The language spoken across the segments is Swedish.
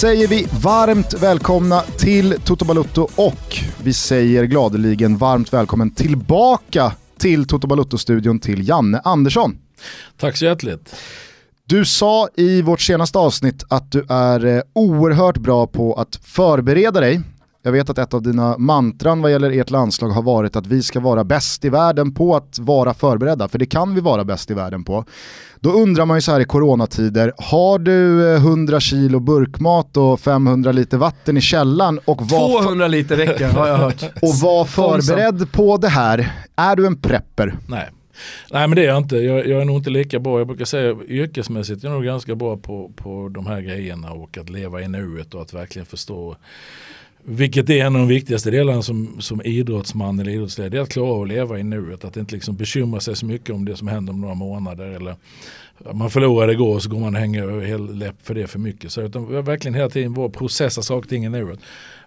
Säger vi varmt välkomna till Toto Balutto och vi säger gladeligen varmt välkommen tillbaka till Toto Balutto-studion till Janne Andersson. Tack så hjärtligt. Du sa i vårt senaste avsnitt att du är eh, oerhört bra på att förbereda dig. Jag vet att ett av dina mantran vad gäller ert landslag har varit att vi ska vara bäst i världen på att vara förberedda, för det kan vi vara bäst i världen på. Då undrar man ju så här i coronatider, har du 100 eh, kilo burkmat och 500 liter vatten i källan och var 200 liter räcker har jag hört. Och var förberedd på det här. Är du en prepper? Nej. Nej men det är jag inte. Jag, jag, är nog inte lika bra. Jag brukar säga yrkesmässigt jag är nog ganska bra på, på de här grejerna och att leva i nuet och att verkligen förstå vilket är en av de viktigaste delarna som, som idrottsman eller idrottsledare. Det är att klara av att leva i nuet. Att inte liksom bekymra sig så mycket om det som händer om några månader. Eller man förlorade igår och så går man och hänger hel läpp för det för mycket. Så utan verkligen hela tiden vara processa saker och ting i nuet.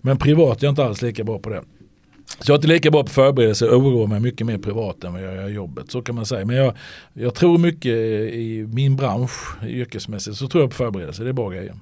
Men privat är jag inte alls lika bra på det. Så jag är inte lika bra på förberedelse och oroar mig mycket mer privat än vad jag gör i jobbet. Så kan man säga. Men jag, jag tror mycket i min bransch yrkesmässigt så tror jag på förberedelse. Det är bra grejer.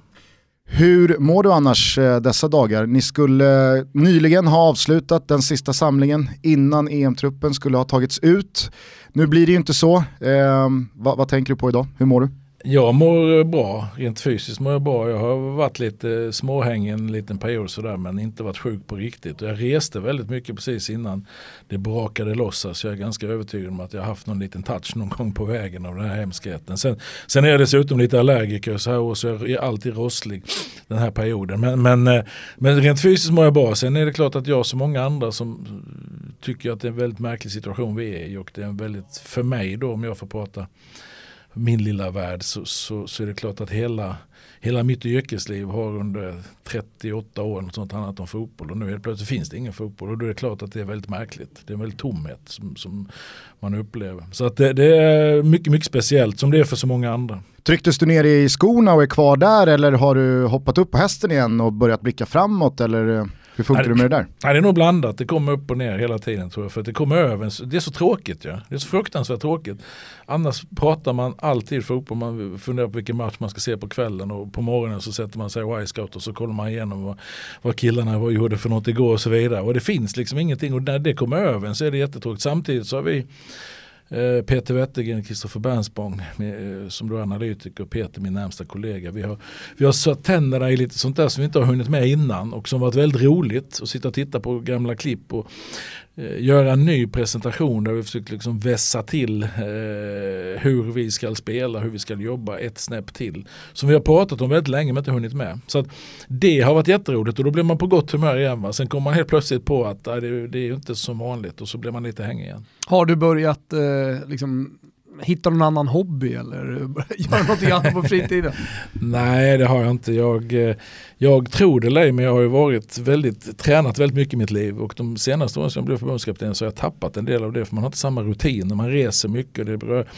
Hur mår du annars eh, dessa dagar? Ni skulle eh, nyligen ha avslutat den sista samlingen innan EM-truppen skulle ha tagits ut. Nu blir det ju inte så. Eh, vad, vad tänker du på idag? Hur mår du? Jag mår bra, rent fysiskt mår jag bra. Jag har varit lite småhängig en liten period sådär men inte varit sjuk på riktigt. Och jag reste väldigt mycket precis innan det brakade loss. Så jag är ganska övertygad om att jag haft någon liten touch någon gång på vägen av den här hemskheten. Sen, sen är jag dessutom lite allergiker så här år så jag är alltid rosslig den här perioden. Men, men, eh, men rent fysiskt mår jag bra. Sen är det klart att jag som många andra som tycker att det är en väldigt märklig situation vi är i och det är en väldigt, för mig då om jag får prata min lilla värld så, så, så, är det klart att hela, hela mitt yrkesliv har under 38 år något sånt handlat om fotboll och nu helt plötsligt finns det ingen fotboll och då är det klart att det är väldigt märkligt. Det är en väldigt tomhet som, som man upplever. Så att det, det, är mycket, mycket speciellt som det är för så många andra. Trycktes du ner i skorna och är kvar där eller har du hoppat upp på hästen igen och börjat blicka framåt eller? Eh, hur funkar det med det där? Nej, det är nog blandat, det kommer upp och ner hela tiden tror jag. För det kommer över, det är så tråkigt ja. Det är så fruktansvärt tråkigt. Annars pratar man alltid fotboll, man funderar på vilken match man ska se på kvällen och på morgonen så sätter man sig i Y-scout och så kollar man igenom vad, vad killarna vad gjorde för något igår och så vidare. Och det finns liksom ingenting och när det kommer över så är det jättetråkigt. Samtidigt så har vi Eh, Peter Wettergren, Kristoffer Bernsbong eh, som då är analytiker och Peter min närmsta kollega. Vi har, vi har satt tänderna i lite sånt där som vi inte har hunnit med innan och som varit väldigt roligt att sitta och titta på gamla klipp och göra en ny presentation där vi försöker liksom vässa till eh, hur vi ska spela, hur vi ska jobba ett snäpp till. Som vi har pratat om väldigt länge men inte hunnit med. Så det har varit jätteroligt och då blir man på gott humör igen. Va? Sen kommer man helt plötsligt på att äh, det, det är inte som vanligt och så blir man lite hängig igen. Har du börjat eh, liksom hitta någon annan hobby eller göra något annat på fritiden? Nej det har jag inte. Jag, eh, jag tror det eller men jag har ju varit väldigt, tränat väldigt mycket i mitt liv och de senaste åren som jag blev förbundskapten så har jag tappat en del av det för man har inte samma rutiner, man reser mycket. Det berör.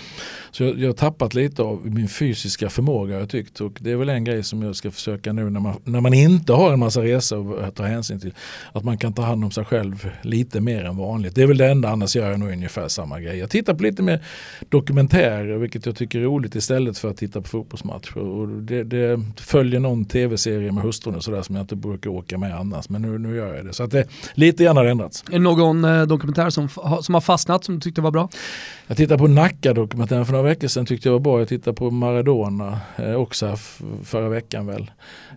Så jag, jag har tappat lite av min fysiska förmåga har jag tyckt och det är väl en grej som jag ska försöka nu när man, när man inte har en massa resor att ta hänsyn till. Att man kan ta hand om sig själv lite mer än vanligt. Det är väl det enda, annars gör jag nog ungefär samma grej. Jag tittar på lite mer dokumentärer vilket jag tycker är roligt istället för att titta på fotbollsmatcher. Och det, det följer någon tv-serie med hustrun och sådär som jag inte brukar åka med annars. Men nu, nu gör jag det. Så att det, lite grann har ändrats. Är det någon eh, dokumentär som, som har fastnat som du tyckte var bra? Jag tittade på Nacka-dokumentären för några veckor sedan tyckte jag var bra. Jag tittade på Maradona eh, också förra veckan väl.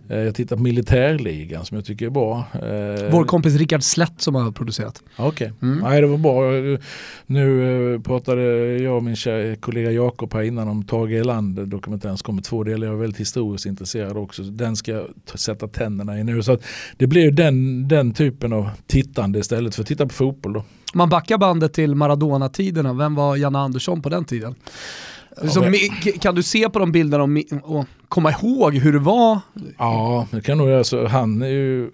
Eh, jag tittar på Militärligan som jag tycker är bra. Eh, Vår kompis Rickard Slätt som har producerat. Okej, okay. mm. Nej, det var bra. Nu eh, pratade jag och min kollega Jakob här innan om Tage Erlander dokumentären som kommer två delar. Jag är väldigt historiskt intresserad också. Den ska jag sätta tänderna i nu. Så det blir den, den typen av tittande istället för att titta på fotboll. Då. Man backar bandet till Maradona-tiderna. Vem var Janne Andersson på den tiden? Så, kan du se på de bilderna och, komma ihåg hur det var? Ja, det kan nog göra. Han är ju,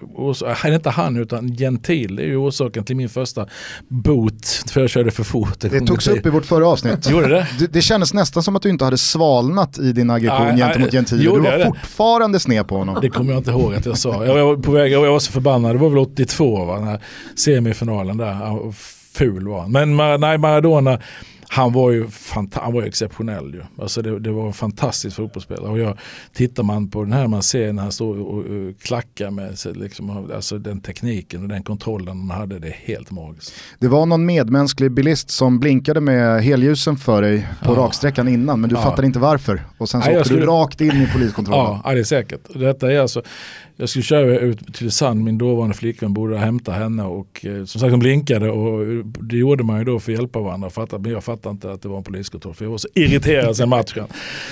nej inte han utan Gentil är ju orsaken till min första bot för jag körde för fort. Det togs upp i vårt förra avsnitt. Gjorde det? det? det? kändes nästan som att du inte hade svalnat i din aggression nej, gentemot Gentil. Du var det? fortfarande sned på honom. Det kommer jag inte ihåg att jag sa. Jag var på väg, jag var så förbannad, det var väl 82 va, den här semifinalen där. Ful var han. Men nej, Maradona han var ju han var exceptionell. Ju. Alltså det, det, var en fantastisk fotbollsspelare. Och jag, tittar man på den här man ser när han står och, och, och klackar med liksom, alltså den tekniken och den kontrollen han hade, det är helt magiskt. Det var någon medmänsklig bilist som blinkade med helljusen för dig på ja. raksträckan innan men du ja. fattade inte varför. Och sen så Nej, åkte skulle... du rakt in i poliskontrollen. Ja, det är säkert. Detta är alltså, jag skulle köra ut till Sand, min dåvarande flickvän borde hämta henne och eh, som sagt de blinkade och det gjorde man ju då för att hjälpa varandra. Fattat, men jag fattade inte att det var en poliskontroll för jag var så irriterad sen matchen.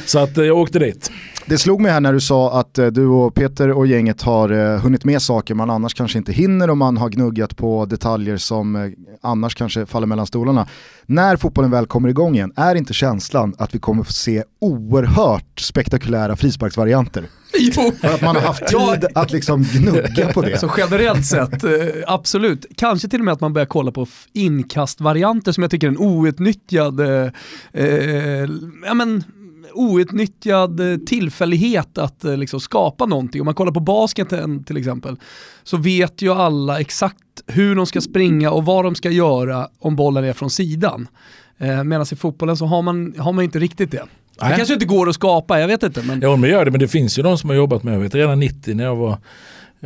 Så att eh, jag åkte dit. Det slog mig här när du sa att eh, du och Peter och gänget har eh, hunnit med saker man annars kanske inte hinner och man har gnuggat på detaljer som eh, annars kanske faller mellan stolarna. När fotbollen väl kommer igång igen, är inte känslan att vi kommer få se oerhört spektakulära frisparksvarianter? Jo. För att man har haft tid att liksom gnugga på det. Så generellt sett, absolut. Kanske till och med att man börjar kolla på inkastvarianter som jag tycker är en outnyttjad eh, ja, men, outnyttjad eh, tillfällighet att eh, liksom skapa någonting. Om man kollar på basketen till exempel så vet ju alla exakt hur de ska springa och vad de ska göra om bollen är från sidan. Eh, Medan i fotbollen så har man, har man inte riktigt det. Det Nej. kanske inte går att skapa, jag vet inte. Men... Ja, men gör det, men det finns ju de som har jobbat med, jag vet redan 90 när jag var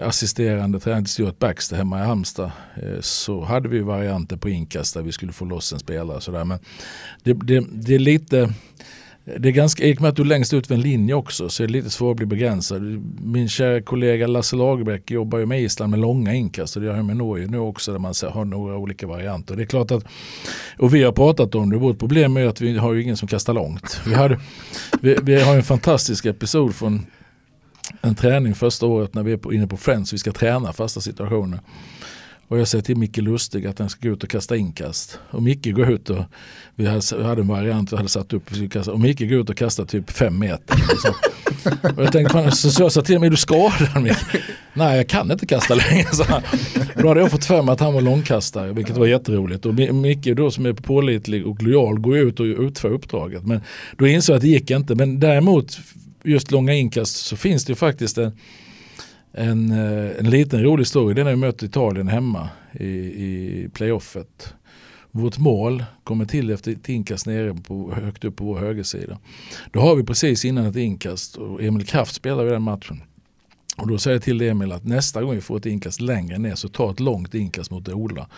assisterande tränare till Stuart Baxter hemma i Halmstad så hade vi varianter på inkast där vi skulle få loss en spelare. Sådär. Men det, det, det är lite det är ganska, i och med att du är längst ut vid en linje också så är det lite svårt att bli begränsad. Min kära kollega Lasse Lagerbäck jobbar ju med Island med långa inkast och det gör han med Norge nu också där man har några olika varianter. Det är klart att, och vi har pratat om det, vårt problem är att vi har ju ingen som kastar långt. Vi, hade, vi, vi har en fantastisk episod från en träning första året när vi är inne på Friends, vi ska träna fasta situationer. Och jag säger till Micke Lustig att han ska gå ut och kasta inkast. Och Micke går ut och, vi hade, en variant vi hade satt upp, och Micke går ut och kastar typ fem meter. Så, och jag tänkte, fan, så jag sa till honom, är du skadad Micke? Nej jag kan inte kasta längre. Så då hade jag fått för mig att han var långkastare, vilket var jätteroligt. Och Micke då som är pålitlig och lojal går ut och utför uppdraget. Men då insåg jag att det gick inte. Men däremot, just långa inkast så finns det ju faktiskt en en, eh, en liten rolig story. Det är när vi möter Italien hemma i, i playoffet. Vårt mål kommer till efter ett inkast nere på, högt upp på vår högersida. Då har vi precis innan ett inkast och Emil Kraft spelar i den matchen. Och då säger jag till Emil att nästa gång vi får ett inkast längre ner så ta ett långt inkast mot Ola.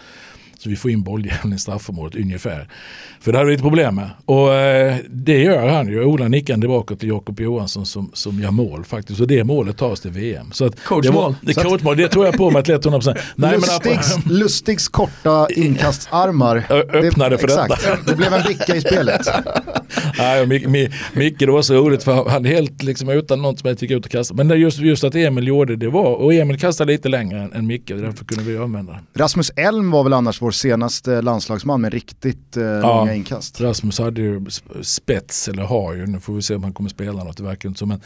Så vi får in bolljäveln i straffområdet ungefär. För det hade vi ett problem med. Och eh, det gör han ju. Ola nickande bakåt till Jakob Johansson som, som gör mål faktiskt. Och det målet tas till VM. Så att coachmål. Det, det, coachmål, det tror jag på mig att lätt 100%. Nej, Lustigs, men, Lustigs korta inkastarmar. Öppnade det, för exakt, detta. Det blev en bricka i spelet. Nej, Micke, det var så roligt för han helt liksom utan något som jag tycker ut och kasta. Men just, just att Emil gjorde det var, och Emil kastade lite längre än, än Micke, därför kunde vi använda Rasmus Elm var väl annars vår senaste landslagsman med riktigt eh, ja, långa inkast. Rasmus hade ju spets, eller har ju, nu får vi se om han kommer spela något, det verkar inte så. Men,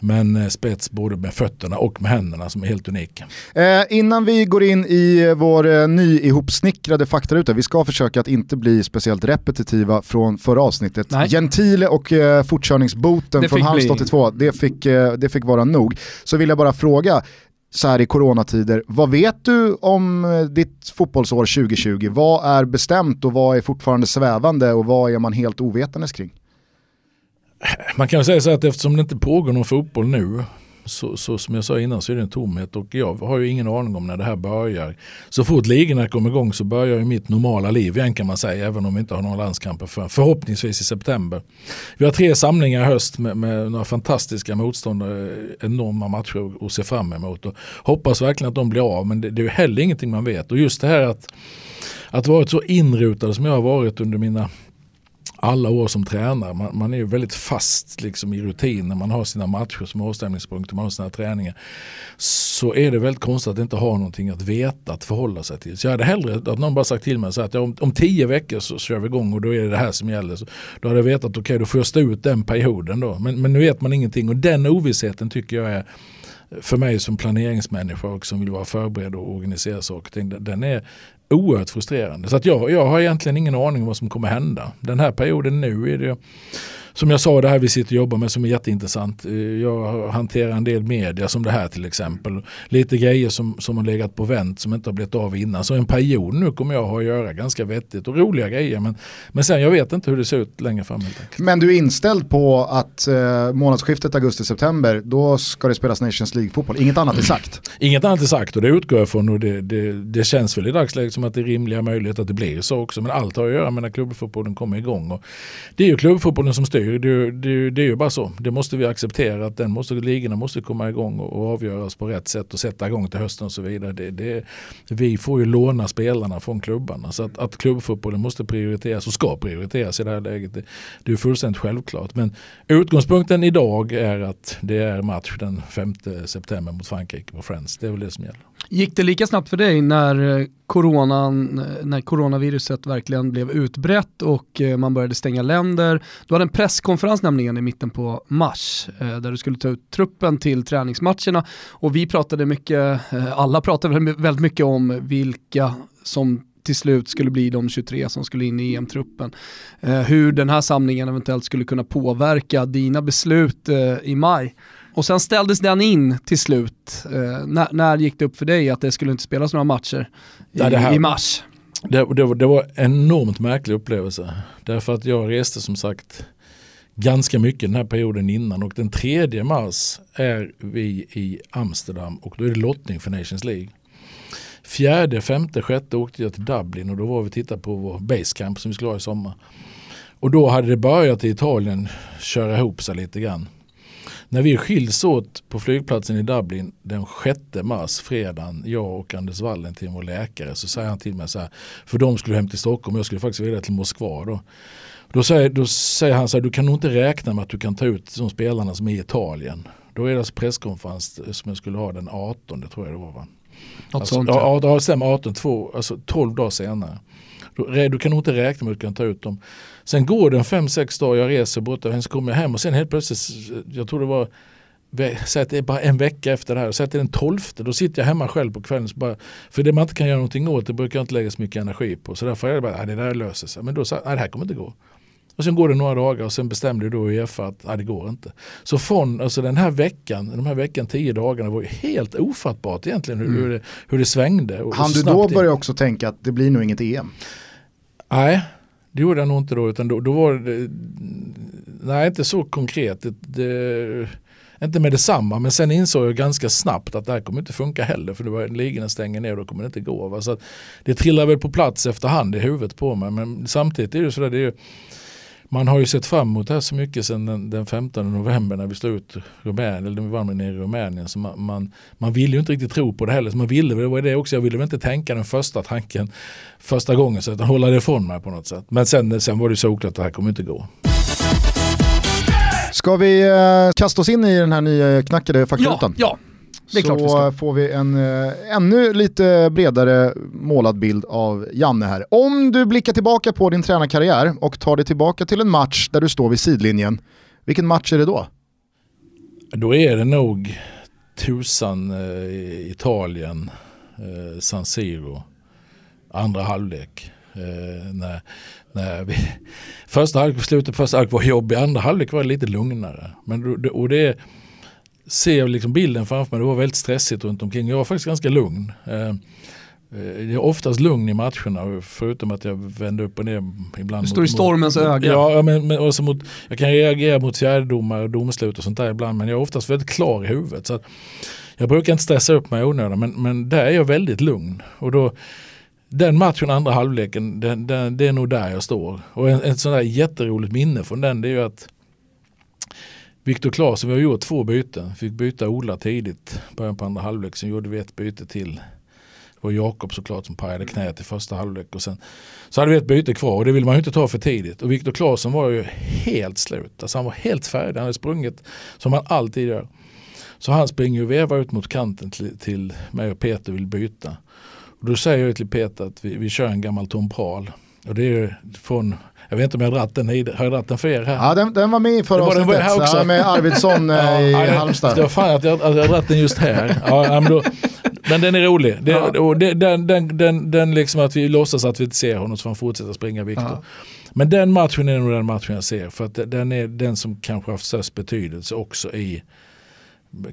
men eh, spets både med fötterna och med händerna som är helt unik. Eh, innan vi går in i vår eh, nyihopsnickrade faktaruta, vi ska försöka att inte bli speciellt repetitiva från förra avsnittet. Nej. Gentile och eh, fortkörningsboten från Halmstad 82, det fick, eh, det fick vara nog. Så vill jag bara fråga, så här i coronatider. Vad vet du om eh, ditt fotbollsår 2020? Vad är bestämt och vad är fortfarande svävande och vad är man helt ovetandes kring? Man kan säga så att eftersom det inte pågår någon fotboll nu så, så, som jag sa innan så är det en tomhet och jag har ju ingen aning om när det här börjar. Så fort ligorna kommer igång så börjar ju mitt normala liv igen kan man säga, även om vi inte har några landskamper för, förhoppningsvis i september. Vi har tre samlingar i höst med, med några fantastiska motståndare, eh, enorma matcher att se fram emot och hoppas verkligen att de blir av men det, det är ju heller ingenting man vet och just det här att att vara så inrutad som jag har varit under mina alla år som tränare. Man, man är ju väldigt fast liksom, i rutinen. Man har sina matcher som avstämningspunkter, man har sina träningar. Så är det väldigt konstigt att inte ha någonting att veta, att förhålla sig till. Så jag hade hellre att någon bara sagt till mig så att ja, om, om tio veckor så kör vi igång och då är det det här som gäller. Så då hade jag vetat okej okay, då får jag stå ut den perioden då. Men, men nu vet man ingenting och den ovissheten tycker jag är för mig som planeringsmänniska och som vill vara förberedd och organisera saker och ting, den är oerhört frustrerande. Så att jag, jag har egentligen ingen aning om vad som kommer hända. Den här perioden nu är det som jag sa, det här vi sitter och jobbar med som är jätteintressant. Eh, jag hanterar en del media som det här till exempel. Lite grejer som, som har legat på vänt som inte har blivit av innan. Så en period nu kommer jag ha att göra ganska vettigt och roliga grejer. Men, men sen jag vet inte hur det ser ut längre fram. Men du är inställd på att eh, månadsskiftet augusti-september, då ska det spelas Nations League-fotboll. Inget annat är sagt. Inget annat är sagt och det utgår jag från och det, det, det känns väl i dagsläget som att det är rimliga möjligheter att det blir så också. Men allt har att göra med när klubbfotbollen kommer igång. Och det är ju klubbfotbollen som styr, det, det, det är ju bara så. Det måste vi acceptera att den måste, ligorna måste komma igång och, och avgöras på rätt sätt och sätta igång till hösten och så vidare. Det, det, vi får ju låna spelarna från klubbarna. Så att, att klubbfotbollen måste prioriteras och ska prioriteras i det här läget. Det, det är fullständigt självklart. Men utgångspunkten idag är att det är match den 5 september mot Frankrike på Friends. Det är väl det som gäller. Gick det lika snabbt för dig när, eh, coronan, eh, när coronaviruset verkligen blev utbrett och eh, man började stänga länder? Du hade en presskonferens nämligen i mitten på mars där du skulle ta ut truppen till träningsmatcherna och vi pratade mycket, alla pratade väldigt mycket om vilka som till slut skulle bli de 23 som skulle in i EM-truppen. hur den här samlingen eventuellt skulle kunna påverka dina beslut i maj. Och sen ställdes den in till slut. Eh, när, när gick det upp för dig att det skulle inte spelas några matcher i, ja, här, i mars? Det, det, det, var en enormt märklig upplevelse. Därför att jag reste som sagt ganska mycket den här perioden innan och den 3 mars är vi i Amsterdam och då är det lottning för Nations League. Fjärde, femte, sjätte åkte jag till Dublin och då var vi och tittade på vår basecamp som vi skulle ha i sommar. Och då hade det börjat i Italien köra ihop sig lite grann. När vi skiljs åt på flygplatsen i Dublin den 6 mars, fredagen, jag och Anders Valentin, vår läkare, så säger han till mig så här, för de skulle hem till Stockholm jag skulle faktiskt vidare till Moskva då. Då säger, då säger han så här, du kan nog inte räkna med att du kan ta ut de spelarna som är i Italien. Då är det alltså presskonferens som jag skulle ha den 18 tror jag det var va? Något alltså, sånt ja. Ja, det stämmer 18, 2, alltså 12 dagar senare. Du kan nog inte räkna med att du kan ta ut dem. Sen går det en fem sex dagar, jag reser bort och sen kommer jag hem och sen helt plötsligt, jag tror det var Säg att det är bara en vecka efter det här, säg att det är den tolfte, då sitter jag hemma själv på kvällen. Bara, för det man inte kan göra någonting åt, det brukar jag inte lägga så mycket energi på. Så därför är det bara, det där löser sig. Men då sa jag, det här kommer inte gå. Och sen går det några dagar och sen bestämde då Uefa att nej, det går inte. Så från alltså den här veckan, de här veckan, tio dagarna var ju helt ofattbart egentligen hur, mm. hur, det, hur det svängde. Han du då börja också tänka att det blir nog inget EM? Nej, det gjorde jag nog inte då. Utan då, då var det, nej inte så konkret. Det, det, inte med detsamma men sen insåg jag ganska snabbt att det här kommer inte funka heller för det var ligorna stänger ner och då kommer det inte gå. Va? Så det trillar väl på plats efterhand i huvudet på mig men samtidigt är det sådär, det är man har ju sett fram emot det här så mycket sedan den, den 15 november när vi slog ut Rumänien, eller vi var med nere i Rumänien. Så man, man, man ville ju inte riktigt tro på det heller. Så man ville, det var det också, jag ville väl inte tänka den första tanken första gången, så att hålla det ifrån mig på något sätt. Men sen, sen var det såklart att det här kommer inte gå. Ska vi eh, kasta oss in i den här nya knackade faktarutan? Ja, ja. Det är så klart vi får vi en äh, ännu lite bredare målad bild av Janne här. Om du blickar tillbaka på din tränarkarriär och tar dig tillbaka till en match där du står vid sidlinjen, vilken match är det då? Då är det nog tusan eh, Italien, eh, San Siro, andra halvlek. Eh, när, när vi, första halvlek, slutet på första halvlek var jobbig, andra halvlek var lite lugnare. Men, och det ser liksom bilden framför mig, det var väldigt stressigt runt omkring. Jag var faktiskt ganska lugn. Eh, jag är oftast lugn i matcherna förutom att jag vänder upp och ner ibland. Du står mot, i stormens mot, öga. Ja, men, men också mot, jag kan reagera mot fjärdedomar och domslut och sånt där ibland men jag är oftast väldigt klar i huvudet. Så jag brukar inte stressa upp mig i onödan men, men där är jag väldigt lugn. Och då, den matchen, andra halvleken, den, den, det är nog där jag står. Och en, ett sånt där jätteroligt minne från den det är ju att Viktor Claesson, vi har gjort två byten. Fick byta Ola tidigt, början på andra halvlek. Sen gjorde vi ett byte till. Det var Jakob såklart som pajade knät i första halvlek. Och sen, så hade vi ett byte kvar och det vill man ju inte ta för tidigt. Och Viktor Claesson var ju helt slut. Alltså han var helt färdig. Han hade sprungit som han alltid gör. Så han springer och vevar ut mot kanten till, till mig och Peter vill byta. Och då säger jag till Peter att vi, vi kör en gammal Tom Prahl. Och det är från jag vet inte om jag har dragit den, har jag dragit den för er här? Ja den, den var med i förra avsnittet, den här också. med Arvidsson eh, i ja, Halmstad. Det var fan att jag, att jag dragit den just här. Ja, men då, men den är rolig. Det, Ja. och det, den, den, den, den liksom att vi låtsas att vi inte ser honom så han fortsätter springa Viktor. Ja. Men den matchen är nog den matchen jag ser. För att den är den som kanske har haft störst betydelse också i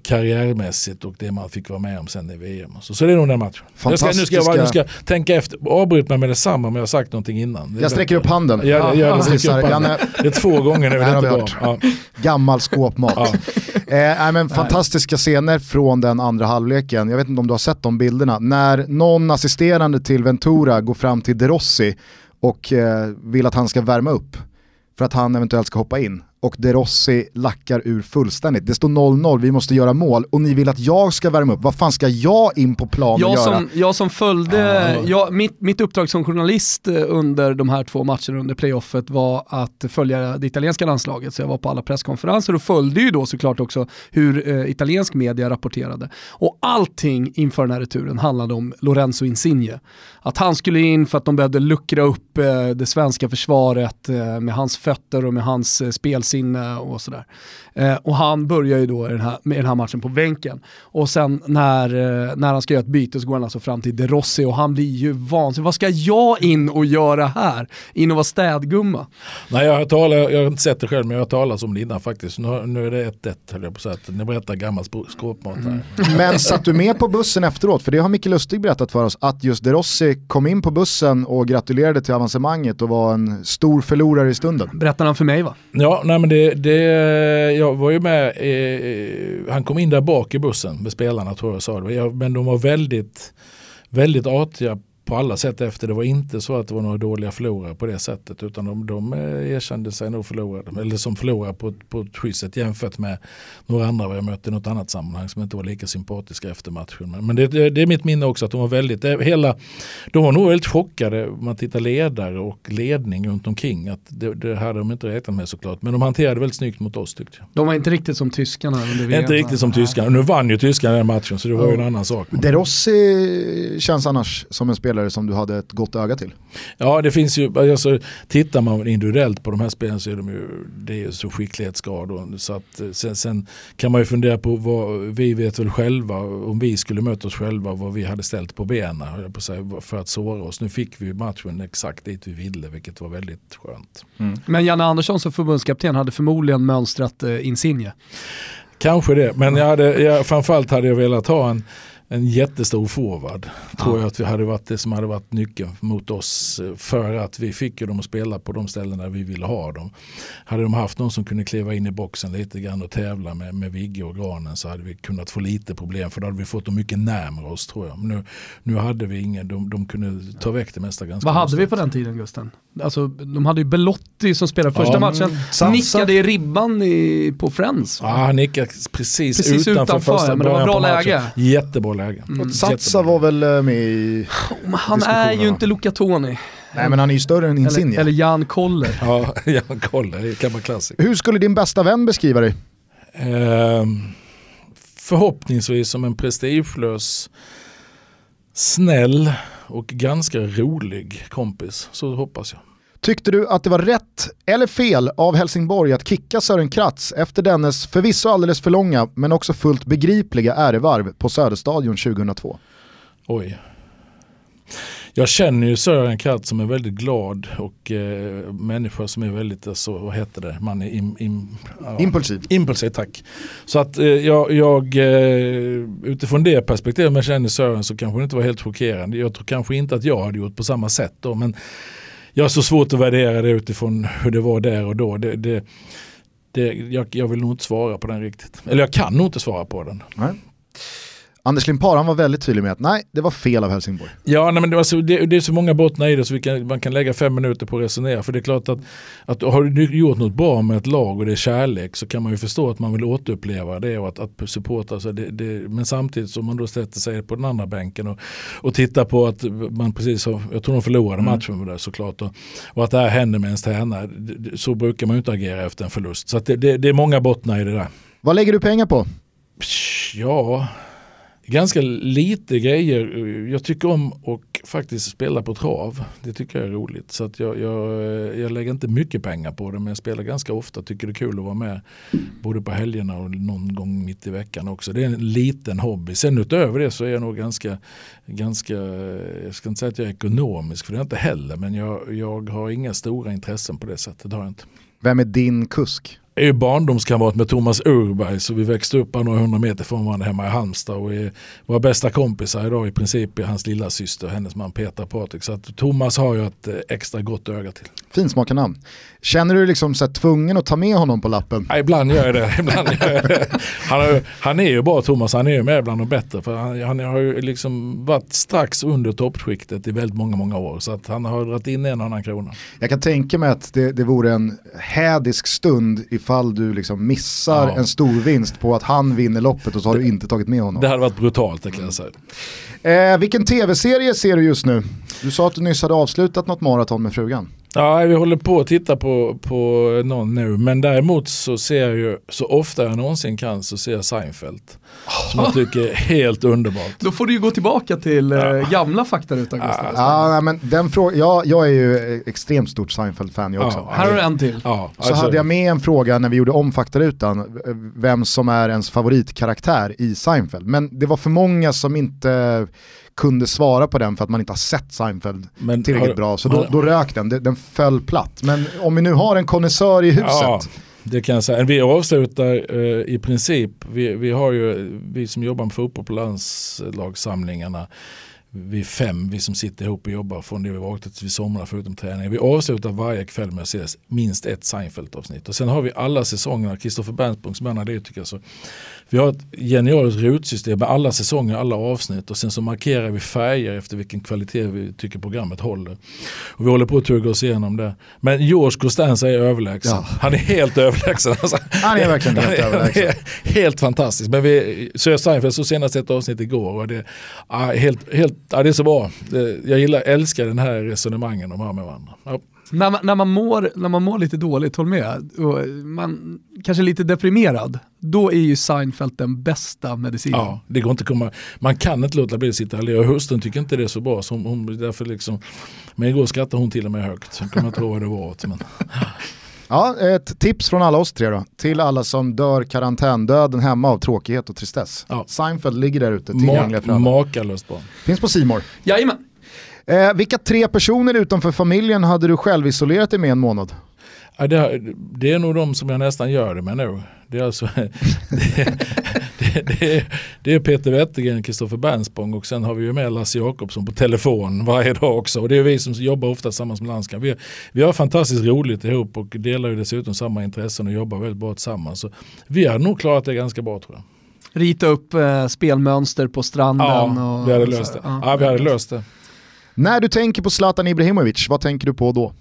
karriärmässigt och det man fick vara med om sen i VM. Så, så det är nog den matchen. Jag ska, nu, ska jag, nu ska jag tänka efter, avbryt mig med detsamma om jag har sagt någonting innan. Det Jag sträcker upp handen. Ja, det, gör det, Precis sträck upp handen. Det är två gånger nu, det har vi hört. Ja. gammal skåpmat. Ja. Eh, nej, men fantastiska scener från den andra halvleken. Jag vet inte om du har sett de bilderna. När någon assisterande till Ventura går fram till De Rossi och eh, vill att han ska värma upp för att han eventuellt ska hoppa in. Och De Rossi lackar ur fullständigt. Det står 0-0, vi måste göra mål och ni vill att jag ska värma upp. Vad fan ska jag in på plan och Jag göra? som, jag som följde, jag, mitt, mitt uppdrag som journalist eh, under de här två matcherna under playoffet var att följa det italienska landslaget. Så jag var på alla presskonferenser och följde ju då såklart också hur eh, italiensk media rapporterade. Och allting inför den här returen handlade om Lorenzo Insigne. Att han skulle in för att de behövde luckra upp eh, det svenska försvaret eh, med hans fötter och med hans eh, sinne och sådär. Eh, och han börjar ju då i den här, med den här matchen på bänken. Och sen när, eh, när han ska göra ett byte så går han alltså fram till De Rossi och han blir ju vansinnig. Vad ska jag in och göra här? In och vara städgumma? Nej, jag har, talat, jag har inte sett det själv men jag har talat om det innan faktiskt. Nu, nu är det 1-1 höll jag på att säga. Ni berättar gammal skåpmat här. Men satt du med på bussen efteråt? För det har Micke Lustig berättat för oss, att just De Rossi kom in på bussen och gratulerade till avancemanget och var en stor förlorare i stunden. Berättar han för mig va? Ja, nej men det, det, jag var ju med, eh, eh, han kom in där bak i bussen med spelarna tror jag sa det. Men de var väldigt, väldigt artiga på alla sätt efter. Det var inte så att det var några dåliga förlorare på det sättet utan de, de eh, erkände sig nog förlorade, eller som förlorare på, på ett schysst sätt jämfört med några andra vad jag mötte i något annat sammanhang som inte var lika sympatiska efter matchen. Men, men det, det, det är mitt minne också att de var väldigt, det, hela, de var nog väldigt chockade om man tittar ledare och ledning runt omkring. Att det, det hade de inte räknat med såklart. Men de hanterade väldigt snyggt mot oss tyckte jag. De var inte riktigt som tyskarna under VM. Inte riktigt som tyskarna. Nu vann ju tyskarna den matchen så det var ju en annan sak. De Rossi känns annars som en spelare som du hade ett gott öga till. Ja det finns ju, alltså, tittar man individuellt på de här spelen så är de ju, det är ju så skicklighetsgrad. och- Så att, eh, sen, sen kan man ju fundera på vad, vi vet väl själva, om vi skulle möta oss själva, vad vi hade ställt på benen för att såra oss. Nu fick vi matchen exakt dit vi ville vilket var väldigt skönt. Men Janne Andersson som förbundskapten hade förmodligen mönstrat eh, Insigne. Kanske det, men jag hade, jag, framförallt hade jag velat ha en, en jättestor forward. Tror jag att vi hade varit det som hade varit nyckeln mot oss. eh, För att vi fick ju dem att spela på de ställen där vi ville ha dem. Hade de haft någon som kunde kliva in i boxen lite grann och tävla med, med Vigge och Granen så hade vi kunnat få lite problem. För då hade vi fått dem mycket närmare oss tror jag. Men nu, nu hade vi ingen, de, de kunde ta väck det mesta ganska Vad hade vi på den tiden Gusten? Alltså, de hade ju Belotti som spelade första Ja, matchen, Sansa. nickade i ribban i, på Friends. Ja, han nickade precis, Precis utanför, utanför, första ja, men det var bra på matchen. läge. Jättebra läge. Och Satsa var väl eh, med i... Men han är ju inte Luca Toni. Nej men han är ju större än Insigne. Eller, eller Jan Koller. Ja, ja kolla, det kan vara klassik. Hur skulle din bästa vän beskriva dig? Ehm, förhoppningsvis som en prestigelös, snäll och ganska rolig kompis. Så hoppas jag. Tyckte du att det var rätt eller fel av Helsingborg att kicka Sören Kratz efter dennes förvisso alldeles för långa men också fullt begripliga ärevarv på Söderstadion 2002? Oj. Jag känner ju Sören Kratt som en väldigt glad och eh, människa som är väldigt, alltså, vad heter det, man är im, im, ja. Impulsiv. Impulsiv, tack. Så att eh, jag, jag eh, utifrån det perspektivet, om jag känner Sören så kanske det inte var helt chockerande. Jag tror kanske inte att jag hade gjort på samma sätt då, men jag har så svårt att värdera det utifrån hur det var där och då. Det, det, det, jag, jag vill nog inte svara på den riktigt. Eller jag kan nog inte svara på den. Nej. Anders Limpar han var väldigt tydlig med att nej, det var fel av Helsingborg. Ja, nej, men det, var så, det, det är så många bottnar i det så vi kan, man kan lägga fem minuter på att resonera. För det är klart att, att har du gjort något bra med ett lag och det är kärlek så kan man ju förstå att man vill återuppleva det och att, att supporta. Så det, det, men samtidigt som man då sätter sig på den andra bänken och, och tittar på att man precis har, jag tror de förlorade matchen med det såklart. Och, och att det här händer med ens tränare. Så brukar man ju inte agera efter en förlust. Så det, det, det är många bottnar i det där. Vad lägger du pengar på? Psh, Ja, ganska lite grejer. Eh, jag tycker om att faktiskt spela på trav. Det tycker jag är roligt. Så att jag, jag, eh, jag lägger inte mycket pengar på det men jag spelar ganska ofta. Tycker det är kul att vara med både på helgerna och någon gång mitt i veckan också. Det är en liten hobby. Sen utöver det så är jag nog ganska, ganska eh, jag ska inte säga att jag är ekonomisk för det är jag inte heller. Men jag, jag har inga stora intressen på det sättet. Det har jag inte. Vem är din kusk? Är ju barndomskamrat med Thomas Urberg så vi växte upp bara några hundra meter från varandra hemma i Halmstad och är våra bästa kompisar idag i princip är hans lilla syster hennes man Petra Patrik. Så att Thomas har ju ett eh, extra gott öga till. Finsmaka namn. Känner du dig liksom så tvungen att ta med honom på lappen? Ja, ibland gör jag det. Ibland gör jag det. Han, är, han är ju bra Thomas, han är ju med bland de bättre. För han, han har ju liksom varit strax under toppskiktet i väldigt många, många år. Så att han har dragit in en annan krona. Jag kan tänka mig att det, det vore en hädisk stund ifall du liksom missar ja. en stor vinst på att han vinner loppet och så har det, du inte tagit med honom. Det hade varit brutalt det kan jag säga. Eh, vilken tv-serie ser du just nu? Du sa att du nyss hade avslutat något maraton med frugan. Ja, vi håller på att titta på, på någon nu. Men däremot så ser jag ju, så ofta jag någonsin kan så ser jag Seinfeld. Som jag tycker är helt underbart. Då får du ju gå tillbaka till eh, ja. gamla faktaruta Gustav. Ja, ja, men den fråga, ja, jag är ju extremt stort Seinfeld-fan jag också. Ja, här har du en till. Ja, så alltså. hade jag med en fråga när vi gjorde om faktarutan, vem som är ens favoritkaraktär i Seinfeld. Men det var för många som inte kunde svara på den för att man inte har sett Seinfeld men, tillräckligt har, bra. Så då, då rök den, den föll platt. Men om vi nu har en konnässör i huset. Ja, det kan jag säga. Vi avslutar uh, i princip, vi, vi har ju, vi som jobbar med fotboll på landslagssamlingarna, vi fem, vi som sitter ihop och jobbar från det vi vaknade tills vi somnar förutom träning. Vi avslutar varje kväll med att se minst ett Seinfeld-avsnitt. Och sen har vi alla säsongerna, Kristoffer är analytiker, så vi har ett genialiskt rutsystem med alla säsonger, alla avsnitt och sen så markerar vi färger efter vilken kvalitet vi tycker programmet håller. Och vi håller på att tugga oss igenom det. Men George Costanza är överlägsen. Ja. Han är helt överlägsen. Alltså, han är verkligen helt överlägsen. helt fantastisk. Men vi, jag Seinfeld så senast ett avsnitt igår och det, ah, helt, helt, ah, det är så bra. Jag gillar, älskar den här resonemangen de har med varandra. Ja. När man, när, man mår, när man mår lite dåligt, håll med, och man kanske lite deprimerad, då är ju Seinfeld den bästa medicinen. Ja, det går inte komma, man kan inte låta bli att sitta och hustrun tycker inte det är så bra. Så hon, hon, därför liksom, men igår skrattade hon till och med högt. Så kommer inte ihåg vad det var åt. Men. Ja, ett tips från alla oss tre då. Till alla som dör karantändöden hemma av tråkighet och tristess. Ja. Seinfeld ligger där ute, tillgängliga för alla. Makalöst bra. Finns på Simor. Jajamän. Eh, vilka tre personer utanför familjen hade du själv isolerat dig med en månad? Ja, det, det, är nog de som jag nästan gör det med nu. Det är, alltså, det, det, det, är, det är Peter Wettergren, Kristoffer Bernsspång och sen har vi ju med Lasse Jakobsson på telefon varje dag också. Och det är vi som jobbar ofta tillsammans med landskamp. Vi, vi har fantastiskt roligt ihop och delar ju dessutom samma intressen och jobbar väldigt bra tillsammans. Så vi har nog klarat det ganska bra tror jag. Rita upp eh, spelmönster på stranden. Ja, och, vi hade löst det. Ja, vi hade löst det. När du tänker på Zlatan Ibrahimovic, vad tänker du på då?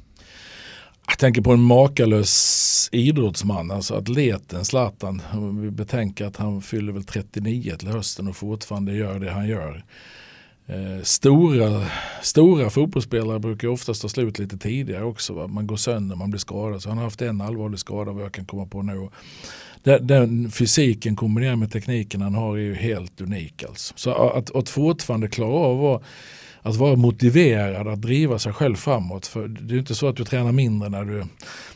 Jag tänker på en makalös idrottsman, alltså atleten Zlatan. Vi betänker att han fyller väl 39 till hösten och fortfarande gör det han gör. Eh, stora, stora fotbollsspelare brukar oftast ta slut lite tidigare också. Va? Man går sönder, man blir skadad. Så han har haft en allvarlig skada vad jag kan komma på nu. Den, den fysiken kombinerad med tekniken han har är ju helt unik. Alltså. Så att, att fortfarande klara av att att vara motiverad att driva sig själv framåt. För det är inte så att du tränar mindre när du,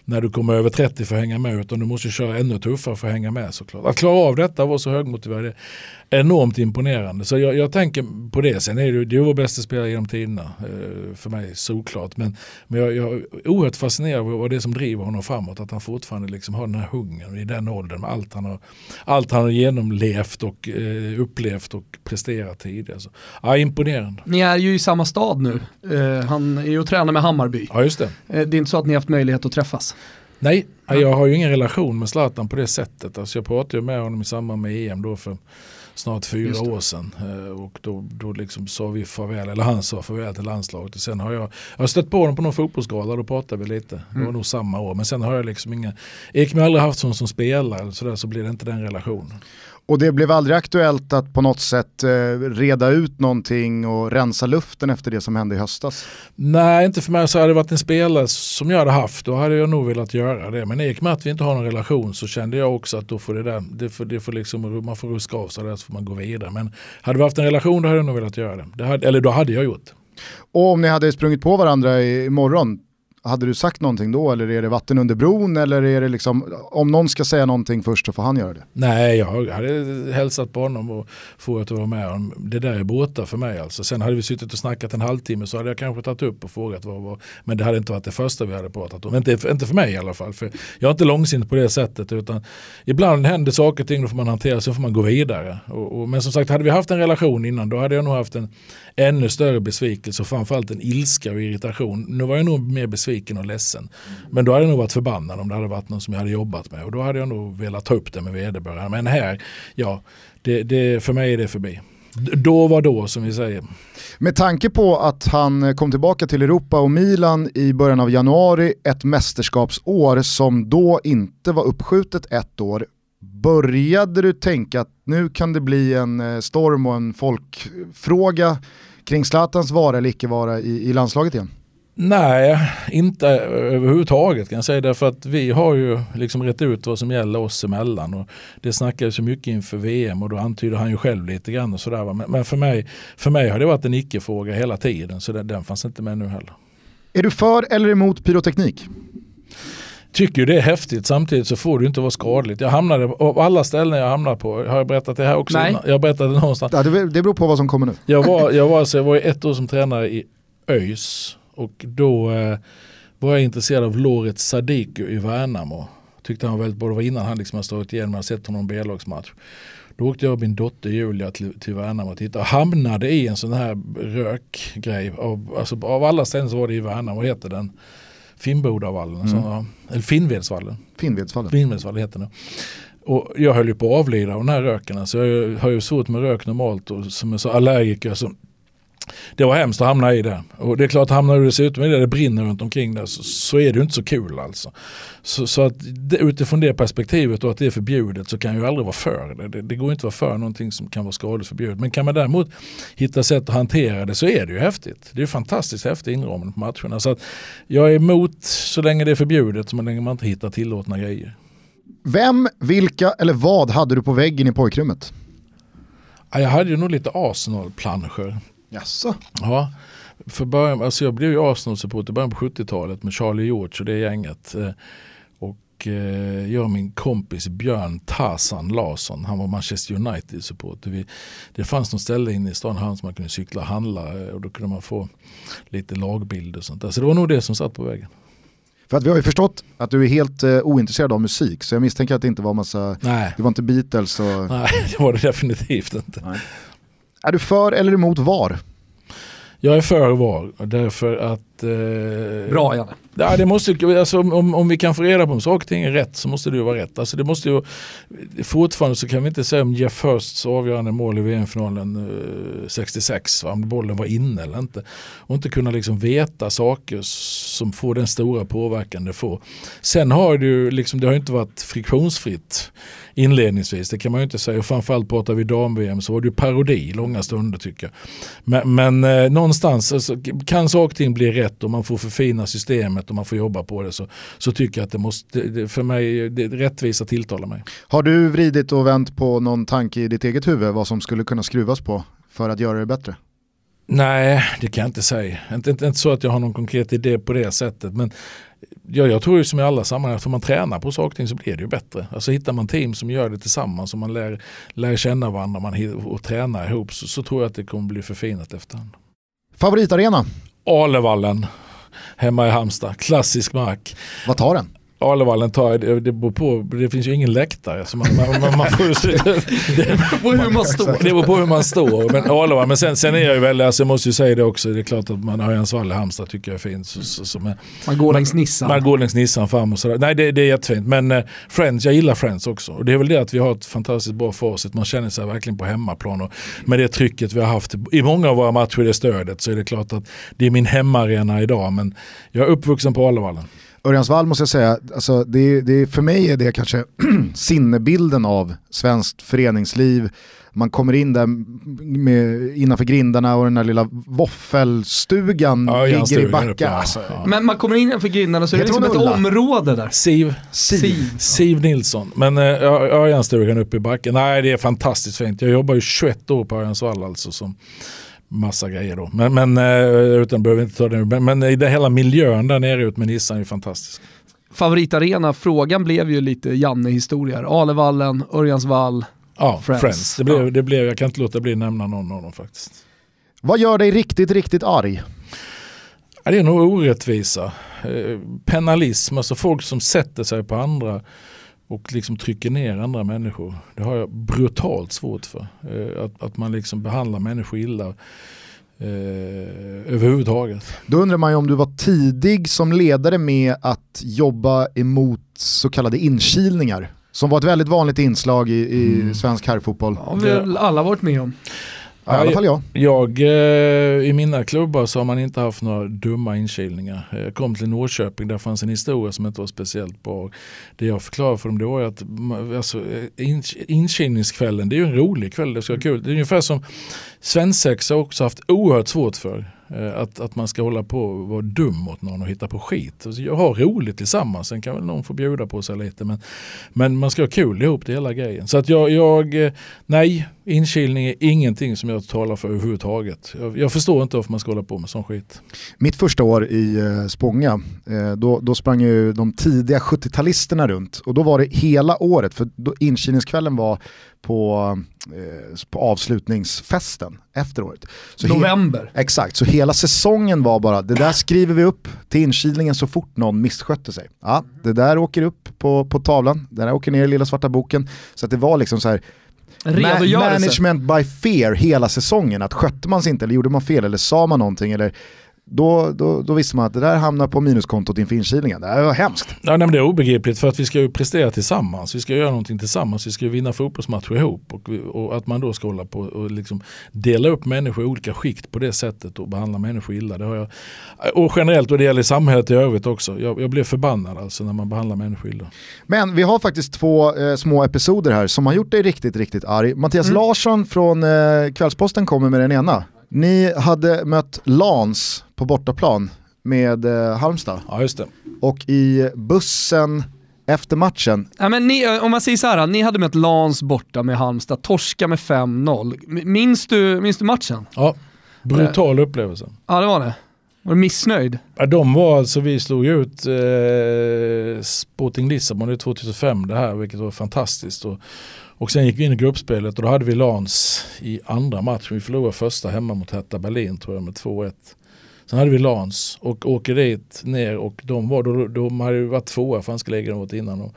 när du kommer över 30 för att hänga med utan du måste köra ännu tuffare för att hänga med såklart. Att klara av detta och vara så högmotiverad enormt imponerande. Så jag, jag, tänker på det. Sen är det, det är vår bästa spelare genom tiderna eh, för mig såklart. Men, men jag, jag är oerhört fascinerad av vad det är som driver honom framåt. Att han fortfarande liksom har den här hungern i den åldern med allt han har, allt han har genomlevt och eh, upplevt och presterat tidigare. Så, ja, imponerande. Ni är ju i samma stad nu. Eh, han är ju och tränar med Hammarby. Ja, just det. Eh, det är inte så att ni har haft möjlighet att träffas? Nej, jag har ju ingen relation med Zlatan på det sättet. Alltså jag pratade ju med honom i samband med EM då för snart fyra år sedan. Eh, och då, då liksom sa vi farväl, eller han sa farväl till landslaget. Och sen har jag, jag har stött på honom på någon fotbollsgala, då pratade vi lite. Det var mm. nog samma år. Men sen har jag liksom inga, Ekman har aldrig haft sån som spelare, så, där, så blir det inte den relationen. Och det blev aldrig aktuellt att på något sätt eh, reda ut någonting och rensa luften efter det som hände i höstas? Nej, inte för mig. Så hade det varit en spelare som jag hade haft, då hade jag nog velat göra det. Men i och med att vi inte har någon relation så kände jag också att då får det där, det får, det får liksom, man får ruska av sig där så får man gå vidare. Men hade vi haft en relation då hade jag nog velat göra det. det hade, eller då hade jag gjort Och om ni hade sprungit på varandra imorgon, hade du sagt någonting då eller är det vatten under bron eller är det liksom, om någon ska säga någonting först så får han göra det? Nej, jag hade hälsat på honom och frågat att vara med om. Det där är båtar för mig alltså. Sen hade vi suttit och snackat en halvtimme så hade jag kanske tagit upp och frågat vad var. Men det hade inte varit det första vi hade pratat om. Inte, inte för mig i alla fall. För jag är inte långsint på det sättet utan ibland händer saker och ting, då får man hantera så får man gå vidare. Och, och, men som sagt, hade vi haft en relation innan då hade jag nog haft en ännu större besvikelse och framförallt en ilska och irritation. Nu var jag nog mer besviken och ledsen. Men då hade jag nog varit förbannad om det hade varit någon som jag hade jobbat med och då hade jag nog velat ta upp det med vederbörande. Men här, ja, det, det, för mig är det förbi. Då var då som vi säger. Med tanke på att han kom tillbaka till Europa och Milan i början av januari, ett mästerskapsår som då inte var uppskjutet ett år, började du tänka att nu kan det bli en eh, storm och en folkfråga kring Zlatans vara eller icke vara i, i landslaget igen? Nej, inte överhuvudtaget kan jag säga. Därför att vi har ju liksom rätt ut vad som gäller oss emellan. Och det snackades så mycket inför VM och då antyder han ju själv lite grann. Och sådär. Men, men för, mig, för mig har det varit en icke-fråga hela tiden. Så den, den fanns inte med nu heller. Är du för eller emot pyroteknik? Tycker det är häftigt samtidigt så får det inte vara skadligt. Jag hamnade, av alla ställen jag hamnade på, har jag berättat det här också? Nej. Jag berättade någonstans. Ja, det, det beror på vad som kommer nu. Jag var, jag var, alltså, jag var ett år som tränare i ÖIS och då eh, var jag intresserad av Loret Sadiku i Värnamo. Tyckte han var väldigt bra, det var innan han liksom hade slagit igenom, jag hade sett honom i B-lagsmatch. Då åkte jag och min dotter Julia till, till Värnamo och tittade och hamnade i en sån här rökgrej. Av, alltså, av alla ställen så var det i Värnamo, heter den? Finnbodavallen, mm. så, eller Finnvedsvallen. Finnvedsvallen. Finnvedsvallen heter det. Och jag höll ju på att avlida av den här röken. Så jag har ju svårt med rök normalt och som är så allergiker så det var hemskt att hamna i det. Och det är klart, hamnar du dessutom i det, det brinner runt omkring det så, så är det ju inte så kul alltså. Så, så att det, utifrån det perspektivet och att det är förbjudet så kan jag ju aldrig vara för det. det. Det går inte att vara för någonting som kan vara skadligt förbjudet. Men kan man däremot hitta sätt att hantera det så är det ju häftigt. Det är fantastiskt häftig inramning på matcherna. Så att jag är emot så länge det är förbjudet, så länge man inte hittar tillåtna grejer. Vem, vilka eller vad hade du på väggen i pojkrummet? jag hade ju nog lite Arsenal-planscher. Jaså? Ja, för början, alltså jag blev ju Arsenal-supporter i början på 70-talet med Charlie George och det gänget. Eh, och eh, jag och min kompis Björn Tarzan Larsson, han var Manchester United-supporter. Det fanns något ställe inne i stan här som man kunde cykla och handla eh, och då kunde man få lite lagbilder och sånt där. Så det var nog det som satt på vägen. För att vi har ju förstått att du är helt eh, ointresserad av musik, så jag misstänker att det inte var massa, Nej. det var inte Beatles och... Nej, det var det definitivt inte. Nej. Är du för eller emot VAR? Jag är för VAR därför att... Eh, Bra Janne. Ja, det måste, alltså, om, om vi kan få reda på om saker och ting är rätt så måste det ju vara rätt. Alltså, det måste ju, fortfarande så kan vi inte säga om Jeff Hursts avgörande mål i VM-finalen eh, 66, va, om bollen var inne eller inte. Och inte kunna liksom veta saker som får den stora påverkan det får. Sen har det ju liksom, det har inte varit friktionsfritt inledningsvis. Det kan man ju inte säga. Och framförallt pratar vi dam-VM så var det ju parodi långa stunder tycker jag. Men, men eh, någonstans alltså, kan saker och ting bli rätt och man får förfina systemet och man får jobba på det så, så tycker jag att det måste, det, för mig, det, rättvisa tilltalar mig. Har du vridit och vänt på någon tanke i ditt eget huvud vad som skulle kunna skruvas på för att göra det bättre? Nej, det kan jag inte säga. Inte, inte, inte så att jag har någon konkret idé på det sättet. Men ja, jag tror ju som i alla sammanhang att om man tränar på saker och ting så blir det ju bättre. Alltså hittar man team som gör det tillsammans och man lär, lär känna varandra man, och tränar ihop så, så tror jag att det kommer bli förfinat efterhand. Favoritarena? Alevallen hemma i Halmstad. Klassisk mark. Vad tar den? Alevallen tar, det, det beror på, det finns ju ingen läktare. Så man, man, man får, det, beror på hur man står. Det beror på hur man står. Men, Alevallen, men sen, sen är jag ju väldigt, alltså jag måste ju säga det också, det är klart att man har en svall i Halmstad tycker jag är fint. Så, så, så, men, man går längs Nissan. Man går längs Nissan fram och sådär. Nej det, det är jättefint. Men eh, Friends, jag gillar Friends också. Och det är väl det att vi har ett fantastiskt bra facit. Man känner sig verkligen på hemmaplan. Och med det trycket vi har haft i många av våra matcher, det stödet, så är det klart att det är min hemmaarena idag. Men jag är uppvuxen på Alevallen. Örjansvall måste jag säga, alltså det, det, för mig är det kanske sinnebilden av svenskt föreningsliv. Man kommer in där med, innanför grindarna och den där lilla våffelstugan ja, ligger i backen. Alltså, ja. Men man kommer in innanför grindarna så är det liksom ett område där. Siv. Siv. Siv Nilsson. Men äh, Örjanstugan uppe i backen, nej det är fantastiskt fint. Jag jobbar ju 21 år på Örjansvall alltså som massa grejer då. Men, men utan behöver inte ta det nu. Men, men i det hela miljön där nere ut med Nissan är fantastisk. Favoritarena, frågan blev ju lite Janne-historier. Alevallen, Örjansvall, Ja, Friends. Friends. Det, blev, det blev, jag kan inte låta bli att nämna någon av dem faktiskt. Vad gör dig riktigt, riktigt arg? Ja, det är nog orättvisa. Eh, penalism, alltså folk som sätter sig på andra och liksom trycker ner andra människor. Det har jag brutalt svårt för. Eh, att, att man liksom behandlar människor illa eh, överhuvudtaget. Då undrar man ju om du var tidig som ledare med att jobba emot så kallade inkilningar. Som var ett väldigt vanligt inslag i, i mm. svensk herrfotboll. Ja, vi har alla varit med om. Ja, I alla fall jag. jag eh, I mina klubbar så har man inte haft några dumma inkilningar. Jag kom till Norrköping, där fanns en historia som inte var speciellt bra. Det jag förklarade för dem då är att alltså, in, inkilningskvällen, det är ju en rolig kväll, det ska vara kul. Det är ungefär som svensexa också haft oerhört svårt för. Eh, att, att man ska hålla på och vara dum mot någon och hitta på skit. Alltså, jag har roligt tillsammans, sen kan väl någon få bjuda på sig lite. Men, men man ska ha kul ihop det hela grejen. Så att jag, jag eh, nej, inkilning är ingenting som jag talar för överhuvudtaget. Jag, jag förstår inte varför man ska hålla på med sån skit. Mitt första år i eh, Spånga, då, då sprang ju de tidiga 70-talisterna runt och då var det hela året, för då, inkilningskvällen var på, eh, på avslutningsfesten efter året. Så November. exakt, så hela säsongen var bara, det där skriver vi upp till inkilningen så fort någon misskötte sig. Ja, det där åker upp på, på tavlan, det där åker ner i lilla svarta boken. Så att det var liksom så här, Ma management by fear hela säsongen, att skötte man sig inte eller gjorde man fel eller sa man någonting eller då, då, då visste man att det där hamnar på minuskontot inför inkilningen. Det här var hemskt. Ja, nej, men det är obegripligt för att vi ska ju prestera tillsammans. Vi ska göra någonting tillsammans. Vi ska vinna fotbollsmatcher ihop. Och, och, att man då ska hålla på och liksom dela upp människor i olika skikt på det sättet och behandla människor illa. Det har jag, och generellt och det gäller samhället i övrigt också. Jag, jag blev förbannad alltså när man behandlar människor illa. Men vi har faktiskt två eh, små episoder här som har gjort dig riktigt, riktigt arg. Mattias mm. Larsson från eh, Kvällsposten kommer med den ena. Ni hade mött Lans på bortaplan med eh, Halmstad. Ja, just det. Och i bussen efter matchen. Ja, men ni, om man säger så här, ni hade mött Lans borta med Halmstad, torska med 5-0. Minns du, minns du matchen? Ja, brutal eh. upplevelse. Ja det var det. Var du missnöjd? Ja, de var alltså, vi slog ut eh, Sporting Lissabon det 2005 det här, vilket var fantastiskt. Och, och sen gick vi in i gruppspelet och då hade vi Lans i andra matchen. Vi förlorade första hemma mot Hertha Berlin tror jag med 2-1. Sen hade vi Lans och åker dit ner och de, var, de, de hade ju varit tvåa franska ligan året innan. Och,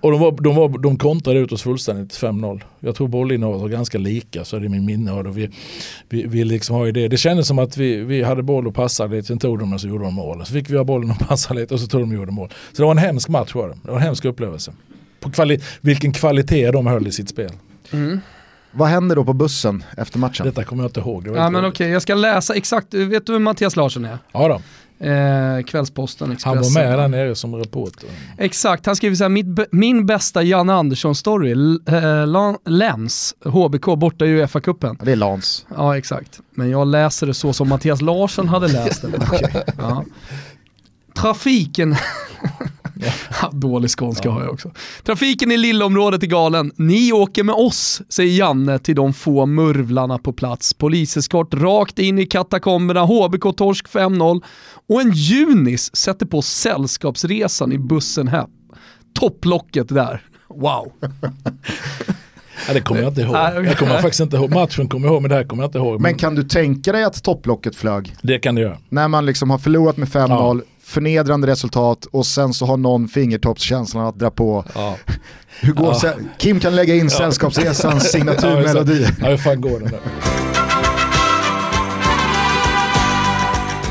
och de, var, de, var, de kontrade ut oss fullständigt 5-0. Jag tror bollinnehavet var ganska lika så det är min minne av det. Vi, vi, vi liksom har ju det. det kändes som att vi, vi hade boll och passade lite, sen tog de och så gjorde de mål. Så fick vi ha bollen och passa lite och så tog de och gjorde mål. Så det var en hemsk match var det. Det var en hemsk upplevelse. På kvali vilken kvalitet de höll i sitt spel. Mm. Vad händer då på bussen efter matchen? Detta kommer jag inte ihåg. ja, men okej, okay, jag ska läsa exakt. Vet du vem Mattias Larsson är? Ja då. Eh, Kvällsposten, Expressen. Han var med där nere som reporter. Exakt, han skriver så här, min bästa Janne Andersson-story, eh, Lens, HBK borta i Uefa-cupen. Det är Lans. Ja exakt, men jag läser det så som Mattias Larsson hade läst det. okay. ja. Trafiken Ja. Dålig skånska ja. har jag också. Trafiken i lillaområdet är galen. Ni åker med oss, säger Janne till de få murvlarna på plats. Poliseskort rakt in i katakomberna, HBK torsk 5-0 och en Junis sätter på sällskapsresan i bussen hem. Topplocket där. Wow. Ja, det kommer jag inte ihåg. Jag kommer faktiskt inte ihåg. Matchen kommer jag ihåg men det här kommer jag inte ihåg. Men kan du tänka dig att topplocket flög? Det kan du göra. När man liksom har förlorat med 5-0, ja förnedrande resultat och sen så har någon fingertoppskänslan att dra på. Ja. Hur går ja. Kim kan lägga in ja. Sällskapsresans signaturmelodi. Ja, hur fan går den där?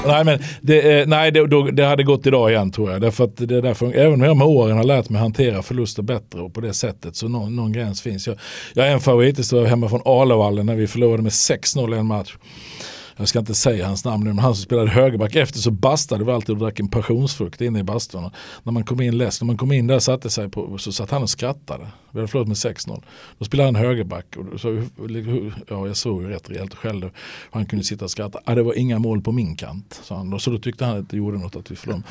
Nej, men det, nej det, då, det, hade gått idag igen tror jag. Därför att det därför, även om jag med åren har lärt mig hantera förluster bättre och på det sättet så någon, någon gräns finns. Jag, jag har en favorithistoria hemma från Alevallen när vi förlorade med 6-0 i en match jag ska inte säga hans namn nu, men han som spelade högerback. Efter så bastade vi alltid och drack en passionsfrukt inne i bastun. När man kom in less, när man kom in där satte sig på, så satt han och skrattade. Vi hade förlorat med 6-0. Då spelade han högerback och så, ja, jag såg ju rätt rejält och skällde. Han kunde sitta och skratta. Ah, det var inga mål på min kant, sa han. Så då tyckte han att det gjorde något att vi förlorade.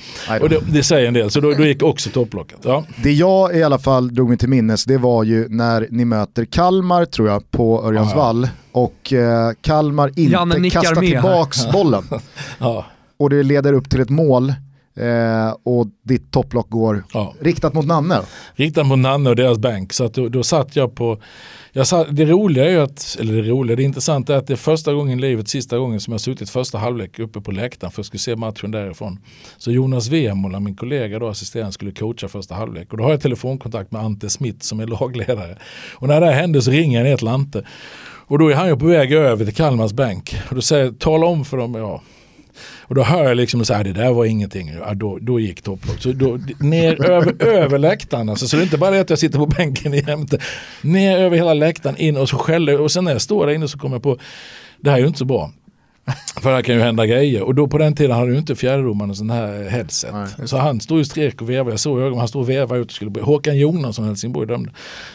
Och det, det, säger en del, så då, då gick också topplocket. Ja. Det jag i alla fall drog mig till minnes, det var ju när ni möter Kalmar tror jag på Örjansvall. Ah, ja och eh, Kalmar inte kastar här. tillbaks bollen Ja, och det leder upp till ett mål eh, och ditt topplock går ja. riktat mot Nanne. Riktat mot Nanne och deras bänk. Så att då, då satt jag på, jag satt, det roliga är ju att, eller det roliga, det intressanta är att det är första gången i livet, sista gången som jag suttit första halvlek uppe på läktaren för att skulle se matchen därifrån. Så Jonas Wemola, min kollega då, assisterande, skulle coacha första halvlek. Och då har jag telefonkontakt med Ante Smith som är lagledare. Och när det här hände så ringer jag ner till Ante. Och då är han ju på väg över till Kalmars bänk. Och då säger jag, tala om för dem, ja. Och då hör jag liksom så här, det där var ingenting. Ja, då, då gick topplock. Så då, ner över, över läktaren. Alltså, så det är inte bara det att jag sitter på bänken i jämte. Ner över hela läktaren in och så skäller Och sen när jag står där inne så kommer jag på, det här är ju inte så bra. För det här kan ju hända grejer. Och då på den tiden hade ju inte fjärdedomaren en sån här headset. Nej. så han stod ju strek och vevade. Jag såg ögonen, han stod och vevade ut och skulle börja. Håkan Jonasson Helsingborg dömde.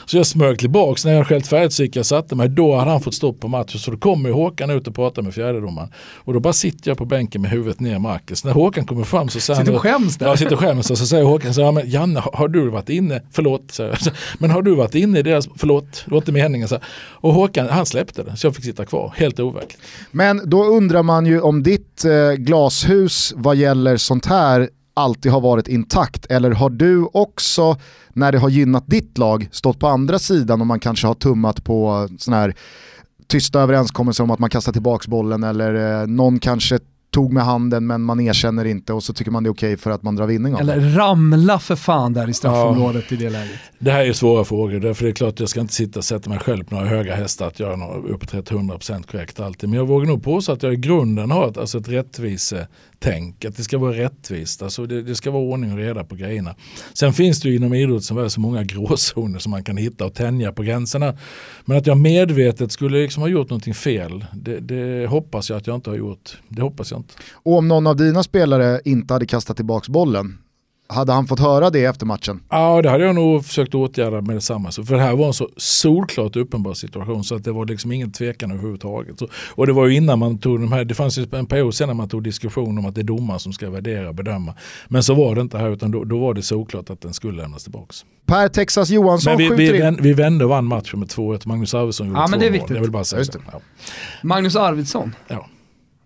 Så jag smög tillbaks. När jag skällt färdigt så gick jag satte mig. Då hade han fått stopp på matchen. Så då kommer ju Håkan ut och pratar med fjärdedomaren. Och då bara sitter jag på bänken med huvudet ner i marken. Så när Håkan kommer fram så säger Sitter han... och skäms där. Ja, sitter och skäms. Så säger Håkan så här, men Janne, har, du varit inne? Förlåt, jag. Men har du varit inne i deras... Förlåt, det var inte meningen. Så här. Och Håkan, han släppte det. Så jag fick sitta kvar. Helt overkligt. Men då undrar man ju om ditt eh, glashus vad gäller sånt här alltid har varit intakt eller har du också när det har gynnat ditt lag stått på andra sidan och man kanske har tummat på sån här tysta överenskommelser om att man kastar tillbaka bollen eller eh, någon kanske tog med handen men man erkänner inte och så tycker man det är okej för att man drar vinning av det. Eller ramla för fan där i straffområdet i det läget. Det här är ju svåra frågor, därför det är klart att jag ska inte sitta och sätta mig själv på några höga hästar att göra något uppåt 100% korrekt alltid. Men jag vågar nog påstå att jag i grunden har ett, alltså ett rättvisetänk, att det ska vara rättvist, alltså det, det ska vara ordning och reda på grejerna. Sen finns det ju inom idrotten så många gråzoner som man kan hitta och tänja på gränserna. Men att jag medvetet skulle liksom ha gjort någonting fel, det, det hoppas jag att jag inte har gjort. Det hoppas jag inte. Och om någon av dina spelare inte hade kastat tillbaks bollen, hade han fått höra det efter matchen? Ja, det hade jag nog försökt åtgärda med detsamma. Så för det här var en så solklart uppenbar situation så att det var liksom ingen tvekan överhuvudtaget. Så, och det var ju innan man tog de här, det fanns ju en period sen när man tog diskussion om att det är domaren som ska värdera och bedöma. Men så var det inte här utan då, då var det solklart att den skulle lämnas tillbaks. Per Texas Johansson Men vi, skjuter vi, in. vän- vi vände och vann matchen med 2-1. Magnus Arvidsson gjorde Ja, två men det är mål. viktigt. Jag vill bara säga Just det. det. Ja. Magnus Arvidsson, Ja.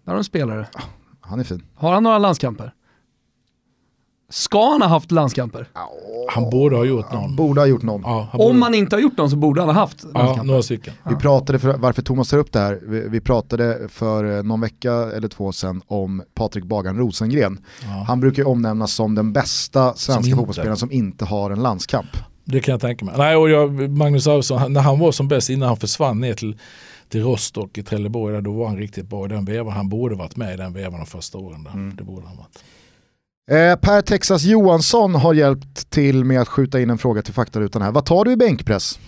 Där har du en spelare. Han är fin. Har han några landskamper? Ska han ha haft landskamper? Han borde ha gjort Han någon. borde ha gjort någon. Ja, han borde, Om han inte har gjort någon så borde han ha haft ja, landskamper. några stycken. Vi pratade, för, varför Thomas tar upp det här, vi, vi pratade för eh, någon vecka eller två sedan om Patrik Bagan Rosengren. Ja. Han brukar ju omnämnas som den bästa svenska fotbollsspelaren som inte har en landskamp. Det kan jag tänka mig. Nej, och jag, Magnus Arvidsson, han- när han var som bäst innan han försvann ner till, till Rostock i Trelleborg, där, då var han riktigt bra i den vevan. Han borde varit med i den vevan de första åren. Där. Mm. Det borde han varit. Eh, per Texas Johansson har hjälpt till med att skjuta in en fråga till faktarutan här. Vad tar du i bänkpress?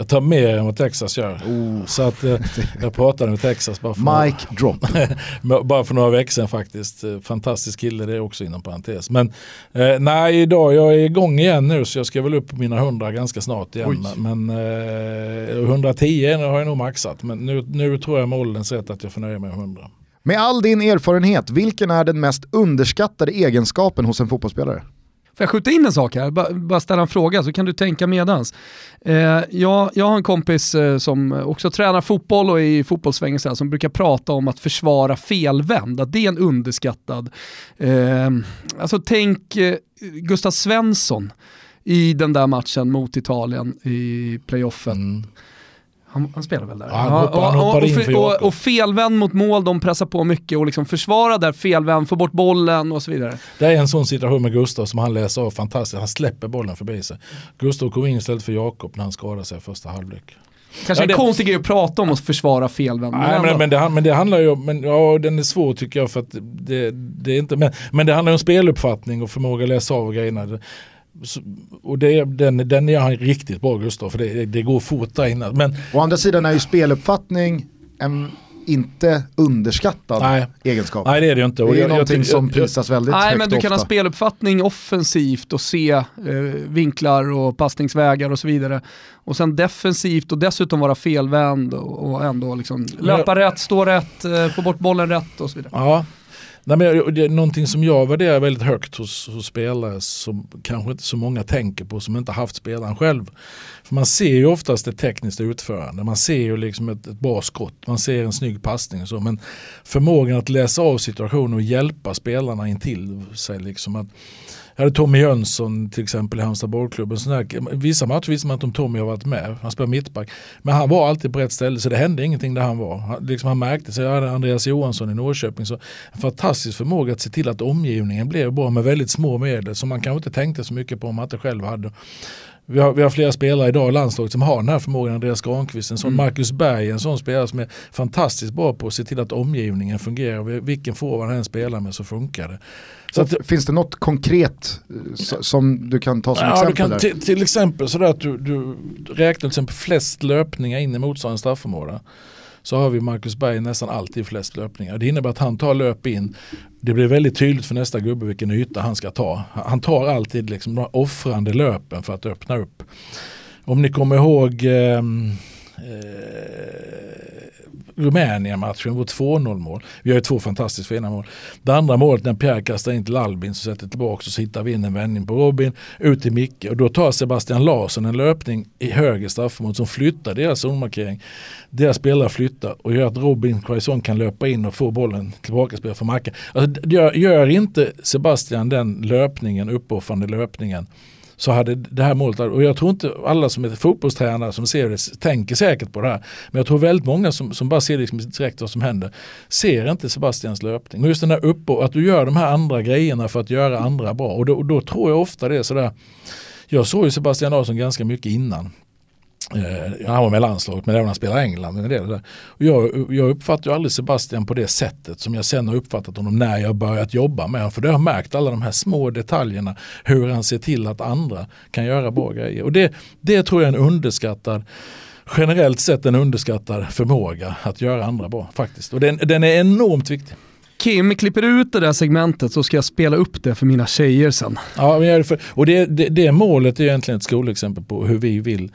Jag tar mer än vad Texas gör. Så att, eh, jag pratade med Texas bara för, Mic drop. bara för några veckor sedan faktiskt. Eh, Fantastisk kille det är också inom parentes. Men eh, nej, idag jag är igång igen nu så jag ska väl upp på mina 100 ganska snart igen. Oj. Men eh, 110 har jag nog maxat. Men nu, nu tror jag med ålderns rätt att jag får nöja mig med 100. Med all din erfarenhet, vilken är den mest underskattade egenskapen hos en fotbollsspelare? Får jag skjuta in en sak här? Ba- Bara ställa en fråga så kan du tänka medans. Eh, jag, jag har en kompis eh, som också tränar fotboll och är i fotbollssvängen så här, som brukar prata om att försvara felvänd, att det är en underskattad. Eh, alltså tänk eh, Gustav Svensson i den där matchen mot Italien i playoffen. Mm. Han, han spelar väl där? Ja, han hoppar- han och, hoppade och, in för och, och felvänd mot mål, de pressar på mycket och liksom försvara där felvänd, få bort bollen och så vidare. Det är en sån situation med Gustav som han läser av fantastiskt. Han släpper bollen förbi sig. Gustav kom in istället för Jakob när han skadade sig i första halvlek. Kanske Ja, en konstig grej att prata om att försvara felvänd. Nej, men, men, det, men det handlar ju om, men, ja den är svår tycker jag för att det, det är inte, men, men det handlar om speluppfattning och förmåga att läsa av grejerna. Och det, den, den är han riktigt bra Gustav, för det, det går fort där inne. Men Å andra sidan är ju speluppfattning en inte underskattad nej, egenskap. nej det är det ju inte. Och det är jag- jag någonting som jag- prisas väldigt Nej högt men du kan ofta. ha speluppfattning offensivt och se eh, vinklar och passningsvägar och så vidare. Och sen defensivt och dessutom vara felvänd och, och ändå liksom löpa rätt, stå rätt, eh, få bort bollen rätt och så vidare. Ja. Nej, men det är någonting som jag värderar väldigt högt hos, hos spelare som kanske inte så många tänker på som inte haft spelaren själv. För man ser ju oftast det tekniska utförande, man ser ju liksom ett, ett bra skott, man ser en snygg passning och så. Men förmågan att läsa av situationen och hjälpa spelarna intill sig. Liksom att, jag hade Tommy Jönsson till exempel i Halmstad bollklubb. Vissa matcher visste man inte om Tommy har varit med. Han spelar mittback. Men han var alltid på rätt ställe så det hände ingenting där han var. Han, liksom han märkte sig. Jag hade Andreas Johansson i Norrköping. Så en fantastisk förmåga att se till att omgivningen blev bra med väldigt små medel som man kanske inte tänkte så mycket på om man inte själv hade. Vi har, vi har flera spelare idag i landslaget som har den här förmågan. Andreas Granqvist, en sån mm. Marcus Berg, en sån spelare som är fantastiskt bra på att se till att omgivningen fungerar. Vilken forward han än spelar med så funkar det. Så att, finns det något konkret eh, som du kan ta som ja, exempel? Du kan till, till exempel sådär att du, du räknar till exempel flest löpningar in i motståndarens straffområde så har vi Marcus Berg nästan alltid flest löpningar. Det innebär att han tar löp in. Det blir väldigt tydligt för nästa gubbe vilken yta han ska ta. Han tar alltid liksom de offrande löpen för att öppna upp. Om ni kommer ihåg ehm, eh, Rumänien-matchen, vårt 2-0 mål. Vi har ju två fantastiskt fina mål. Det andra målet när Pierre kastar in till Albin så sätter tillbaka och så hittar vi in en vändning på Robin, ut till Micke och då tar Sebastian Larsson en löpning i höger straffområde som flyttar deras zonmarkering. Deras spelare flyttar och gör att Robin Quaison kan löpa in och få bollen tillbaka spela för Macke. Alltså, gör, gör inte Sebastian den löpningen, uppoffrande löpningen så hade det här målet, och jag tror inte alla som är fotbollstränare som ser det tänker säkert på det här. Men jag tror väldigt många som, som bara ser liksom direkt vad som händer ser inte Sebastians löpning. Och just den här uppe, att du gör de här andra grejerna för att göra andra bra. Och då, och då tror jag ofta det är sådär, jag såg ju Sebastian Larsson ganska mycket innan. Eh, han var med landslaget men även han spelade England. Men det. Och jag, jag uppfattar ju aldrig Sebastian på det sättet som jag sen har uppfattat honom när jag börjat jobba med honom. För det har jag märkt alla de här små detaljerna. Hur han ser till att andra kan göra bra grejer. Och det, det tror jag är en underskattad generellt sett en underskattad förmåga att göra andra bra faktiskt. Och den, den är enormt viktig. Kim, klipper ut det där segmentet så ska jag spela upp det för mina tjejer sen. Ja, och det, det, det målet är egentligen ett skolexempel på hur vi vill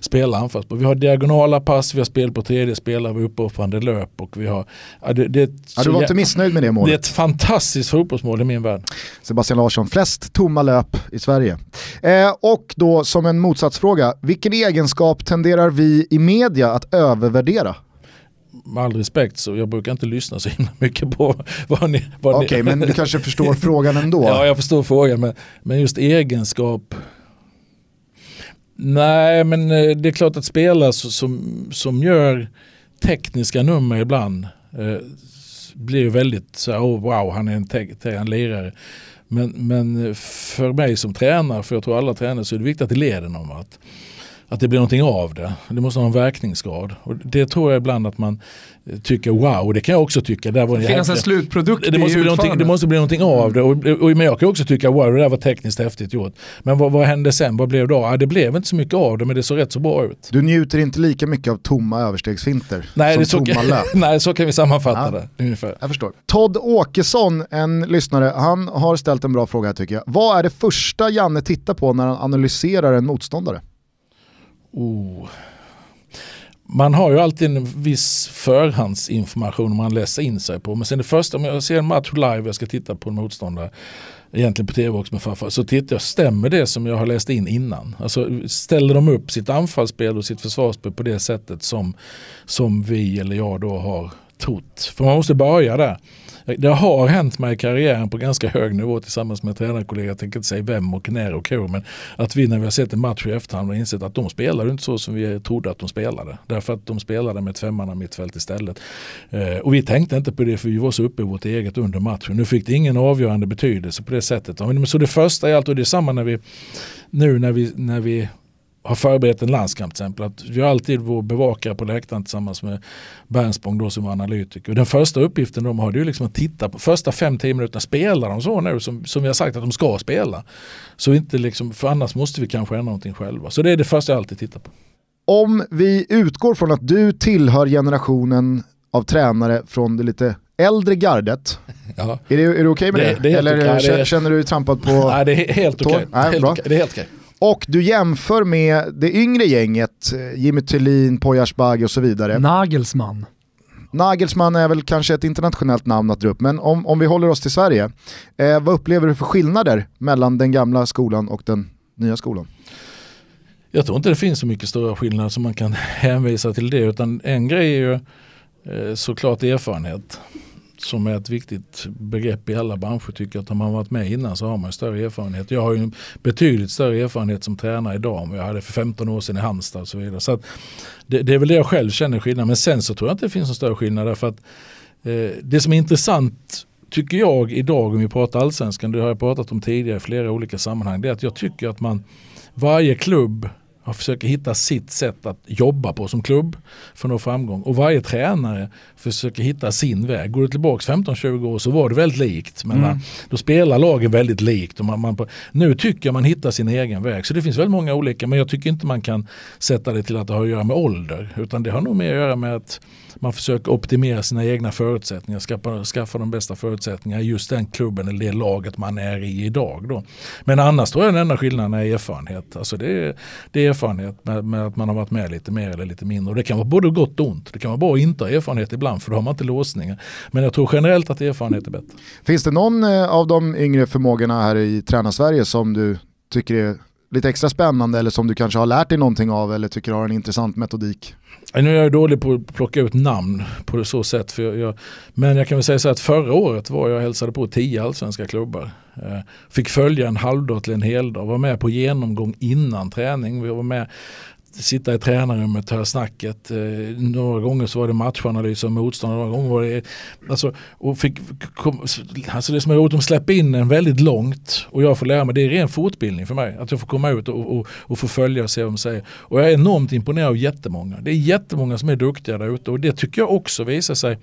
spela anfallsspel. Vi har diagonala pass, vi har spel på tredje spelare, vi har uppoffrande löp och vi har... Ja, det, det, ja, du var inte missnöjd med det målet? Det är ett fantastiskt fotbollsmål i min värld. Sebastian Larsson, flest tomma löp i Sverige. Eh, och då som en motsatsfråga, vilken egenskap tenderar vi i media att övervärdera? med all respekt så jag brukar inte lyssna så himla mycket på vad ni... Okej, okay, men du kanske förstår frågan ändå? Ja, jag förstår frågan, men, men just egenskap Nej, men eh, det är klart att spelare som, som gör tekniska nummer ibland eh, blir väldigt så här, oh, wow, han är en, te- en lirare. Men, men eh, för mig som tränare, för jag tror alla tränare, så är det viktigt att det leder någon vart att det blir någonting av det. Det måste ha en verkningsgrad. Och det tror jag ibland att man tycker wow, det kan jag också tycka. Det, var det finns en slutprodukt det måste, bli det måste bli någonting av det. Och, och, men jag kan också tycka wow, det där var tekniskt häftigt gjort. Men vad, vad hände sen? Vad blev det då? Ja, det blev inte så mycket av det men det såg rätt så bra ut. Du njuter inte lika mycket av tomma överstegsfinter nej, som det så, tomma löp? nej, så kan vi sammanfatta ja. det ungefär. Jag förstår. Todd Åkesson, en lyssnare, han har ställt en bra fråga tycker jag. Vad är det första Janne tittar på när han analyserar en motståndare? Oh. Man har ju alltid en viss förhandsinformation man läser in sig på. Men sen det första, om jag ser en match live, jag ska titta på en motståndare, egentligen på tv också med farfar, så tittar jag, stämmer det som jag har läst in innan? Alltså ställer de upp sitt anfallsspel och sitt försvarsspel på det sättet som, som vi eller jag då har trott? För man måste börja där. Det har hänt mig i karriären på ganska hög nivå tillsammans med tränarkollegor, jag tänker inte säga vem och när och hur, men att vi när vi har sett en match i efterhand har insett att de spelar inte så som vi trodde att de spelade. Därför att de spelade med ett femmanna mittfält istället. Eh, och vi tänkte inte på det för vi var så uppe i vårt eget under matchen. Nu fick det ingen avgörande betydelse på det sättet. Så det första är allt, och det är samma när vi nu när vi, när vi har förberett en landskamp till exempel. Att vi har alltid vår bevakare på läktaren tillsammans med Bernsbong då som var analytiker. Den första uppgiften de har det är liksom att titta på första 5-10 minuterna. Spelar de så nu som, som vi har sagt att de ska spela? Så inte liksom, för annars måste vi kanske ändra någonting själva. Så det är det första jag alltid tittar på. Om vi utgår från att du tillhör generationen av tränare från det lite äldre gardet. Ja. Är det, är det okej okay med det? det? det Eller okay. känner, du dig trampad på Nej, det är helt okej. Okay. Det är helt okej. Och du jämför med det yngre gänget, Jimmy Thulin, Poya Asbaghi och så vidare. Nagelsmann. Nagelsmann är väl kanske ett internationellt namn att dra upp, men om, om vi håller oss till Sverige, eh, vad upplever du för skillnader mellan den gamla skolan och den nya skolan? Jag tror inte det finns så mycket stora skillnader som man kan hänvisa till det utan en grej är ju eh, såklart erfarenhet som är ett viktigt begrepp i alla branscher tycker att har man varit med innan så har man större erfarenhet. Jag har ju betydligt större erfarenhet som tränare idag än vad jag hade för 15 år sedan i Halmstad och så vidare. Så det, det, är väl det jag själv känner skillnad. Men sen så tror jag inte det finns någon större skillnad därför att eh, det som är intressant tycker jag idag om vi pratar allsvenskan, det har jag pratat om tidigare i flera olika sammanhang, det är att jag tycker att man varje klubb man försöker hitta sitt sätt att jobba på som klubb för att nå framgång. Och varje tränare försöker hitta sin väg. Går du tillbaka 15-20 år så var det väldigt likt. Men mm. då spelar lagen väldigt likt. Och man, man, nu tycker jag man hittar sin egen väg. Så det finns väldigt många olika men jag tycker inte man kan sätta det till att det har att göra med ålder. Utan det har nog mer att göra med att man försöker optimera sina egna förutsättningar, skaffa, skaffa de bästa förutsättningarna i just den klubben eller det laget man är i idag. Då. Men annars tror jag den enda skillnaden är erfarenhet. Alltså det, är, det är erfarenhet med, med, att man har varit med lite mer eller lite mindre. Och det kan vara både gott och ont. Det kan vara bra att inte ha erfarenhet ibland för då har man inte låsningar. Men jag tror generellt att erfarenhet är bättre. Finns det någon eh, av de yngre förmågorna här i Tränarsverige som du tycker är lite extra spännande eller som du kanske har lärt dig någonting av eller tycker har en intressant metodik? Nu är jag dålig på att plocka ut namn på så sätt. För jag, jag, men jag kan väl säga så att förra året var jag och hälsade på tio allsvenska klubbar. Eh, fick följa en halvdag till en heldag, var med på genomgång innan träning. Vi var med sitta i tränarrummet, och höra snacket. Eh, några gånger så var det matchanalys av motståndare, några gånger var det... Alltså, och fick, kom, alltså det som är roligt, de släpper in en väldigt långt och jag får lära mig, det är ren fortbildning för mig. Att jag får komma ut och, och, och få följa och se vad de säger. Och jag är enormt imponerad av jättemånga. Det är jättemånga som är duktiga där ute och det tycker jag också visar sig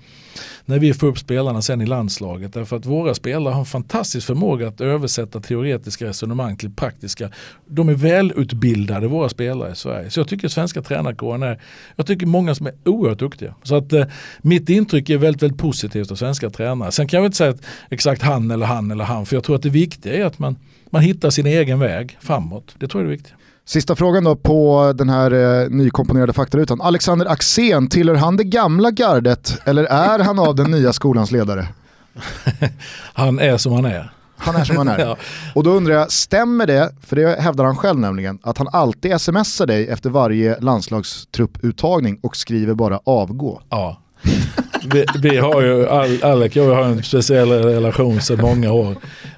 när vi får upp spelarna sen i landslaget. Därför att våra spelare har en fantastisk förmåga att översätta teoretiska resonemang till praktiska. De är välutbildade våra spelare i Sverige. Så jag tycker svenska tränarkåren är, jag tycker många som är oerhört duktiga. Så att eh, mitt intryck är väldigt, väldigt positivt av svenska tränare. Sen kan jag inte säga att exakt han eller han eller han, för jag tror att det viktiga är att man, man hittar sin egen väg framåt. Det tror jag är det viktiga. Sista frågan då på den här eh, nykomponerade faktarutan. Alexander Axén, tillhör han det gamla gardet eller är han av den nya skolans ledare? han är som han är. Han är som han är. ja. Och då undrar jag, stämmer det, för det hävdar han själv nämligen, att han alltid smsar dig efter varje landslagstrupputtagning och skriver bara avgå? Ja. vi, vi, har ju, Alec och jag har en speciell relation sedan många år.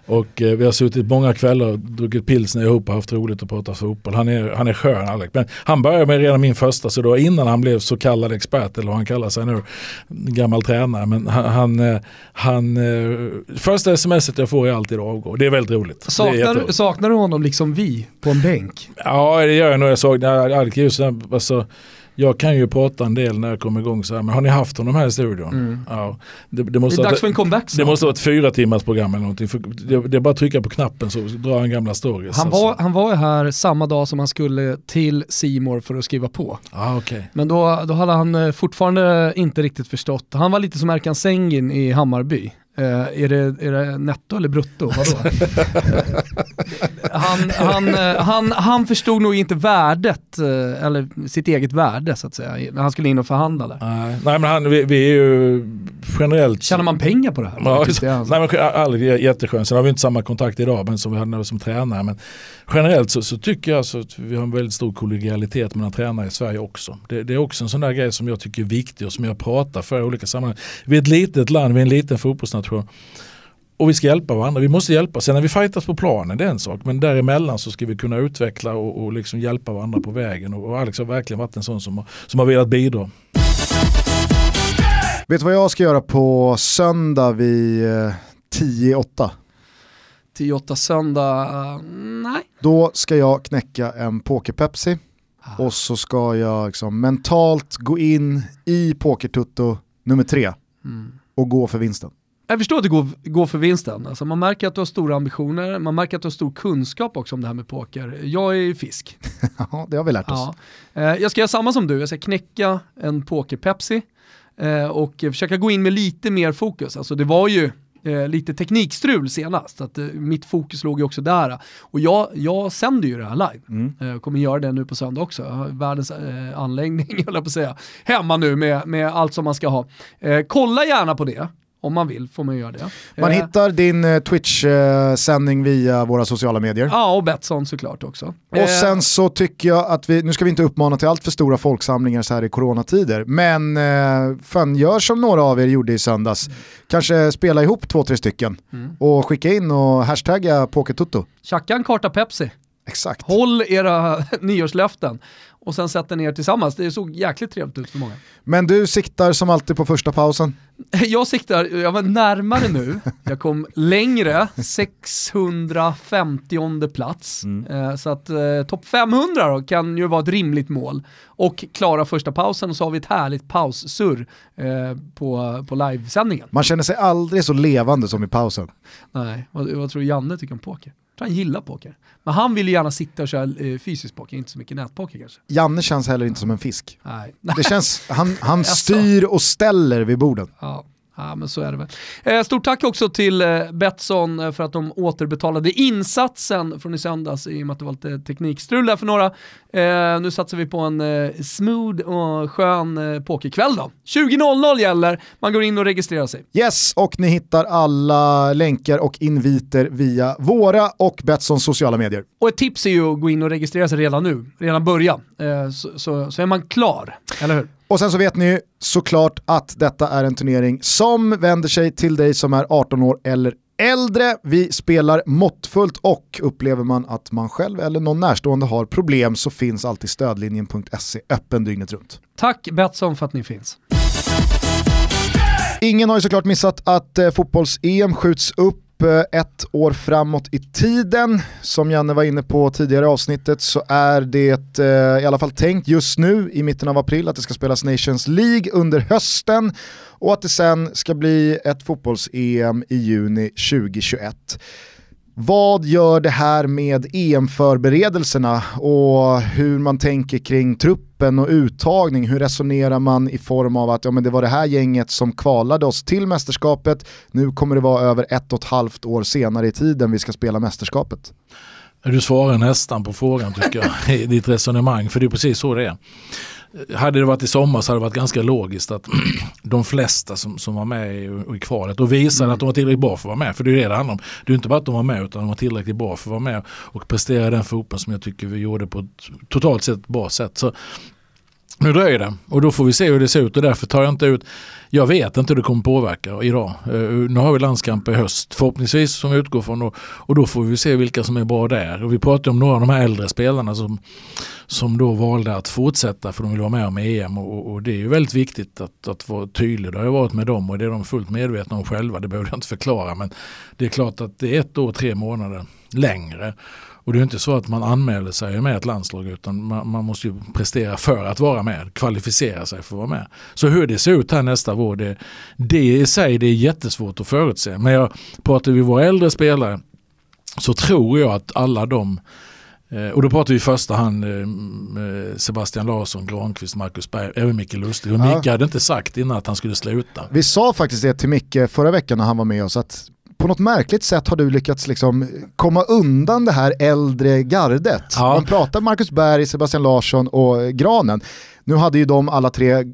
Och eh, vi har suttit många kvällar och druckit pilsner ihop och haft roligt och pratat fotboll. Han är, han är skön Alec. Men han började med redan min första, så då innan han blev så kallad expert, eller vad han kallar sig nu, gammal tränare. Men han, han, eh, han eh, första smset jag får är alltid avgå. Det är väldigt roligt. Saknar, saknar du honom liksom vi på en bänk? Ja det gör jag nog. Jag såg, Alec är ju sådär, alltså, jag kan ju prata en del när jag kommer igång så här, men har ni haft honom här i studion? Mm. Ja, det, det, måste det är dags för en comeback Det måste vara ett fyra timmars program eller någonting. Det, det är bara att trycka på knappen så drar han gamla stories. Han var, alltså. han var här samma dag som han skulle till Simor för att skriva på. Ah, okay. Men då, då hade han eh, fortfarande inte riktigt förstått. Han var lite som Erkan Sengin i Hammarby. Uh, är, det, är det netto eller brutto? Vadå? han, han, uh, han, han förstod nog inte värdet, uh, eller sitt eget värde så att säga, när han skulle in och förhandla där. nej men han, vi, vi, är ju generellt... Tjänar man pengar på det här? Ja, nej men aldrig jätteskönt, sen har vi inte samma kontakt idag men som vi hade som tränare. Men generellt så, så tycker jag alltså att vi har en väldigt stor kollegialitet mellan tränare i Sverige också. Det, det, är också en sån där grej som jag tycker är viktig och som jag pratar för i olika sammanhang. Vi är ett litet land, vi är en liten fotbollsnation. Och vi ska hjälpa varandra, vi måste hjälpa. Sen när vi fightas på planen, det är en sak. Men däremellan så ska vi kunna utveckla och, och liksom hjälpa varandra på vägen. Och, och Alex har verkligen varit en sån som har, som har velat bidra. Vet du vad jag ska göra på söndag vid 10-8? Eh, 10-8 söndag, uh, nej. Då ska jag knäcka en poker-Pepsi ah. och så ska jag liksom mentalt gå in i pokertutto nummer tre mm. och gå för vinsten. Jag förstår att du går, går för vinsten. Alltså man märker att du har stora ambitioner, man märker att du har stor kunskap också om det här med poker. Jag är ju fisk. ja, det har vi lärt oss. Ja. Eh, jag ska göra samma som du, jag ska knäcka en poker-Pepsi eh, och försöka gå in med lite mer fokus. Alltså det var ju eh, lite teknikstrul senast. Att, mitt fokus låg ju också där. Och jag, jag sänder ju det här live. Mm. Eh, kommer göra det nu på söndag också. Jag har världens anläggning, höll jag på att säga. Hemma nu med, med allt som man ska ha. Kolla gärna på det. Om man vill får man göra det. Man Eh, hittar din eh, Twitch-sändning via våra sociala medier. Ja, och Betsson såklart också. Eh, Och sen så tycker jag att vi, nu ska vi inte uppmana till allt för stora folksamlingar så här i coronatider, men eh, fan gör som några av er gjorde i söndags. Kanske spela ihop två, tre stycken Mm. och skicka in och hashtagga Pokertutto. Tjacka en karta Pepsi. Exakt. Håll era nyårslöften och sen sätt er ner tillsammans. Det såg jäkligt trevligt ut för många. Men du siktar som alltid på första pausen. Jag siktar, jag var närmare nu, jag kom längre, 650 plats. Eh, så att eh, topp 500 då kan ju vara ett rimligt mål. Och klara första pausen och så har vi ett härligt paussurr eh, på, på livesändningen. Man känner sig aldrig så levande som i pausen. Nej, vad, vad tror Janne tycker om poker? Tror han gillar poker. Men han vill ju gärna sitta och köra eh, fysisk poker, inte så mycket nätpoker kanske. Janne känns heller inte som en fisk. Nej. Det känns, han, han styr och ställer vid borden. Ja. Ja men så är det väl. Eh, stort tack också till eh, Betsson eh, för att de återbetalade insatsen från i söndags i och med att det var lite teknikstrul där för några. Eh, nu satsar vi på en eh, smooth och skön eh, pokerkväll då. 20.00 gäller, man går in och registrerar sig. Yes, och ni hittar alla länkar och inviter via våra och Betssons sociala medier. Och ett tips är ju att gå in och registrera sig redan nu, redan börja. Eh, så, så, så är man klar, eller hur? Och sen så vet ni såklart att detta är en turnering som vänder sig till dig som är 18 år eller äldre. Vi spelar måttfullt och upplever man att man själv eller någon närstående har problem så finns alltid stödlinjen.se öppen dygnet runt. Tack Betsson för att ni finns. Ingen har ju såklart missat att eh, fotbolls-EM skjuts upp eh, ett år framåt i tiden. Som Janne var inne på tidigare i avsnittet så är det eh, i alla fall tänkt just nu i mitten av april att det ska spelas Nations League under hösten och att det sen ska bli ett fotbolls-EM i juni 2021. Vad gör det här med EM-förberedelserna och hur man tänker kring truppen och uttagning? Hur resonerar man i form av att ja, men det var det här gänget som kvalade oss till mästerskapet, nu kommer det vara över ett och ett halvt år senare i tiden vi ska spela mästerskapet. Du svarar nästan på frågan tycker jag i ditt resonemang, för det är precis så det är. Hade det varit i sommar så hade det varit ganska logiskt att de flesta som, som var med i, i kvalet och visade att de var tillräckligt bra för att vara med, för det är det det handlar om. Det är inte bara att de var med utan de var tillräckligt bra för att vara med och prestera den fotboll som jag tycker vi gjorde på ett totalt sett bra sätt. Så nu dröjer det och då får vi se hur det ser ut och därför tar jag inte ut, jag vet inte hur det kommer påverka idag. Uh, nu har vi landskamp i höst förhoppningsvis som vi utgår från och, och då får vi se vilka som är bra där. Och vi pratade om några av de här äldre spelarna som, som då valde att fortsätta för de vill vara med om EM och, och det är ju väldigt viktigt att, att vara tydlig. Det har jag varit med dem och det är de fullt medvetna om själva, det behöver jag inte förklara men det är klart att det är ett år, tre månader längre. Och det är inte så att man anmäler sig med ett landslag utan man, man, måste ju prestera för att vara med, kvalificera sig för att vara med. Så hur det ser ut här nästa vår, det, det i sig det är jättesvårt att förutse. Men jag pratar vi våra äldre spelare så tror jag att alla de och då pratar vi i första hand Sebastian Larsson, Granqvist, Marcus Berg, även Micke Lustig. Och Micke ja. hade inte sagt innan att han skulle sluta. Vi sa faktiskt det till Micke förra veckan när han var med oss att på något märkligt sätt har du lyckats liksom komma undan det här äldre gardet. Ja. Man pratar Marcus Berg, Sebastian Larsson och Granen. Nu hade ju de alla tre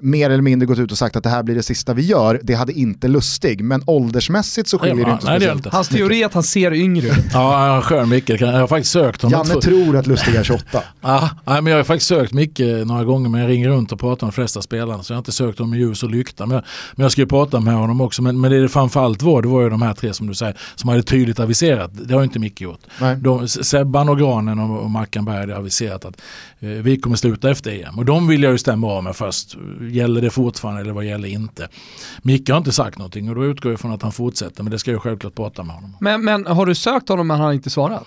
mer eller mindre gått ut och sagt att det här blir det sista vi gör, det hade inte Lustig, men åldersmässigt så skiljer ja, det inte nej, speciellt. inte. Hans teori är att han ser yngre ut. ja, jag skön Micke, jag har faktiskt sökt honom. Janne tror att Lustig är 28. ja, men jag har faktiskt sökt Micke några gånger, men jag ringer runt och pratar med de flesta spelarna, så jag har inte sökt dem med ljus och lykta. Men jag, men jag ska ju prata med honom också, men, men det det framförallt var, det var ju de här tre som du säger, som hade tydligt aviserat, det har inte Micke gjort. Nej. De, Sebban och Granen och, och Mackan Berg har aviserat att eh, vi kommer sluta efter EM. Och de vill jag ju stämma av med först. Gäller det fortfarande eller vad gäller inte? Micke har inte sagt någonting och då utgår jag från att han fortsätter men det ska jag självklart prata med honom. Men, men har du sökt honom men han har inte svarat?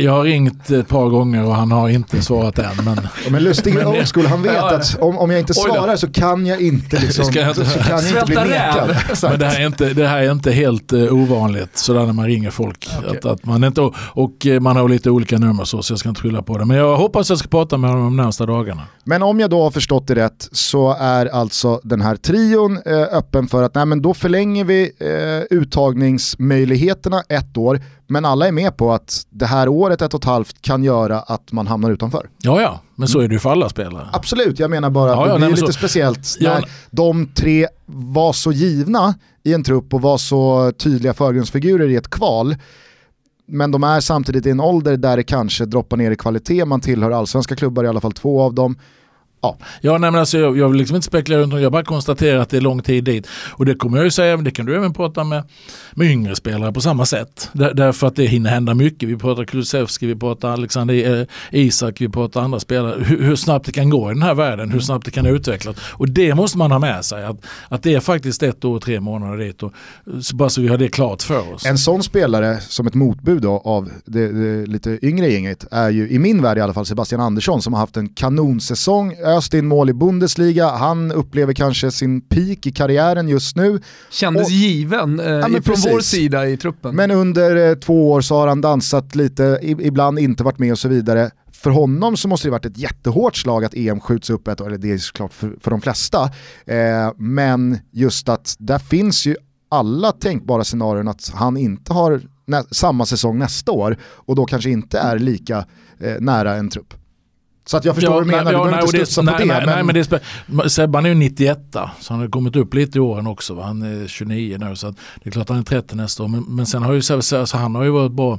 Jag har ringt ett par gånger och han har inte svarat än. Men, ja, men Lustig är old school, han vet ja, att om, om jag inte svarar så kan jag inte liksom, så, jag inte, så kan jag inte bli nekad. Men det här är inte, det här är inte helt uh, ovanligt sådär när man ringer folk. Okay. Att, att man inte, och, och, eh, man har lite olika nummer så, så jag ska inte skylla på det. Men jag hoppas att jag ska prata med honom de närmsta dagarna. Men om jag då har förstått det rätt så är alltså den här trion eh, öppen för att nej, men då förlänger vi eh, uttagningsmöjligheterna ett år men alla är med på att det här året, ett och ett halvt, kan göra att man hamnar utanför. Ja, ja, men så är det ju för alla spelare. Absolut, jag menar bara att ja, det ja, blir lite så... speciellt när ja. de tre var så givna i en trupp och var så tydliga förgrundsfigurer i ett kval. Men de är samtidigt i en ålder där det kanske droppar ner i kvalitet, man tillhör allsvenska klubbar i alla fall två av dem. Ja, ja nej, men alltså, jag, jag vill liksom inte spekulera runt jag bara konstaterar att det är lång tid dit. Och det kommer jag ju säga, det kan du även prata med, med yngre spelare på samma sätt. Där, därför att det hinner hända mycket. Vi pratar Kulusevski, vi pratar Alexander eh, Isak, vi pratar andra spelare. Hur, hur, snabbt det kan gå i den här världen, hur snabbt det kan utvecklas. Och det måste man ha med sig, att, att det är faktiskt ett år och tre månader dit. Och, så bara så vi har det klart för oss. En sån spelare som ett motbud då, av det, det lite yngre gänget är ju i min värld i alla fall Sebastian Andersson som har haft en kanonsäsong öst in mål i Bundesliga, han upplever kanske sin peak i karriären just nu. Kändes och, given eh, ja, från precis. vår sida i truppen. Men under eh, två år så har han dansat lite, ibland inte varit med och så vidare för honom så måste det varit ett jättehårt slag att EM skjuts upp ett år, eller det är såklart för, för de flesta. Eh, men just att där finns ju alla tänkbara scenarion att han inte har samma säsong nästa år och då kanske inte är lika eh, nära en trupp. Så att jag förstår ja, vad du menar, ja, du behöver inte studsa på det. Nej, men... nej, men det Sebban är ju 91 så han har kommit upp lite i åren också. Va? Han är 29 nu så det är klart han är 30 nästa år. Men, men sen har ju så han har ju varit bra.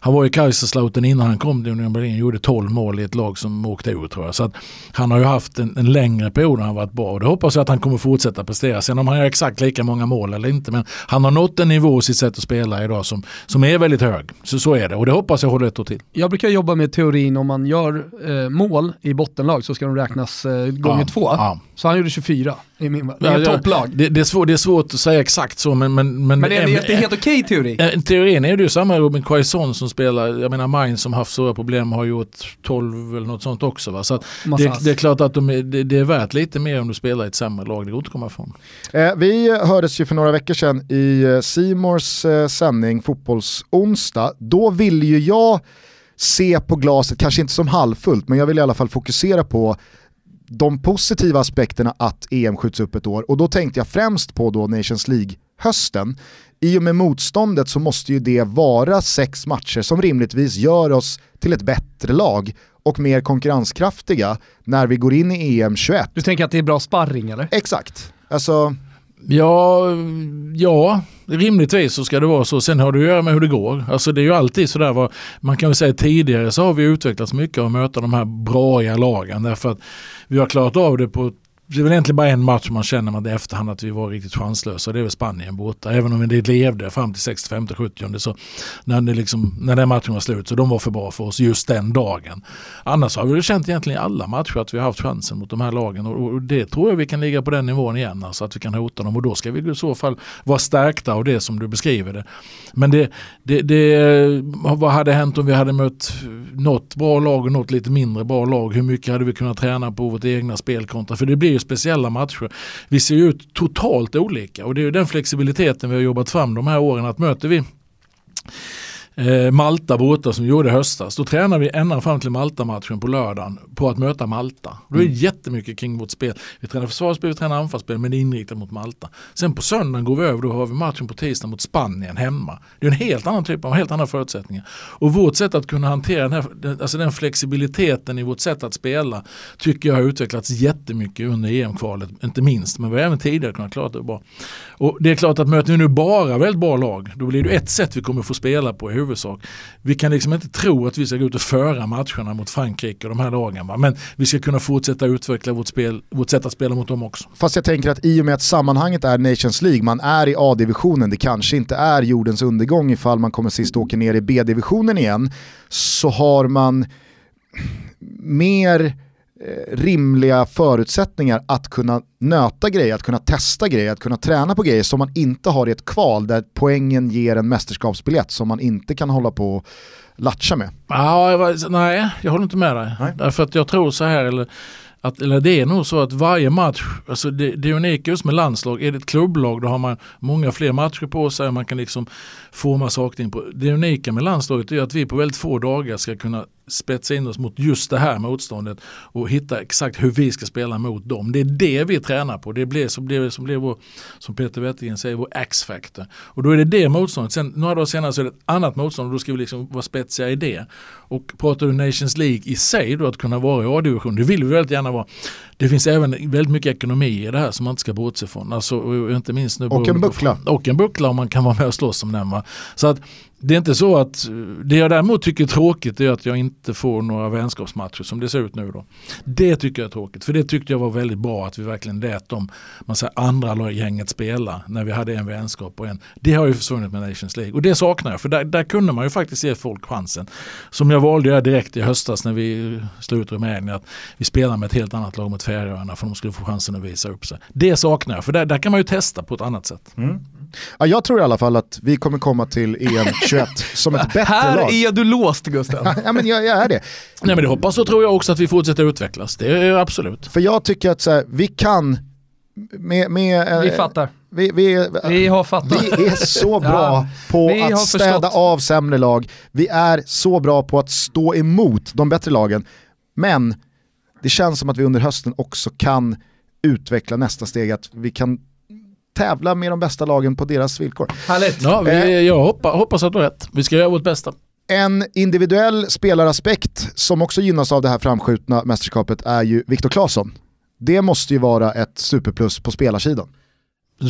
Han var i Kaiserslautern innan han kom till Union Berlin gjorde 12 mål i ett lag som åkte ur tror jag. Så att han har ju haft en, en längre period när han varit bra och det hoppas jag att han kommer fortsätta prestera. Sen om han gör exakt lika många mål eller inte men han har nått en nivå i sitt sätt att spela idag som, som är väldigt hög. Så, så är det och det hoppas jag håller ett år till. Jag brukar jobba med teorin om man gör eh, mål i bottenlag så ska de räknas eh, gånger ja, två. Ja. Så han gjorde 24 i min Det är ja, topplag. Det, det, är svår, det är svårt att säga exakt så men... Men, men, men är det, det är helt okej okay, teori? Äh, teorin är det ju samma Robin Quaison som spelar, jag menar Mainz som haft stora problem har gjort 12 eller något sånt också. Va? Så det, det, är klart att de är, det, det, är värt lite mer om du spelar i ett sämre lag, det går inte att komma ifrån. Eh, vi hördes ju för några veckor sedan i Simors eh, sändning Fotbollsonsdag. Då ville ju jag se på glaset, kanske inte som halvfullt, men jag vill i alla fall fokusera på de positiva aspekterna att EM skjuts upp ett år. Och då tänkte jag främst på då Nations League-hösten. I och med motståndet så måste ju det vara sex matcher som rimligtvis gör oss till ett bättre lag och mer konkurrenskraftiga när vi går in i EM 21. Du tänker att det är bra sparring eller? Exakt. Alltså, Ja, ja, rimligtvis så ska det vara så. Sen har det att göra med hur det går. Alltså det är ju alltid sådär, vad, man kan väl säga tidigare så har vi utvecklats mycket av att möta de här braiga lagen. Därför att vi har klarat av det på det är väl egentligen bara en match man känner man i efterhand att vi var riktigt chanslösa. Det är väl Spanien borta. Även om det levde fram till 65-70 så när, det liksom, när den matchen var slut så de var för bra för oss just den dagen. Annars har vi väl känt egentligen i alla matcher att vi har haft chansen mot de här lagen och, och det tror jag vi kan ligga på den nivån igen. Alltså att vi kan hota dem och då ska vi i så fall vara stärkta av det som du beskriver det. Men det, det, det vad hade hänt om vi hade mött något bra lag och något lite mindre bra lag? Hur mycket hade vi kunnat träna på vårt egna spelkontra? För det blir ju speciella matcher. Vi ser ju ut totalt olika och det är ju den flexibiliteten vi har jobbat fram de här åren att möter vi eh, Malta borta som vi gjorde i höstas. Då tränar vi ända fram till Malta-matchen på lördagen på att möta Malta. Då är det mm. jättemycket kring vårt spel. Vi tränar försvarsspel, vi tränar anfallsspel men det är inriktat mot Malta. Sen på söndagen går vi över, då har vi matchen på tisdag mot Spanien hemma. Det är en helt annan typ av, helt andra förutsättningar. Och vårt sätt att kunna hantera den, här, alltså den flexibiliteten i vårt sätt att spela tycker jag har utvecklats jättemycket under EM-kvalet, inte minst, men vi har även tidigare kunnat klara det bra. Och det är klart att möter vi nu bara väldigt bra lag, då blir det ett sätt vi kommer få spela på i huvudsak. Vi kan liksom inte tro att vi ska gå ut och föra matcherna mot Frankrike och de här lagen. Va? Men vi ska kunna fortsätta utveckla vårt, spel, vårt sätt att spela mot dem också. Fast jag tänker att i och med att sammanhanget är Nations League, man är i A-divisionen, det kanske inte är jordens undergång ifall man kommer sist och åker ner i B-divisionen igen, så har man mer rimliga förutsättningar att kunna nöta grejer, att kunna testa grejer, att kunna träna på grejer som man inte har i ett kval där poängen ger en mästerskapsbiljett som man inte kan hålla på och latcha med. Ja, nej, jag håller inte med dig. Nej. Därför att jag tror så här, eller, att, eller det är nog så att varje match, alltså det, det är unika just med landslag, är det ett klubblag då har man många fler matcher på sig, man kan liksom forma saker in på. Det unika med landslaget är att vi på väldigt få dagar ska kunna spetsa in oss mot just det här motståndet och hitta exakt hur vi ska spela mot dem. Det är det vi tränar på. Det blir som, blir, som, blir vår, som Peter Wettergren säger, vår X-factor. Och då är det det motståndet. Sen några dagar senare så är det ett annat motstånd och då ska vi liksom vara spetsiga i det. Och pratar du Nations League i sig då att kunna vara i A-division, det vill vi väldigt gärna vara. Det finns även väldigt mycket ekonomi i det här som man inte ska bortse från. Alltså, och inte minst nu Och en buckla. Och en buckla om man kan vara med och slåss om den. Va? Så att det är inte så att, det jag däremot tycker är tråkigt är att jag inte får några vänskapsmatcher som det ser ut nu då. Det tycker jag är tråkigt, för det tyckte jag var väldigt bra att vi verkligen lät de, man säger andra gänget spela när vi hade en vänskap och en. Det har ju försvunnit med Nations League och det saknar jag, för där, där kunde man ju faktiskt ge folk chansen. Som jag valde jag direkt i höstas när vi slog ut Rumänien, att vi spelar med ett helt annat lag mot Färöarna för de skulle få chansen att visa upp sig. Det saknar jag, för där, där kan man ju testa på ett annat sätt. Mm. Ja, jag tror i alla fall att vi kommer komma till EM 21 som ett bättre Här lag. är du låst Gusten. Ja, men jag, jag är det. Nej men det hoppas och tror jag också att vi fortsätter utvecklas. Det är absolut. För jag tycker att så här, vi kan med, med, eh, Vi fattar. Vi, vi, Vi har fattat. vi är så bra Ja, på att städa förstått. av sämre lag. Vi är så bra på att stå emot de bättre lagen. Men det känns som att vi under hösten också kan utveckla nästa steg, att vi kan tävla med de bästa lagen på deras villkor. Härligt. Ja, Eh. vi, jag hoppas, hoppas att du har rätt. Vi ska göra vårt bästa. En individuell spelaraspekt som också gynnas av det här framskjutna mästerskapet är ju Viktor Claesson. Det måste ju vara ett superplus på spelarsidan.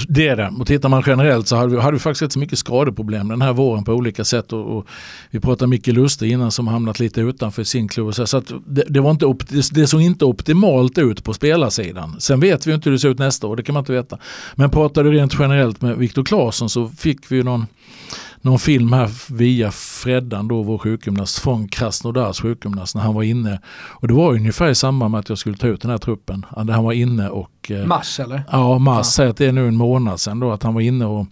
Det är det. Och tittar man generellt så hade vi, hade vi faktiskt rätt så mycket skadeproblem den här våren på olika sätt. Och, och vi pratade Micke Lustig innan som hamnat lite utanför sin klubb. Så, så att det, det, var inte op, det, det såg inte optimalt ut på spelarsidan. Sen vet vi inte hur det ser ut nästa år, det kan man inte veta. Men pratade du rent generellt med Viktor Claesson så fick vi ju någon någon film här via Freddan då, vår sjukgymnast, från Krasnodars sjukgymnast när han var inne. Och det var ungefär i samband med att jag skulle ta ut den här truppen. Där han var inne och eh, Mars eller? Ja, Mars säger att det är nu en månad sedan då att han var inne och,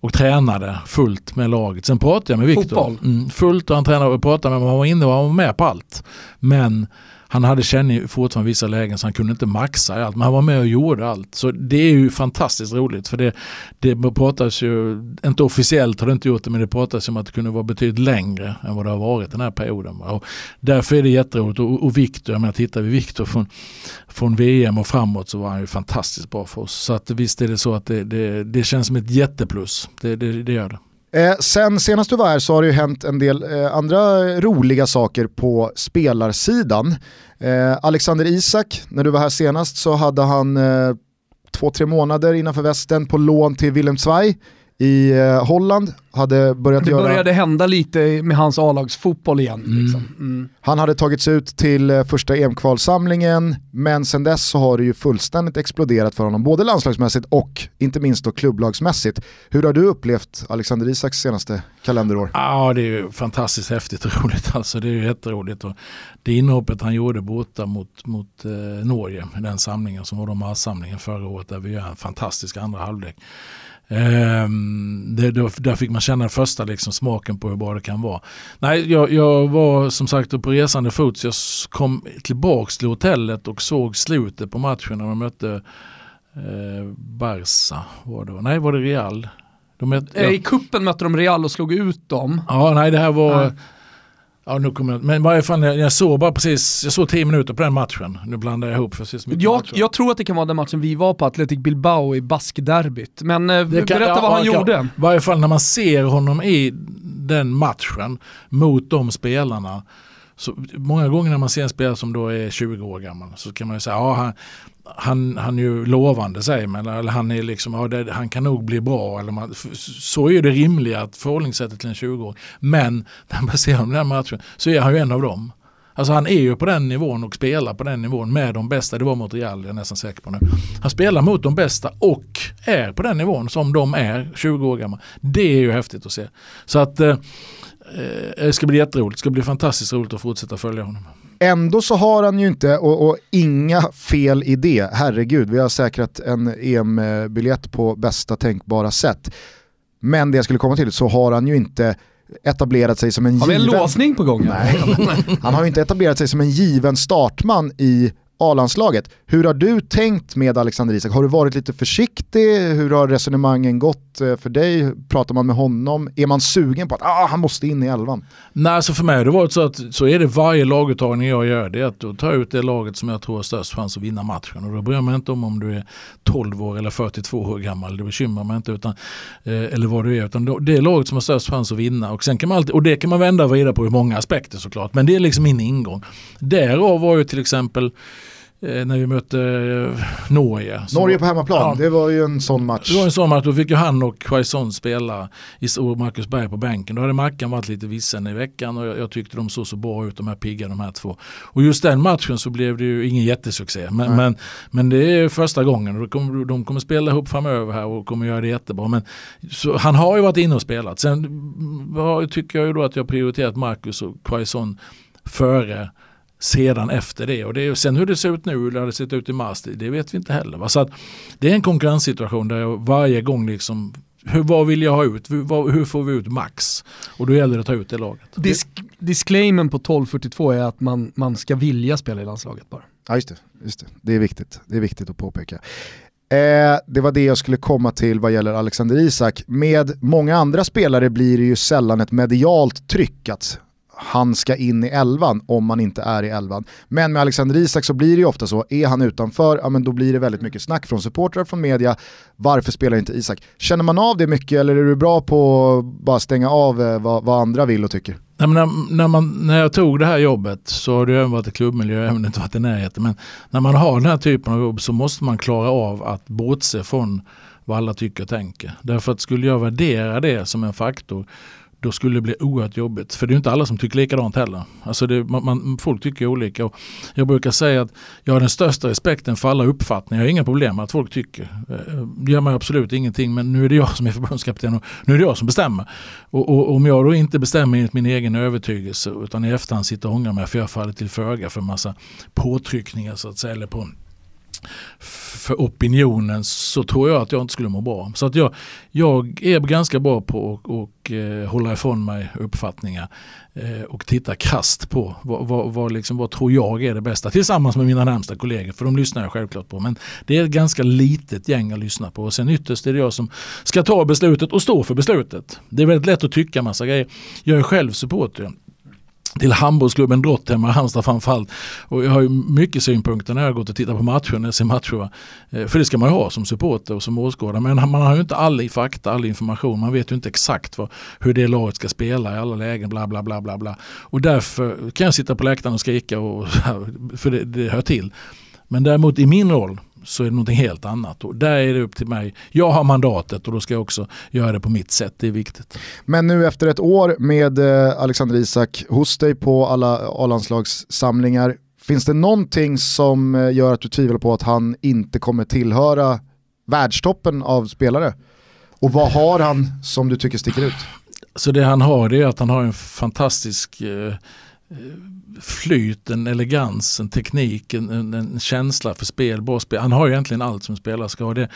och tränade fullt med laget. Sen pratade jag med Viktor. Mm, fullt och han tränade och pratade med honom. Han var inne och han var med på allt. Men han hade känning fortfarande vissa lägen så han kunde inte maxa i allt. Men han var med och gjorde allt. Så det är ju fantastiskt roligt. För det, det pratas ju, inte officiellt har det inte gjort det, men det pratas ju om att det kunde vara betydligt längre än vad det har varit den här perioden. Och därför är det jätteroligt. Och, och Viktor, jag menar tittar vi Viktor från, från VM och framåt så var han ju fantastiskt bra för oss. Så att visst är det så att det, det, det känns som ett jätteplus. Det, det, det gör det. Eh, sen senast du var här så har det ju hänt en del eh, andra roliga saker på spelarsidan. Eh, Alexander Isak, när du var här senast så hade han eh, två, tre månader innanför västen på lån till Willem Zweig i eh, Holland. Hade börjat Det göra... började hända lite med hans A-lagsfotboll igen. Liksom. Mm. Han hade tagits ut till eh, första EM-kvalsamlingen, men sen dess så har det ju fullständigt exploderat för honom, både landslagsmässigt och inte minst då klubblagsmässigt. Hur har du upplevt Alexander Isaks senaste kalenderår? Ja, det är ju fantastiskt häftigt och roligt. Alltså, det är ju jätteroligt. Och det inhoppet han gjorde borta mot, mot eh, Norge, den samlingen som var då marssamlingen förra året, där vi gör en fantastisk andra halvlek. Ehm, det, då, där fick man känna första liksom, smaken på hur bra det kan vara. Nej, jag, jag var som sagt på resande fot så jag kom tillbaks till hotellet och såg slutet på matchen när de mötte eh, Barca. Var det, nej, var det Real? De mötte, Eh, I kuppen mötte de Real och slog ut dem. Ja, nej det här var... Ja. Ja, nu kommer jag, men i varje fall jag, jag såg bara precis, jag såg tio minuter på den matchen. Nu blandar jag ihop så mycket Jag, matcher. jag tror att det kan vara den matchen vi var på, Athletic Bilbao i baskderbyt. Men eh, Det kan- berätta ja, vad han gjorde. I varje fall när man ser honom i den matchen mot de spelarna. Så många gånger när man ser en spelare som då är 20 år gammal så kan man ju säga ja, han, han, han är ju lovande säger man. Eller han, är liksom, ja, det, han kan nog bli bra. Eller man, så är det rimliga att förhållningssättet till en 20-åring. Men när man ser honom i den här matchen så är han ju en av dem. Alltså han är ju på den nivån och spelar på den nivån med de bästa. Det var mot Real, jag är nästan säker på nu. Han spelar mot de bästa och är på den nivån som de är 20 år gammal. Det är ju häftigt att se. Så att eh, eh, det ska bli jätteroligt. Det ska bli fantastiskt roligt att fortsätta följa honom. Ändå så har han ju inte, och, och, inga fel i det, herregud, vi har säkrat en EM-biljett på bästa tänkbara sätt. Men det jag skulle komma till så har han ju inte etablerat sig som en given... Har vi en låsning på gång? Nej, han har ju inte etablerat sig som en given startman i A-landslaget. Hur har du tänkt med Alexander Isak? Har du varit lite försiktig? Hur har resonemangen gått eh, för dig? Pratar man med honom? Är man sugen på att ah, han måste in i elvan? Nej, alltså för mig har det varit så att så är det varje laguttagning jag gör. Det är att då tar jag ut det laget som jag tror har störst chans att vinna matchen. Och då bryr jag mig inte om om du är 12 år eller 42 år gammal. Det bekymrar mig inte. Utan, eh, eller vad du är. Utan det är laget som har störst chans att vinna. Och, sen kan man alltid, och det kan man vända och vrida på i många aspekter såklart. Men det är liksom min ingång. Därav var ju till exempel när vi mötte eh, Norge. Norge på hemmaplan, ja, det var ju en sån match. Det var en sån match, då fick ju han och Quaison spela och Marcus Berg på bänken. Då hade Mackan varit lite vissen i veckan och jag, jag, tyckte de såg så bra ut de här pigga de här två. Och just den matchen så blev det ju ingen jättesuccé. Men, men, men, det är första gången och kommer, de kommer spela ihop framöver här och kommer göra det jättebra. Men, så, han har ju varit inne och spelat. Sen mm, tycker jag ju då att jag prioriterat Marcus och Quaison före sedan efter det. Och det är, sen hur det ser ut nu, hur det hade sett ut i mars, det vet vi inte heller. Va? Så att det är en konkurrenssituation där jag varje gång liksom hur, vad vill jag ha ut? Hur, hur, får vi ut max? Och då gäller det att ta ut det laget. Disk, disclaimen på 1242 är att man, man ska vilja spela i landslaget bara. Ja just det, just det. det är viktigt. Det är viktigt att påpeka. Eh, det var det jag skulle komma till vad gäller Alexander Isak. Med många andra spelare blir det ju sällan ett medialt tryck att han ska in i elvan om man inte är i elvan. Men med Alexander Isak så blir det ju ofta så, är han utanför, ja men då blir det väldigt mycket snack från supportrar, från media, varför spelar inte Isak? Känner man av det mycket eller är du bra på att bara stänga av eh, vad, vad andra vill och tycker? Nej, när, när, man, när jag tog det här jobbet så har det även varit i klubbmiljö, även inte varit i närheten. Men när man har den här typen av jobb så måste man klara av att bortse från vad alla tycker och tänker. Därför att skulle jag värdera det som en faktor då skulle det bli oerhört jobbigt. För det är inte alla som tycker likadant heller. Alltså det, man, man, folk tycker olika. Och jag brukar säga att jag har den största respekten för alla uppfattningar. Jag har inga problem med att folk tycker. Det gör mig absolut ingenting men nu är det jag som är förbundskapten och nu är det jag som bestämmer. Och, och om jag då inte bestämmer enligt min egen övertygelse utan i efterhand sitter och ångrar mig för jag faller till föga för massa påtryckningar så att säga. Eller på för opinionen så tror jag att jag inte skulle må bra. Så att jag, jag är ganska bra på att och, eh, hålla ifrån mig uppfattningar eh, och titta krast på vad, vad, vad, liksom, vad tror jag är det bästa tillsammans med mina närmsta kollegor för de lyssnar jag självklart på. Men det är ett ganska litet gäng att lyssna på och sen ytterst är det jag som ska ta beslutet och stå för beslutet. Det är väldigt lätt att tycka massa grejer. Jag är själv supporter till handbollsklubben Drott Halmstad framförallt. Och jag har ju mycket synpunkter när jag gått och tittat på matcher, när jag ser matcher. Eh, för det ska man ju ha som supporter och som åskådare. Men man har ju inte all fakta, all information. Man vet ju inte exakt vad, hur det laget ska spela i alla lägen. Bla, bla, bla, bla, bla. Och därför kan jag sitta på läktaren och skrika, och, för det, det hör till. Men däremot i min roll så är det någonting helt annat. Och där är det upp till mig. Jag har mandatet och då ska jag också göra det på mitt sätt. Det är viktigt. Men nu efter ett år med eh, Alexander Isak hos dig på alla A-landslagssamlingar, finns det någonting som eh, gör att du tvivlar på att han inte kommer tillhöra världstoppen av spelare? Och vad har han som du tycker sticker ut? Så det han har det är att han har en fantastisk eh, flyt, en elegans, en teknik, en, en, känsla för spel, bra spel. Han har ju egentligen allt som spelare ska ha. Det,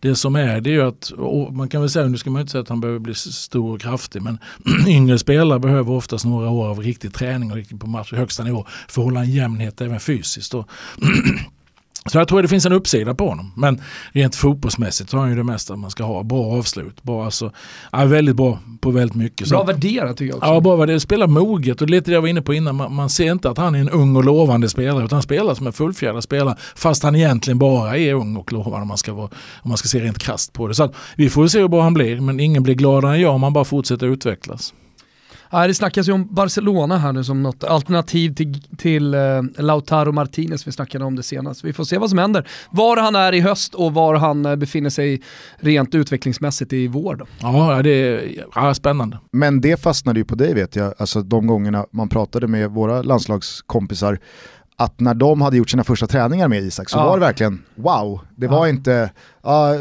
det som är det är ju att, man kan väl säga, nu ska man inte säga att han behöver bli stor och kraftig, men yngre spelare behöver oftast några år av riktig träning och riktigt på match, högsta nivå för att hålla en jämnhet även fysiskt. Så jag tror att det finns en uppsida på honom. Men rent fotbollsmässigt så har han ju det mesta man ska ha. Bra avslut. Bra, alltså, ja, väldigt bra på väldigt mycket. Bra värderat tycker jag också. Ja, bra värderat. Spelar moget och lite det jag var inne på innan. Man, man, ser inte att han är en ung och lovande spelare utan han spelar som en fullfjädrad spelare. Fast han egentligen bara är ung och lovande om man ska, vara, om man ska se rent krast på det. Så vi får se hur bra han blir men ingen blir gladare än jag om han bara fortsätter utvecklas. Ja, det snackas ju om Barcelona här nu som något alternativ till, till uh, Lautaro Martinez, vi snackade om det senast. Vi får se vad som händer. Var han är i höst och var han uh, befinner sig rent utvecklingsmässigt i vår. Då. Ja, det är ja, spännande. Men det fastnade ju på dig vet jag, alltså de gångerna man pratade med våra landslagskompisar att när de hade gjort sina första träningar med Isak så Ja. var det verkligen wow. Det var Ja. inte, ja,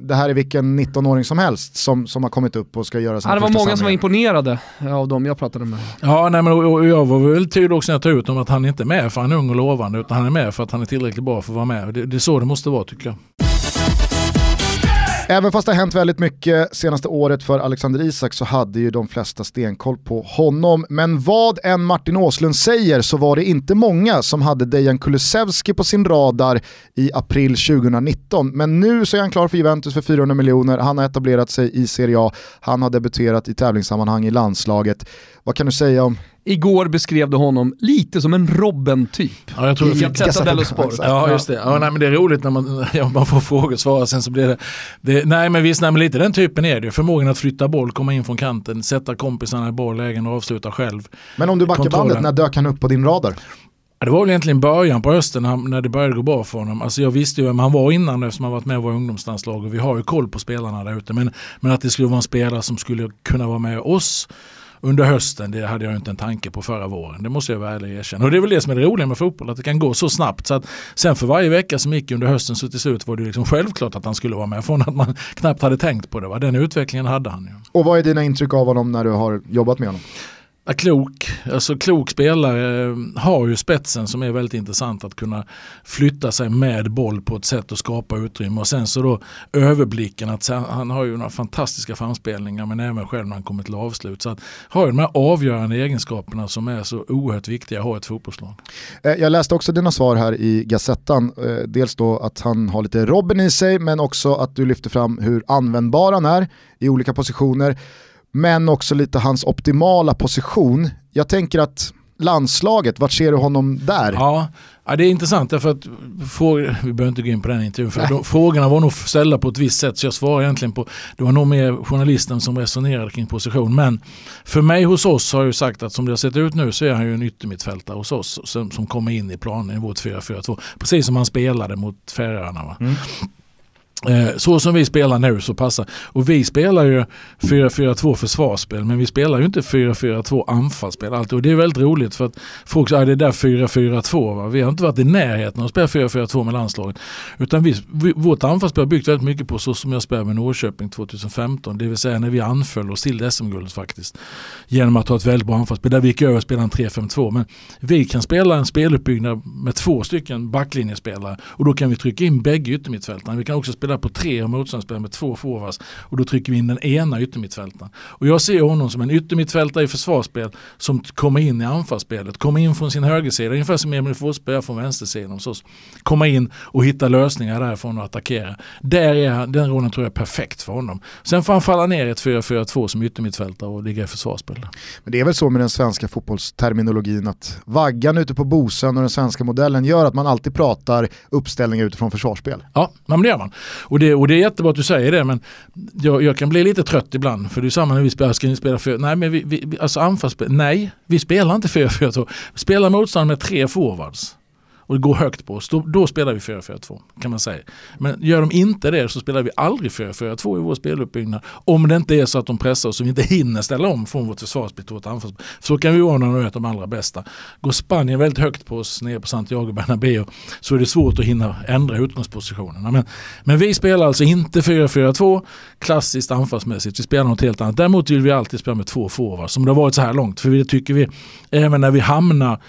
det här är vilken 19-åring som helst som, som har kommit upp och ska göra sina Ja, det var många som var samlingar. imponerade av dem jag pratade med. Ja, nej, men, och, och jag var väl tydlig också när jag tog ut honom att han inte är med för han är ung och lovande utan han är med för att han är tillräckligt bra för att vara med. Det, det är så det måste vara tycker jag. Även fast det har hänt väldigt mycket senaste året för Alexander Isak så hade ju de flesta stenkoll på honom. Men vad än Martin Åslund säger så var det inte många som hade Dejan Kulusevski på sin radar i april 2019. Men nu så är han klar för Juventus för 400 miljoner, han har etablerat sig i Serie A, han har debuterat i tävlingssammanhang i landslaget. Vad kan du säga om Igår beskrev du honom lite som en Robben-typ. Ja, jag tror I Gazzetta dello Sport. Ja just det. Ja, nej, men det är roligt när man, ja, man får frågor och svara sen så blir det, det Nej men visst, nej, men lite den typen är det. Förmågan att flytta boll, komma in från kanten, sätta kompisarna i bolllägen och avsluta själv. Men om du backar Kontrollen. bandet, när dök han upp på din radar? Ja, det var väl egentligen början på hösten när det började gå bra för honom. Alltså jag visste ju vem han var innan eftersom han varit med i våra ungdomslandslag och vi har ju koll på spelarna där ute. Men, men att det skulle vara en spelare som skulle kunna vara med oss under hösten, det hade jag inte en tanke på förra våren. Det måste jag vara ärlig och erkänna. Och det är väl det som är det roliga med fotboll, att det kan gå så snabbt. Så att sen för varje vecka som gick under hösten så till slut var det liksom självklart att han skulle vara med. Från att man knappt hade tänkt på det. Va? Den utvecklingen hade han ju. Och vad är dina intryck av honom när du har jobbat med honom? Klok, alltså klok spelare eh, har ju spetsen som är väldigt intressant att kunna flytta sig med boll på ett sätt och skapa utrymme och sen så då överblicken att han har ju några fantastiska framspelningar men även själv när han kommer till avslut. Så att har ju de här avgörande egenskaperna som är så oerhört viktiga att ha i ett fotbollslag. Eh, jag läste också dina svar här i Gazettan. Eh, dels då att han har lite Robin i sig, men också att du lyfter fram hur användbar han är i olika positioner. Men också lite hans optimala position. Jag tänker att landslaget, vart ser du honom där? Ja, ja, det är intressant därför att frågor, vi behöver inte gå in på den intervjun för de, frågorna var nog ställda på ett visst sätt så jag svarar egentligen på, det var nog mer journalisten som resonerade kring position men för mig hos oss har jag ju sagt att som det har sett ut nu så är han ju en yttermittfältare hos oss som, som kommer in i planen i vårt 4-4-2 precis som han spelade mot Färöarna. Va? Mm. Eh, så som vi spelar nu så passar. Och vi spelar ju 4-4-2 försvarsspel men vi spelar ju inte 4-4-2 anfallsspel alltid. Och det är väldigt roligt för att folk säger att det är där 4-4-2. Vi har inte varit i närheten av att spela 4-4-2 med landslaget. Utan vi, vårt anfallsspel har byggt väldigt mycket på så som jag spelade med Norrköping 2015. Det vill säga när vi anföll oss till SM-guldet faktiskt. Genom att ha ett väldigt bra anfallsspel. Där vi gick över och spelade en 3-5-2. Men vi kan spela en speluppbyggnad med två stycken backlinjespelare. Och då kan vi trycka in bägge yttermittfältarna. Vi kan också spela på tre och motståndarspelare med två forwards. Och då trycker vi in den ena yttermittfältaren. Och jag ser honom som en yttermittfältare i försvarsspel som kommer in i anfallsspelet. Kommer in från sin högersida, ungefär som Emil Forsberg gör från vänstersidan hos oss. Komma in och hitta lösningar därifrån och attackera. Där är den rollen tror jag är perfekt för honom. Sen får han falla ner i ett 4-4-2 som yttermittfältare och ligga i försvarsspel. Men det är väl så med den svenska fotbollsterminologin att vaggan ute på Bosön och den svenska modellen gör att man alltid pratar uppställningar utifrån försvarsspel. Ja, men det gör man. Och det, och det är jättebra att du säger det men jag, jag kan bli lite trött ibland för det är samma när vi spelar, ska ni spela för, nej men vi, vi, alltså anfallsspel, nej vi spelar inte 4-4-2. spela motståndaren med tre forwards och går högt på oss, då, då spelar vi 4-4-2 kan man säga. Men gör de inte det så spelar vi aldrig 4-4-2 i vår speluppbyggnad. Om det inte är så att de pressar oss och vi inte hinner ställa om från vårt försvarsspel till vårt anfallsspel. Så kan vi vara när de är de allra bästa. Går Spanien väldigt högt på oss nere på Santiago Bernabéu så är det svårt att hinna ändra utgångspositionerna. Men, men vi spelar alltså inte 4-4-2 klassiskt anfallsmässigt. Vi spelar något helt annat. Däremot vill vi alltid spela med två forwards som det har varit så här långt. För det tycker vi, även när vi hamnar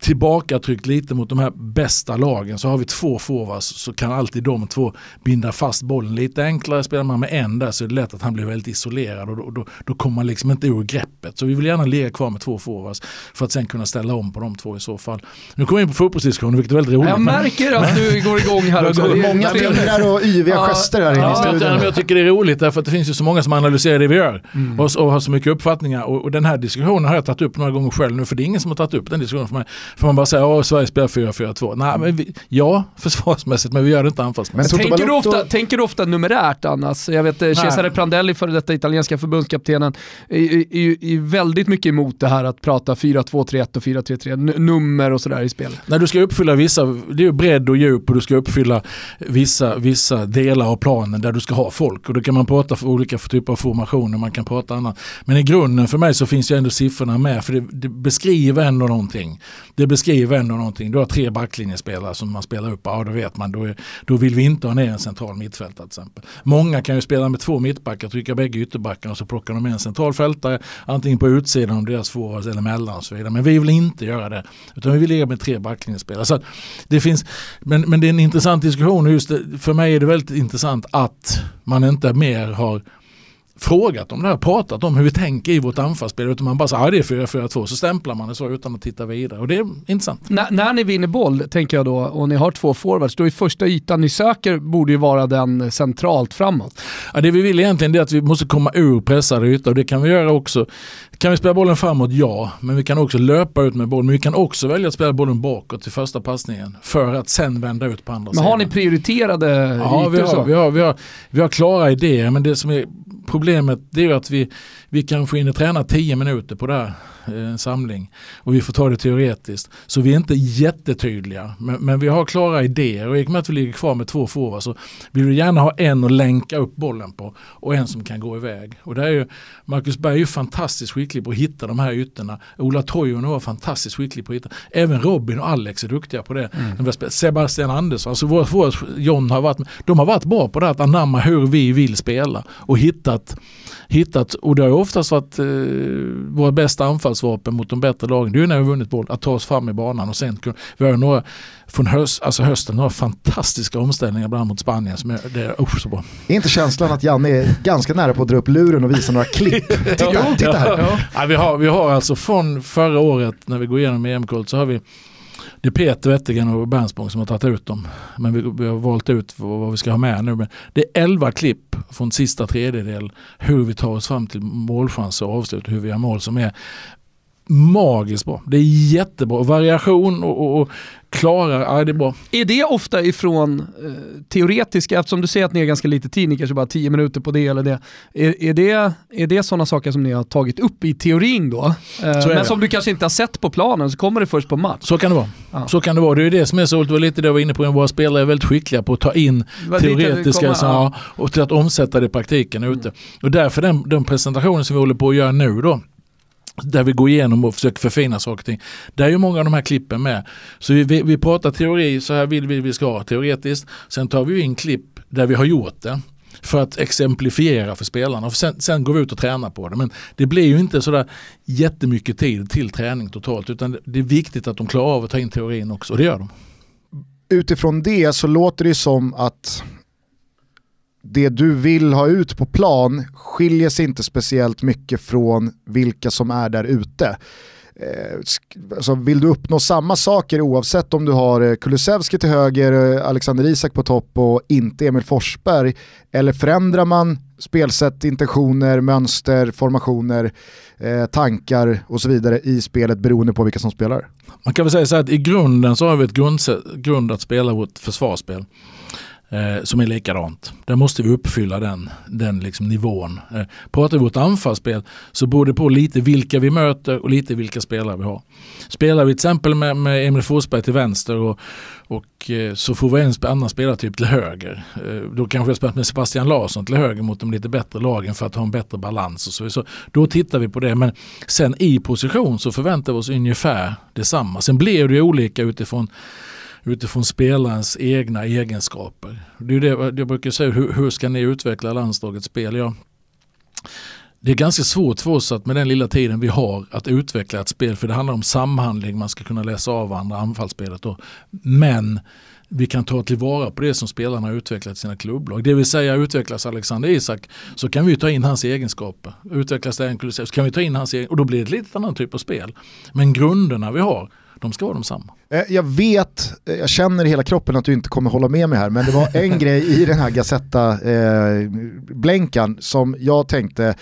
tillbakatryckt lite mot de här bästa lagen så har vi två forwards så kan alltid de två binda fast bollen lite enklare. Spelar man med en där så är det lätt att han blir väldigt isolerad och då, då, då kommer man liksom inte ur greppet. Så vi vill gärna ligga kvar med två forwards för att sen kunna ställa om på de två i så fall. Nu kommer vi in på fotbollsdiskussionen vilket är väldigt roligt. Jag men- märker att du går igång här också. Det är Många fingrar och yviga Ja, gester här inne i Ja, jag, studion. men jag tycker det är roligt därför att det finns ju så många som analyserar det vi gör Mm. och, och har så mycket uppfattningar. Och, och den här diskussionen har jag tagit upp några gånger själv nu för det är ingen som har tagit upp den diskussionen för mig. För man bara säger att Sverige spelar 4-4-2. Nej, men vi, ja, försvarsmässigt men vi gör det inte Men anfallsmässigt. Toto Tänker du, ofta, tänker du ofta numerärt annars? Jag vet eh, Cesare Prandelli, före detta italienska förbundskaptenen, är, väldigt mycket emot det här att prata 4-2-3-1 och 4-3-3, n- nummer och sådär i spelet. När du ska uppfylla vissa, det är ju bredd och djup och du ska uppfylla vissa, vissa delar av planen där du ska ha folk. Och då kan man prata för olika typer av formationer, man kan prata annat. Men i grunden för mig så finns ju ändå siffrorna med för det, det beskriver ändå någonting det beskriver ändå någonting. Du har tre backlinjespelare som man spelar upp, ja då vet man, då, är, då vill vi inte ha ner en central mittfältare till exempel. Många kan ju spela med två mittbackar, trycka bägge ytterbackarna och så plockar de med en central fältare, antingen på utsidan om deras forwards eller mellan och så vidare. Men vi vill inte göra det, utan vi vill ligga med tre backlinjespelare. Så det finns, men, men det är en intressant diskussion och just det, för mig är det väldigt intressant att man inte mer har frågat om det här, pratat om hur vi tänker i vårt anfallsspel. Utan man bara säger att det är 4-4-2 så stämplar man det så utan att titta vidare. Och det är intressant. N när ni vinner boll, tänker jag då, och ni har två forwards, då är första ytan ni söker borde ju vara den centralt framåt. Ja, det vi vill egentligen är att vi måste komma ur pressade ytor och det kan vi göra också. Kan vi spela bollen framåt? Ja, men vi kan också löpa ut med bollen. Men vi kan också välja att spela bollen bakåt till första passningen för att sen vända ut på andra sidan. Men har ni prioriterade ja, ytor? Vi har, vi, har, vi, har, vi har klara idéer men det som är problemet det är att vi, vi kanske hinner träna 10 minuter på det här en eh, samling och vi får ta det teoretiskt. Så vi är inte jättetydliga men, men vi har klara idéer och i och med att vi ligger kvar med två forwards så vill vi gärna ha en att länka upp bollen på och en som kan gå iväg. Och där är ju, Marcus Berg är ju fantastiskt skicklig på att hitta de här ytorna. Ola Toivonen var fantastiskt skicklig på att hitta. Även Robin och Alex är duktiga på det. Mm. Sebastian Andersson, alltså våra forwards, John har varit, de har varit bra på det att anamma hur vi vill spela och hittat hittat, och det har ju oftast varit eh, våra bästa anfallsvapen mot de bättre lagen. Det är ju när vi vunnit boll, att ta oss fram i banan och sen vi har några från höst, alltså hösten några fantastiska omställningar bland annat mot Spanien som är, det är oh, så bra. Är inte känslan att Janne är ganska nära på att dra upp luren och visa några klipp? Titta, titta här. Ja, ja. vi, har, vi har alltså från förra året när vi går igenom EM-kvalet så har vi det är Peter Wettergren och Bernsborg som har tagit ut dem. Men vi, vi, har valt ut vad vi ska ha med nu. Men det är elva klipp från sista tredjedel hur vi tar oss fram till målchanser och avslut. Hur vi har mål som är magiskt bra. Det är jättebra. Variation och, och, och klara, ja det är bra. Är det ofta ifrån eh, teoretiska, eftersom du säger att ni är ganska lite tid, ni kanske bara tio minuter på det eller det. Är, är det, är det sådana saker som ni har tagit upp i teorin då? Eh, men som du kanske inte har sett på planen, så kommer det först på match. Så kan det vara. Ja. Så kan det vara. Det är det som är så, det var lite det jag var inne på, våra spelare är väldigt skickliga på att ta in teoretiska så, ja. och till att omsätta det i praktiken mm. ute. Och därför den, den presentationen som vi håller på att göra nu då, där vi går igenom och försöker förfina saker och ting. Där är ju många av de här klippen med. Så vi, vi, vi pratar teori, så här vill vi vi ska ha teoretiskt. Sen tar vi in klipp där vi har gjort det för att exemplifiera för spelarna. Sen, sen, går vi ut och tränar på det. Men det blir ju inte sådär jättemycket tid till träning totalt utan det är viktigt att de klarar av att ta in teorin också och det gör de. Utifrån det så låter det som att det du vill ha ut på plan skiljer sig inte speciellt mycket från vilka som är där ute. Eh, alltså vill du uppnå samma saker oavsett om du har eh, Kulusevski till höger, eh, Alexander Isak på topp och inte Emil Forsberg? Eller förändrar man spelsätt, intentioner, mönster, formationer, eh, tankar och så vidare i spelet beroende på vilka som spelar? Man kan väl säga så att i grunden så har vi ett grund, grund att spela vårt försvarsspel eh, som är likadant. Där måste vi uppfylla den, den liksom nivån. Eh, pratar vi vårt anfallsspel så beror det på lite vilka vi möter och lite vilka spelare vi har. Spelar vi till exempel med, med Emil Forsberg till vänster och, och eh, så får vi en annan spelartyp till höger. Eh, då kanske jag spelat med Sebastian Larsson till höger mot de lite bättre lagen för att ha en bättre balans. Och så, så Då tittar vi på det men sen i position så förväntar vi oss ungefär detsamma. Sen blir det olika utifrån utifrån spelarens egna egenskaper. Det är det jag brukar säga, hur, hur ska ni utveckla landslagets spel? Ja, det är ganska svårt för oss att med den lilla tiden vi har att utveckla ett spel för det handlar om samhandling, man ska kunna läsa av varandra, anfallsspelet. Då. Men vi kan ta tillvara på det som spelarna har utvecklat i sina klubblag. Det vill säga utvecklas Alexander Isak så kan vi ta in hans egenskaper. Utvecklas det så kan vi ta in hans egenskaper och då blir det ett lite annan typ av spel. Men grunderna vi har de ska vara de samma. Eh, jag vet, eh, jag känner i hela kroppen att du inte kommer hålla med mig här, men det var en grej i den här Gazetta-blänkan eh, som jag tänkte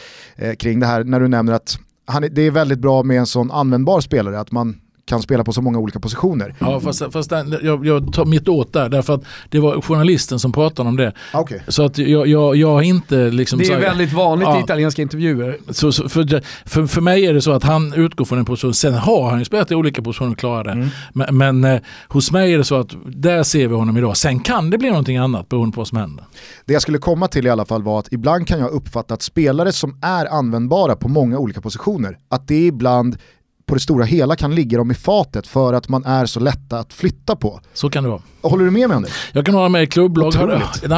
kring det här när du nämner att han, det är väldigt bra med en sån användbar spelare, att man kan spela på så många olika positioner. Ja fast, fast den, jag, jag tar mitt åt där därför att det var journalisten som pratade om det. Ah, okay. Så att jag, jag, jag har inte liksom... Det är så, väldigt vanligt ja, i italienska intervjuer. Så, så för, för, för mig är det så att han utgår från en position, sen har han ju spelat i olika positioner och klarat det. Mm. Men, men eh, hos mig är det så att där ser vi honom idag. Sen kan det bli någonting annat beroende på vad som händer. Det jag skulle komma till i alla fall var att ibland kan jag uppfatta att spelare som är användbara på många olika positioner, att det ibland på det stora hela kan ligga dem i fatet för att man är så lätta att flytta på. Så kan det vara. Håller du med mig om det? Jag kan hålla med i klubblag.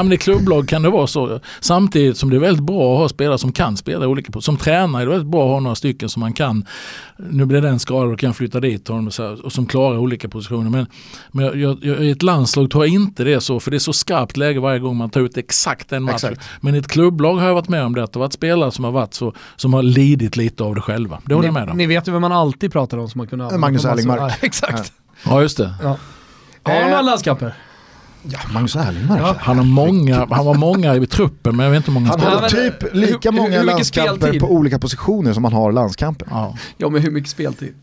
Nej, klubblag kan det vara så. Samtidigt som det är väldigt bra att ha spelare som kan spela olika på. Som tränare är det väldigt bra att ha några stycken som man kan. Nu blir den skadad och kan flytta dit honom och, så här, och som klarar olika positioner. Men, men jag, jag, jag, i ett landslag tror jag inte det är så. För det är så skarpt läge varje gång man tar ut exakt en match. Exakt. Men i ett klubblag har jag varit med om det. Att det har varit spelare som har varit så. Som har lidit lite av det själva. Det håller jag med Ni, om. ni vet ju vem man alltid pratar om som man kunde använda Magnus Erlingmark. Ja, exakt. Ja just det. Ja. Har han några landskamper? Ja, Magnus Erlingmark. Ja. Han, har många, han var många i truppen men jag vet inte hur många Han spelare. har men, typ lika hur- många hur landskamper speltid? på olika positioner som han har landskamper. Ja. Ja, men hur mycket speltid?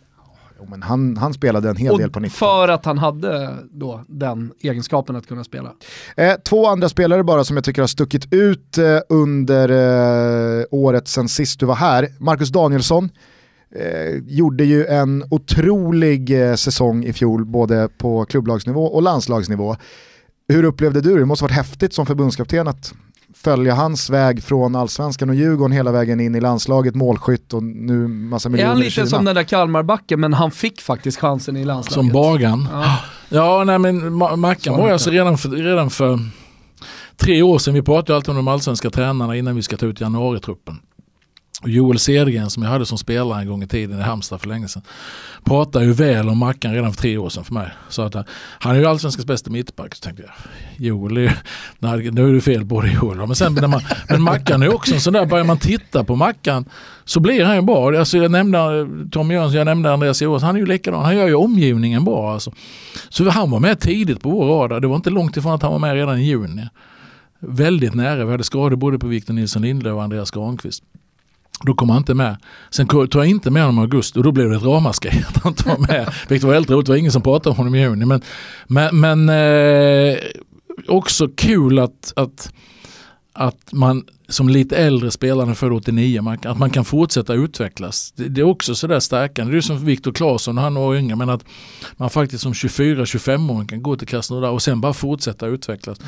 Jo, men han, han spelade en hel del på Och 90 för att han hade då den egenskapen att kunna spela. Eh, två andra spelare bara som jag tycker har stuckit ut eh, under eh, året sen sist du var här. Marcus Danielsson eh, gjorde ju en otrolig eh, säsong i fjol både på klubblagsnivå och landslagsnivå. Hur upplevde du det? Det måste varit häftigt som förbundskapten att följa hans väg från allsvenskan och Djurgården hela vägen in i landslaget, målskytt och nu massa Är miljoner han i lite som den där Kalmarbacken men han fick faktiskt chansen i landslaget. Som Bagan. Ja. Ja, nej men Ma- Mackan var ju alltså redan för, redan för tre år sedan, vi pratade alltid om de allsvenska tränarna innan vi ska ta ut januaritruppen. Joel Cedergren som jag hade som spelare en gång i tiden i Halmstad för länge sedan. Pratade ju väl om Mackan redan för tre år sedan för mig. Så att eh, han, är ju allsvenskans bästa mittback. Så tänkte jag, Joel är ju, nej, nu är det fel på det Joel. Men, sen, när man, men Mackan är ju också en sån där, börjar man titta på Mackan så blir han ju bra. Alltså jag nämnde eh, Tom Jönsson, jag nämnde Andreas Johansson, han är ju likadan. Han gör ju omgivningen bra alltså. Så han var med tidigt på vår radar. Det var inte långt ifrån att han var med redan i juni. Väldigt nära. Vi hade skador både på Victor Nilsson Lindlöf och Andreas Granqvist. Då kom han inte med. Sen tog jag inte med honom i augusti och då blev det ett ramaskri att han inte var med. Vilket var väldigt roligt. Det var ingen som pratade om honom i juni. Men, men, men eh, också kul att, att, att man som lite äldre spelare född 89, man, att man kan fortsätta utvecklas. Det, det är också sådär stärkande. Det är som Viktor Claesson när han var yngre. Men att man faktiskt som 24-25-åring kan gå till Krasnodar och sen bara fortsätta utvecklas.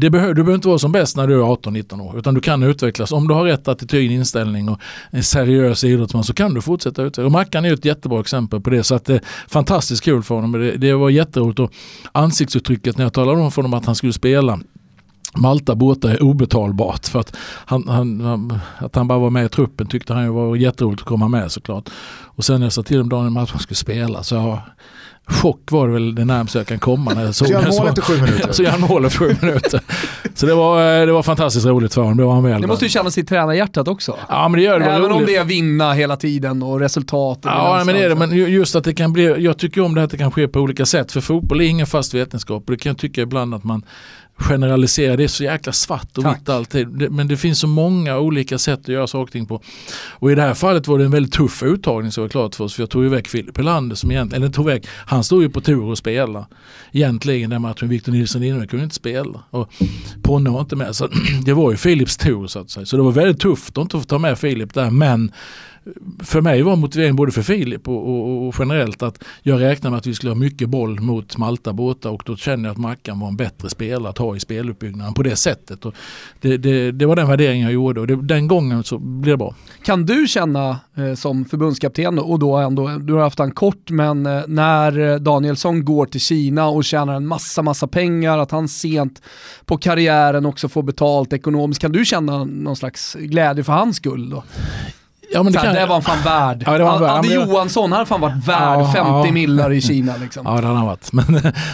Det behöver, du behöver inte vara som bäst när du är 18-19 år utan du kan utvecklas. Om du har rätt attityd, inställning och en seriös idrottsman så kan du fortsätta utvecklas. Och Mackan är ett jättebra exempel på det så att det är fantastiskt kul för honom. Det, det var jätteroligt och ansiktsuttrycket när jag talade om för honom att han skulle spela Malta borta är obetalbart för att han, han, han, att han bara var med i truppen tyckte han ju var jätteroligt att komma med såklart. Och sen när jag sa till dem dagen att han skulle spela så jag, chock var det väl det närmaste jag kan komma när jag såg Så gör jag mål efter sju minuter. Så gör han mål efter sju minuter. Så det var, eh, det var fantastiskt roligt för honom. Det var han väl Det måste ju kännas i tränarhjärtat också. Ja men det gör det. Även om roligt. det är vinna hela tiden och resultat. och Ja det men det är det, men ju- just att det kan bli, jag tycker om det att det kan ske på olika sätt. För fotboll är ingen fast vetenskap och det kan jag tycka ibland att man generaliserar, det är så jäkla svart och Tack. vitt alltid. Men det finns så många olika sätt att göra saker och ting på. Och i det här fallet var det en väldigt tuff uttagning så var klart för oss. För jag tog ju väck Filip Helander som egentligen, eller tog väck, han stod ju på tur och spela. Egentligen den matchen, Victor Nilsson Lindberg kunde inte spela. Och Ponne var inte med. Så det var ju Filips tur så att säga. Så det var väldigt tufft att inte få ta med Filip där. Men för mig var motiveringen både för Filip och, och, och generellt att jag räknade med att vi skulle ha mycket boll mot Malta borta och då kände jag att Mackan var en bättre spelare att ha i speluppbyggnaden på det sättet. Och det, det, det var den värderingen jag gjorde och det, den gången så blev det bra. Kan du känna eh, som förbundskapten och då ändå, du har haft en kort, men eh, när Danielsson går till Kina och tjänar en massa, massa pengar, att han sent på karriären också får betalt ekonomiskt, kan du känna någon slags glädje för hans skull då? Ja, men det kan, det var han fan värd. Ja, det var han värd. Det- Johansson hade fan varit värd Ja, 50 ja. millar i Kina liksom. Ja det hade han varit. Men,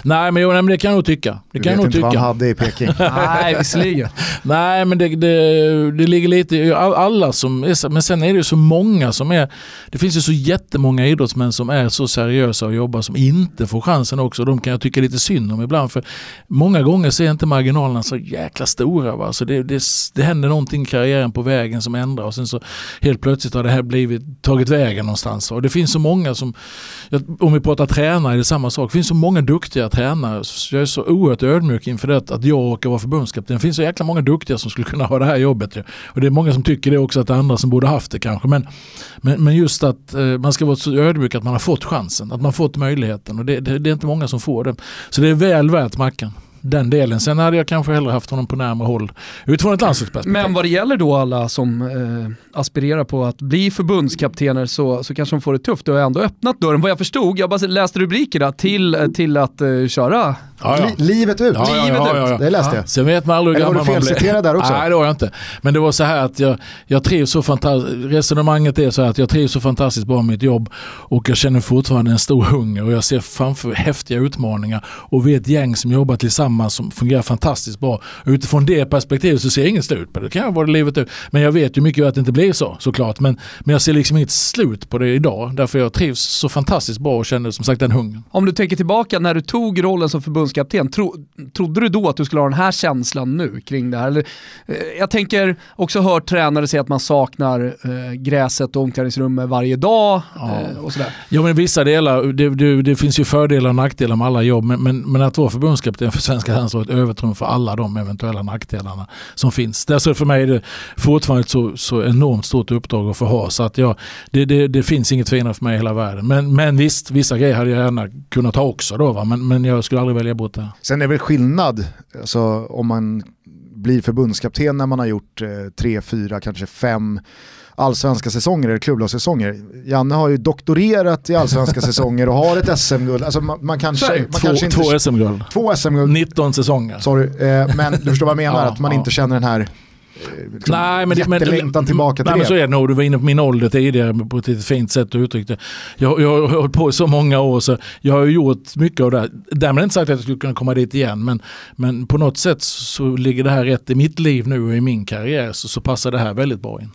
nej men, jo, nej men det kan jag nog tycka. Det Du kan jag vet nog inte vad tycka. han hade i Peking. Nej, visserligen. Nej men det, det, det ligger lite i all- alla som är, men sen är det ju så många som är, det finns ju så jättemånga idrottsmän som är så seriösa och jobbar som inte får chansen också. De kan jag tycka lite synd om ibland för många gånger så är inte marginalerna så jäkla stora. Va? Så det, det, det händer någonting i karriären på vägen som ändrar och sen så helt plötsligt har det här blivit, tagit vägen någonstans. Och det finns så många som, om vi pratar tränare är det samma sak, det finns så många duktiga tränare. Jag är så oerhört ödmjuk inför det att jag råkar vara förbundskapten. Det finns så jäkla många duktiga som skulle kunna ha det här jobbet. Och det är många som tycker det också att det är andra som borde haft det kanske. Men, men, men just att eh, man ska vara så ödmjuk att man har fått chansen, att man fått möjligheten. Och det, det, det är inte många som får det. Så det är väl värt mackan den delen. Sen hade jag kanske hellre haft honom på närmare håll utifrån ett landslagsperspektiv. Men vad det gäller då alla som eh, aspirerar på att bli förbundskaptener så, så kanske de får det tufft. Du har ändå öppnat dörren, vad jag förstod, jag bara läste rubrikerna, till, till att eh, köra Ja, ja. livet ut. Ja, ja, livet ut. Det läste jag. Sen vet man aldrig hur gammal man blir. Eller var du felciterad där också? Nej det var jag inte. Men det var så här att jag, jag trivs så fantastiskt. Resonemanget är så här att jag trivs så fantastiskt bra med mitt jobb och jag känner fortfarande en stor hunger och jag ser framför häftiga utmaningar och vi är ett gäng som jobbar tillsammans som fungerar fantastiskt bra. Utifrån det perspektivet så ser jag inget slut på det. Det kan vara livet ut. Men jag vet ju mycket väl att det inte blir så såklart. Men, men jag ser liksom inget slut på det idag. Därför jag trivs så fantastiskt bra och känner som sagt den hungern. Om du tänker tillbaka när du tog rollen som förbundskapten, tro, trodde du då att du skulle ha den här känslan nu kring det här? Eller, eh, jag tänker också hört tränare säga att man saknar eh, gräset och omklädningsrummet varje dag. Ja. Eh, och sådär. ja men vissa delar, det, det, det, finns ju fördelar och nackdelar med alla jobb men, men, men att vara förbundskapten för svenska landslaget övertrumfar alla de eventuella nackdelarna som finns. Därför för mig är det fortfarande så, så enormt stort uppdrag att få ha så att jag, det, det, det finns inget finare för mig i hela världen. Men, men visst, vissa grejer hade jag gärna kunnat ha också då va? Men, men jag skulle aldrig välja bort det. Sen är det väl skillnad alltså, om man blir förbundskapten när man har gjort eh, tre, fyra, kanske fem allsvenska säsonger eller klubblagssäsonger. Janne har ju doktorerat i allsvenska säsonger och har ett SM-guld. Alltså man, man kanske, man två, kanske inte... Två SM-guld. Två SM-guld. 19 säsonger. Sorry, eh, men du förstår vad jag menar, ja, att man ja. inte känner den här Eh, liksom Nej, men, jättelängtan tillbaka till nej, det. Men så är det nog, du var inne på min ålder tidigare på ett lite fint sätt att uttrycka det. Jag, jag har hållit på i så många år så jag har gjort mycket av det här. Därmed inte sagt att jag skulle kunna komma dit igen men, men på något sätt så ligger det här rätt i mitt liv nu och i min karriär så, så passar det här väldigt bra in.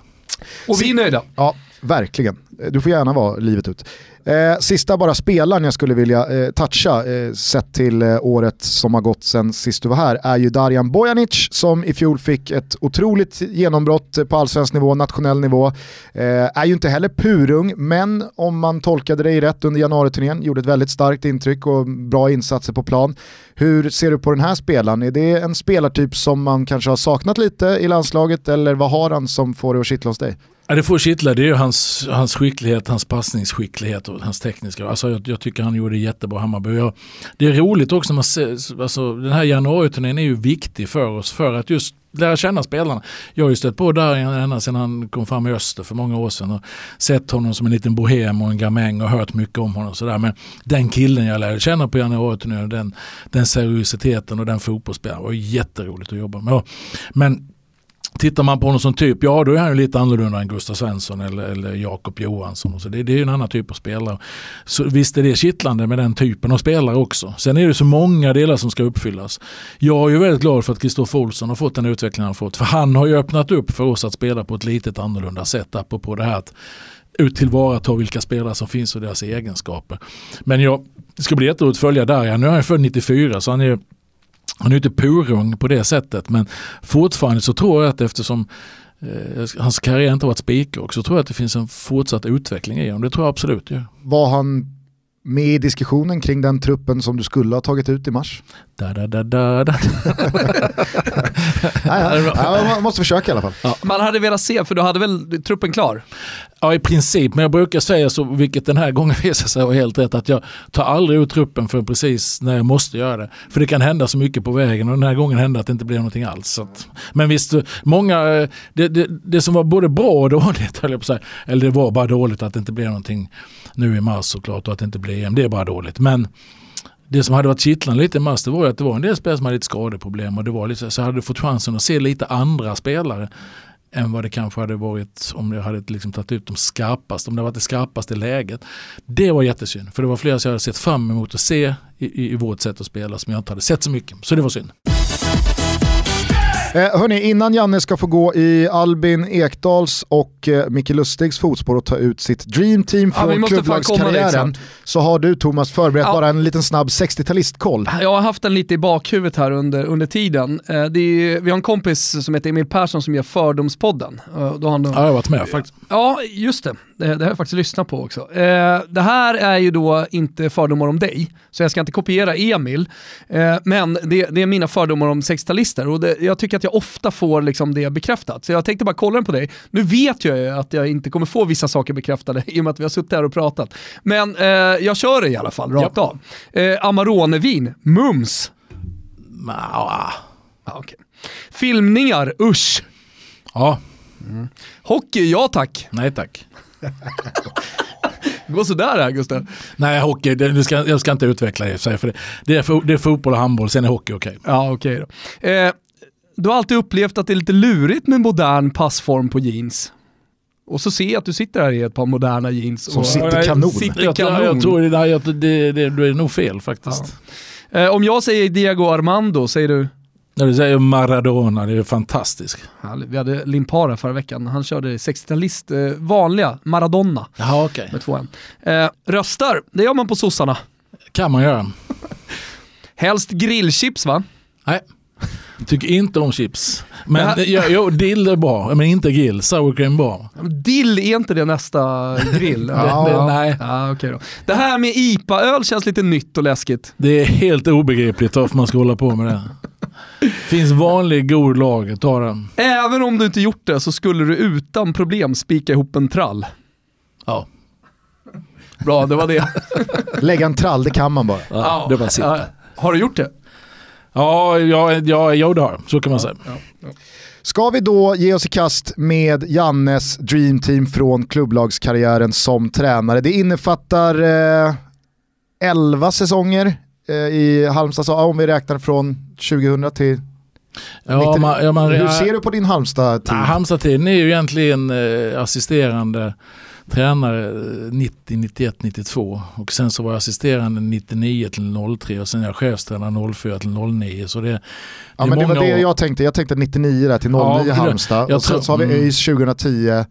Och vi är nöjda. Ja, verkligen. Eh, du får gärna vara livet ut. Eh, sista bara spelaren jag skulle vilja eh, toucha, eh, sett till eh, året som har gått sen sist du var här, är ju Darjan Bojanic som i fjol fick ett otroligt genombrott på allsvensk nivå, nationell nivå. Eh, är ju inte heller purung, men om man tolkade dig rätt under januariturnén, gjorde ett väldigt starkt intryck och bra insatser på plan. Hur ser du på den här spelaren? Är det en spelartyp som man kanske har saknat lite i landslaget eller vad har han som får det att kittla hos dig? Ja, det får kittla, det är ju hans, hans skicklighet, hans passningsskicklighet och hans tekniska. Alltså jag, jag tycker han gjorde jättebra Hammarby. Jag, det är roligt också, man ser, alltså, den här januariturnén är ju viktig för oss för att just lära känna spelarna. Jag har ju stött på där ända sedan han kom fram i Öster för många år sedan och sett honom som en liten bohem och en gamäng och hört mycket om honom. Sådär. Men den killen jag lärde känna på januariturnén, den, den seriositeten och den fotbollsspelaren var jätteroligt att jobba med. Men Tittar man på honom som typ, ja då är han ju lite annorlunda än Gustav Svensson eller, eller Jakob Johansson. Och så. Det, det är ju en annan typ av spelare. Så visst är det kittlande med den typen av spelare också. Sen är det så många delar som ska uppfyllas. Jag är ju väldigt glad för att Kristoffer Olsson har fått den utveckling han har fått. För han har ju öppnat upp för oss att spela på ett litet annorlunda sätt. Apropå det här att ut tillvarata vilka spelare som finns och deras egenskaper. Men jag, det ska bli jätteroligt att följa där. Nu är han född 94 så han är han är inte purung på det sättet men fortfarande så tror jag att eftersom eh, hans karriär inte varit spikrak så tror jag att det finns en fortsatt utveckling i honom. Det tror jag absolut. Ja. Var han med i diskussionen kring den truppen som du skulle ha tagit ut i mars? Da, da, da, da, da. ja, ja. man måste försöka i alla fall. Ja. Man hade velat se, för du hade väl truppen klar? Ja i princip, men jag brukar säga så, vilket den här gången visar sig vara helt rätt, att jag tar aldrig ut truppen för precis när jag måste göra det. För det kan hända så mycket på vägen och den här gången hände att det inte blev någonting alls. Att, men visst, många, eh, det, det, det, som var både bra och dåligt, höll jag på att säga, eller det var bara dåligt att det inte blev någonting nu i mars såklart och att det inte blir EM, det är bara dåligt. Men det som hade varit kittlande lite i mars det var att det var en del spelare som hade lite skadeproblem och det var lite, så hade du fått chansen att se lite andra spelare än vad det kanske hade varit om jag hade liksom tagit ut de skarpaste, om det hade varit det skarpaste läget. Det var jättesynd, för det var flera som jag hade sett fram emot att se i, i, i vårt sätt att spela som jag inte hade sett så mycket. Så det var synd. Eh, hörni, innan Janne ska få gå i Albin Ekdals och eh, Micke Lustigs fotspår och ta ut sitt Dream Team från ja, klubblagskarriären så har du Thomas förberett ja. bara en liten snabb 60-talistkoll. Jag har haft den lite i bakhuvudet här under, under tiden. Eh, det är, vi har en kompis som heter Emil Persson som gör Fördomspodden. Eh, då han ja, jag har varit med faktiskt. Ja, just det. Det, det har jag faktiskt lyssnat på också. Eh, det här är ju då inte fördomar om dig, så jag ska inte kopiera Emil. Eh, men det, det, är mina fördomar om 60-talister och det, jag tycker att jag ofta får liksom det bekräftat. Så jag tänkte bara kolla den på dig. Nu vet jag ju att jag inte kommer få vissa saker bekräftade i och med att vi har suttit här och pratat. Men eh, jag kör det i alla fall, rakt ja. av. Eh, Amarone-vin, mums. Ja, okej. Filmningar, usch. Ja, Hockey, ja tack. nej tack. Går sådär här Gustav. Nej, hockey, det, ska, jag ska inte utveckla det för det, det, är, det är fotboll och handboll, sen är hockey okej. Ja, okej då. Eh, du har alltid upplevt att det är lite lurigt med modern passform på jeans. Och så ser jag att du sitter här i ett par moderna jeans. Som och, sitter kanon. sitter Jag, kanon. jag tror det, där- det, det, det är nog fel faktiskt. Eh, om jag säger Diego Armando, säger du? När du säger Maradona, det är fantastiskt. Vi hade Limpara förra veckan, han körde 60-talist, eh, vanliga Maradona Ja, okej. med två. Eh, röstar, det gör man på sossarna. Kan man göra. Helst grillchips va? Nej. Tycker inte om chips. Men Det här- jo, jo, dill är bra, men inte grill. Sour cream bra. Dill, är inte det nästa grill? Ja. Det, det, nej, Ja, okej då. Det här med IPA-öl känns lite nytt och läskigt. det är helt obegripligt varför man ska hålla på med det. Finns vanlig god lager, ta den. Även om du inte gjort det så skulle du utan problem spika ihop en trall. Ja, Bra, det var det. Lägga en trall, det kan man bara. ja det var sitt. Ja, har du gjort det? Ja, ja, ja, ja, det har jag. Så kan man säga. Ska vi då ge oss i kast med Jannes Dream Team från klubblagskarriären som tränare? Det innefattar eh, 11 säsonger eh, i Halmstad, om vi räknar från 2000 till... Ja, man, ja, man, Hur ser du på din Halmstad-tid? Halmstad-tiden är ju egentligen eh, assisterande tränare eh, 90, 91, 92 och sen så var jag assisterande 99 till 03 och sen är jag chefstränare 04 till 09 så det, ja, är men det var det år. jag tänkte, jag tänkte 99 där till 09 Ja, det- Halmstad och sen så har vi mm. ÖIS 2010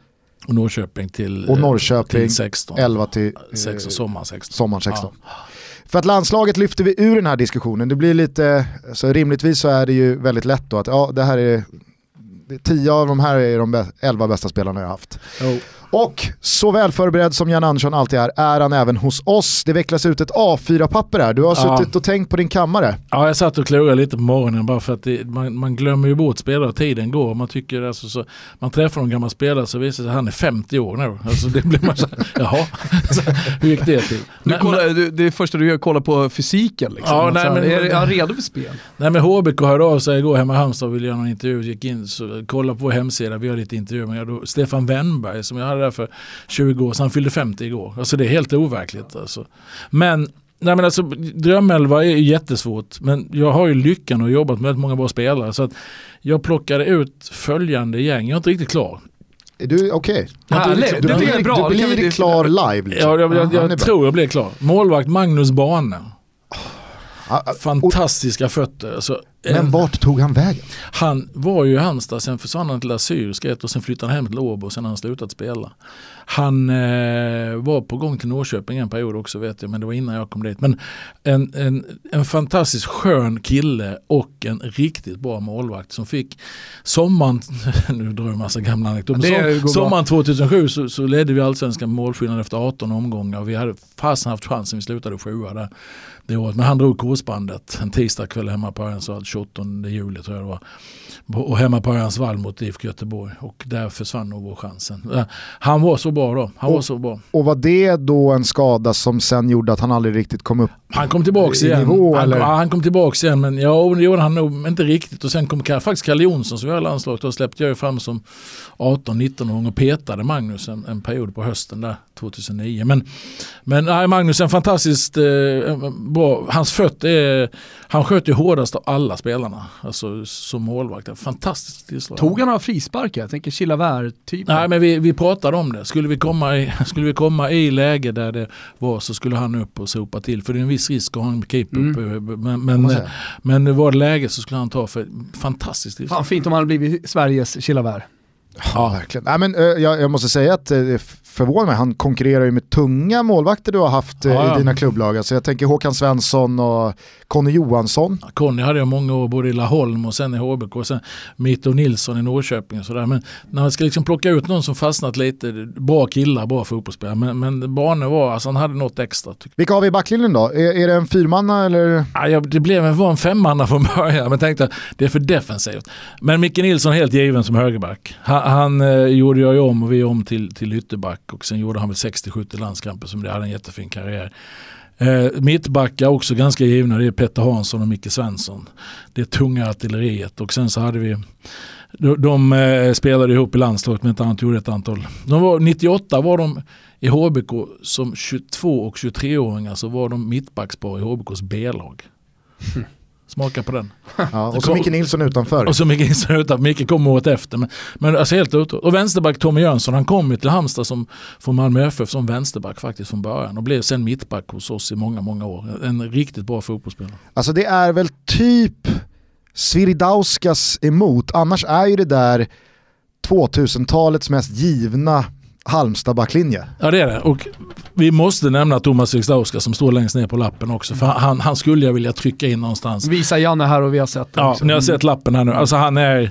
och Norrköping till, och eh, Norrköping till 16. 11 till eh, 16, sommaren 16. sommaren 16. För att landslaget lyfter vi ur den här diskussionen. Det blir lite, så rimligtvis så är det ju väldigt lätt då att ja, det här är, det- tio av de här är de bä- elva bästa spelarna jag har haft. Jo. Och så väl förberedd som Jan Andersson alltid är, är han även hos oss. Det vecklas ut ett A4-papper här. Du har Ja. suttit och tänkt på din kammare. Ja, jag satt och klurade lite på morgonen bara för att det, man, man glömmer ju bort spelare och tiden går. Man, tycker alltså så, man träffar någon gammal spelare så visar det sig att han är 50 år nu. Alltså det blir man så här, jaha, så, hur gick det till? Du Men- kollar, du, det första du gör är kolla på fysiken. Liksom. Ja, nej, men- är, är han redo för spel? Nej men HBK hörde av sig igår hemma i Halmstad och ville göra någon intervju. Gick in så kolla på vår hemsida, vi har lite intervjuer med Stefan Wennberg som jag hade där för 20 år sedan. Han fyllde 50 igår. Alltså det är helt overkligt. Alltså. Men, nej men alltså drömelva är ju jättesvårt. Men jag har ju lyckan och jobbat med väldigt många bra spelare. Så att jag plockade ut följande gäng. Jag är inte riktigt klar. Är du okej? Härligt, Du, det blir, är bra. du kan blir vi- klar live liksom. Jag, jag, jag, Ja, jag bra. tror jag blir klar. Målvakt Magnus Bane. Ja, ja, Fantastiska fötter. Alltså, Men en- vart tog han vägen? Han var ju i Halmstad, sen försvann han till Assyriska och sen flyttade han hem till Åbo och sen har han slutat spela. Han eh, var på gång till Norrköping en period också vet jag, men det var innan jag kom dit. Men en, en, en fantastiskt skön kille och en riktigt bra målvakt som fick sommaren, nu drar jag massa gamla anekdoter, Som, sommaren 2007 så, så ledde vi allsvenskan målskillnad efter 18 omgångar och vi hade fasen haft chansen, vi slutade sjua där det året. Men han drog korsbandet en tisdagkväll hemma på Örjansvall, 28 juli tror jag det var. Och hemma på Örjansvall mot IFK Göteborg. Och där försvann nog vår chansen. Han var så bra då. Han var Och- så bra. Och var det då en skada som sen gjorde att han aldrig riktigt kom upp? Han kom tillbaks I igen. nivå, han, ja, han kom tillbaks igen men ja, det gjorde han nog inte riktigt. Och sen kom faktiskt Kalle Jonsson som vi i landslaget. Då släppte jag ju fram som 18-19 och petade Magnus en, en period på hösten där 2009. Men, men nej, Magnus är en fantastiskt eh, bra, hans fötter är, han sköt ju hårdast av alla spelarna. Alltså som målvakt. Fantastiskt tillslag. Tog han några frisparkar? Jag tänker Chilavert-typen. Nej men vi, vi pratade om det. Skulle vi, komma i, skulle vi komma i läge där det var så skulle han upp och sopa till. För det är en viss risk att ha en keeper Mm. Men, men, men var det läge så skulle han ta för fantastiskt tillslag. Fan fint om han hade blivit Sveriges Chilavert. Ja, verkligen. Nej, men, eh, jag, jag måste säga att eh, det förvånar mig, han konkurrerar ju med tunga målvakter du har haft eh, Ja, i dina klubblag. Alltså, jag tänker Håkan Svensson och Conny Johansson. Conny hade jag många år både i Laholm och sen i HBK och sen Mito Nilsson i Norrköping och sådär. Men när man ska liksom plocka ut någon som fastnat lite, bra killar, bra fotbollsspelare. Men, men Bane var, alltså han hade något extra. Vilka har vi i backlinjen då? Är, är det en fyrmanna eller? Ja, jag- det blev en, var en femmanna från början men tänkte det är för defensivt. Men Micke Nilsson helt given som högerback. Han, han eh, gjorde jag ju om och vi om till, till ytterback och sen gjorde han väl 60-70 landskamper som det hade en jättefin karriär. Eh, mittbackar också ganska givna. Det är Petter Hansson och Micke Svensson. Det är tunga artilleriet. Och sen så hade vi de, de eh, spelade ihop i landslaget men inte annat gjorde ett antal. De var, 98 var de i HBK som 22 och 23-åringar så var de mittbackspar i HBKs B-lag. Hm. Smaka på den. Ja, och så Micke Nilsson utanför. Och så Micke Nilsson utanför. Micke kom året efter. Men, men alltså helt ute. Och vänsterback Tommy Jönsson, han kom ju till Halmstad som, från Malmö FF som vänsterback faktiskt från början. Och blev sen mittback hos oss i många, många år. En riktigt bra fotbollsspelare. Alltså det är väl typ Sviridauskas emot, annars är ju det där 2000-talets mest givna Halmstad-backlinje. Ja det är det. Och vi måste nämna Thomas Sviridauskas som står längst ner på lappen också. För han, han skulle jag vilja trycka in någonstans. Visa Janne här och vi har sett. Ja, ni har sett lappen här nu. Alltså han är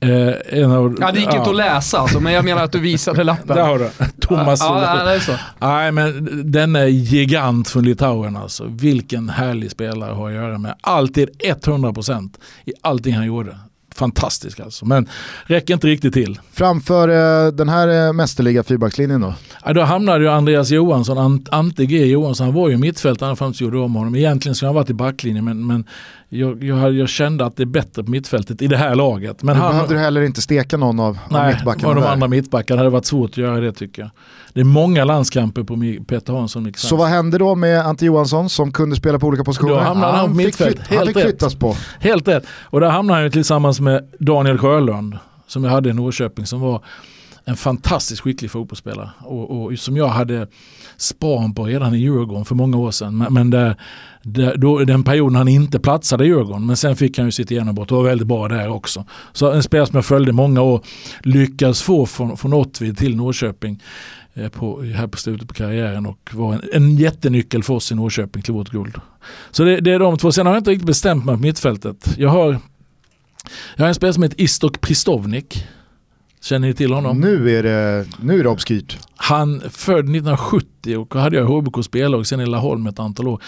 Eh, en av, ja, det gick ja. inte att läsa alltså, men jag menar att du visade lappen. Där har du. Thomas. Ja, ja, det är så. Nej, men den är gigant från Litauen alltså. Vilken härlig spelare har att göra med. Alltid 100% i allting han gjorde fantastisk alltså. Men räcker inte riktigt till. Framför eh, den här eh, mästerliga fyrbackslinjen då? Ja, då hamnade ju Andreas Johansson, Ant Ante G Johansson, han var ju mittfältare fram till gjorde om honom. Egentligen skulle han varit i backlinjen men, men jag, jag, jag, kände att det är bättre på mittfältet i det här laget. Men du han, behövde du heller inte steka någon av, nej, av mittbackarna? Nej, de andra mittbackarna hade varit svårt att göra det tycker jag. Det är många landskamper på Peter Hansson. Så vad hände då med Ante Johansson som kunde spela på olika positioner? Då hamnade han, han på mittfält. Flytt, han fick flyttas på. Helt rätt. Och där hamnade han tillsammans med Daniel Sjölund som jag hade i Norrköping som var en fantastiskt skicklig fotbollsspelare och, och som jag hade span på redan i Djurgården för många år sedan. Men, men det, det, då, den perioden han inte platsade i Djurgården men sen fick han ju sitt genombrott och var väldigt bra där också. Så en spelare som jag följde många år lyckades få från, från Åtvid till Norrköping på, här på slutet på karriären och var en, en jättenyckel för oss i Norrköping till vårt guld. Så det, det är de två. Sen har jag inte riktigt bestämt mig på mittfältet. Jag har, jag har en spelare som heter Istok Pristovnik Känner ni till honom? Nu är det, nu är det obskyrt. Han född 1970 och hade jag i HBK spellag sen i Laholm ett antal år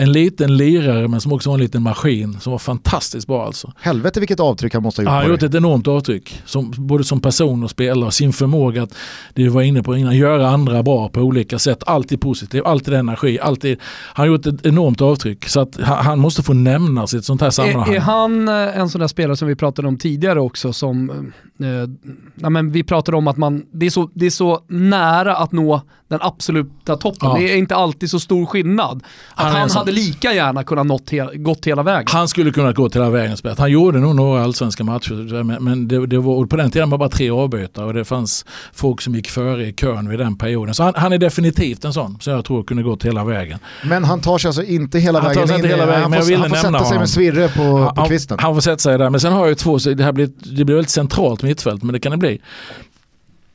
en liten lirare men som också var en liten maskin som var fantastiskt bra alltså. Helvete vilket avtryck han måste ha gjort Han har gjort ett enormt avtryck. Som, både som person och spelare. Sin förmåga att, det vi var inne på innan, göra andra bra på olika sätt. Alltid positiv, alltid energi. Alltid, han har gjort ett enormt avtryck. Så att han, han måste få nämnas i ett sånt här sammanhang. Är, är han eh, en sån där spelare som vi pratade om tidigare också som, eh, men vi pratade om att man, det är, så, det är så nära att nå den absoluta toppen. Ja. Det är inte alltid så stor skillnad. Att han, han hade lika gärna kunnat nått he gått hela vägen. Han skulle kunnat gå hela vägen. Han gjorde nog några allsvenska matcher men det, det var, på den tiden var bara tre avbytare och det fanns folk som gick före i kön vid den perioden. Så han, han är definitivt en sån som jag tror kunde gått hela vägen. Men han tar sig alltså inte hela han vägen in? Inte hela vägen, han får, han får sätta sig med Svirre på, han, på kvisten? Han får sätta sig där. Men sen har jag ju två, det här blir, det blir väldigt centralt mittfält men det kan det bli.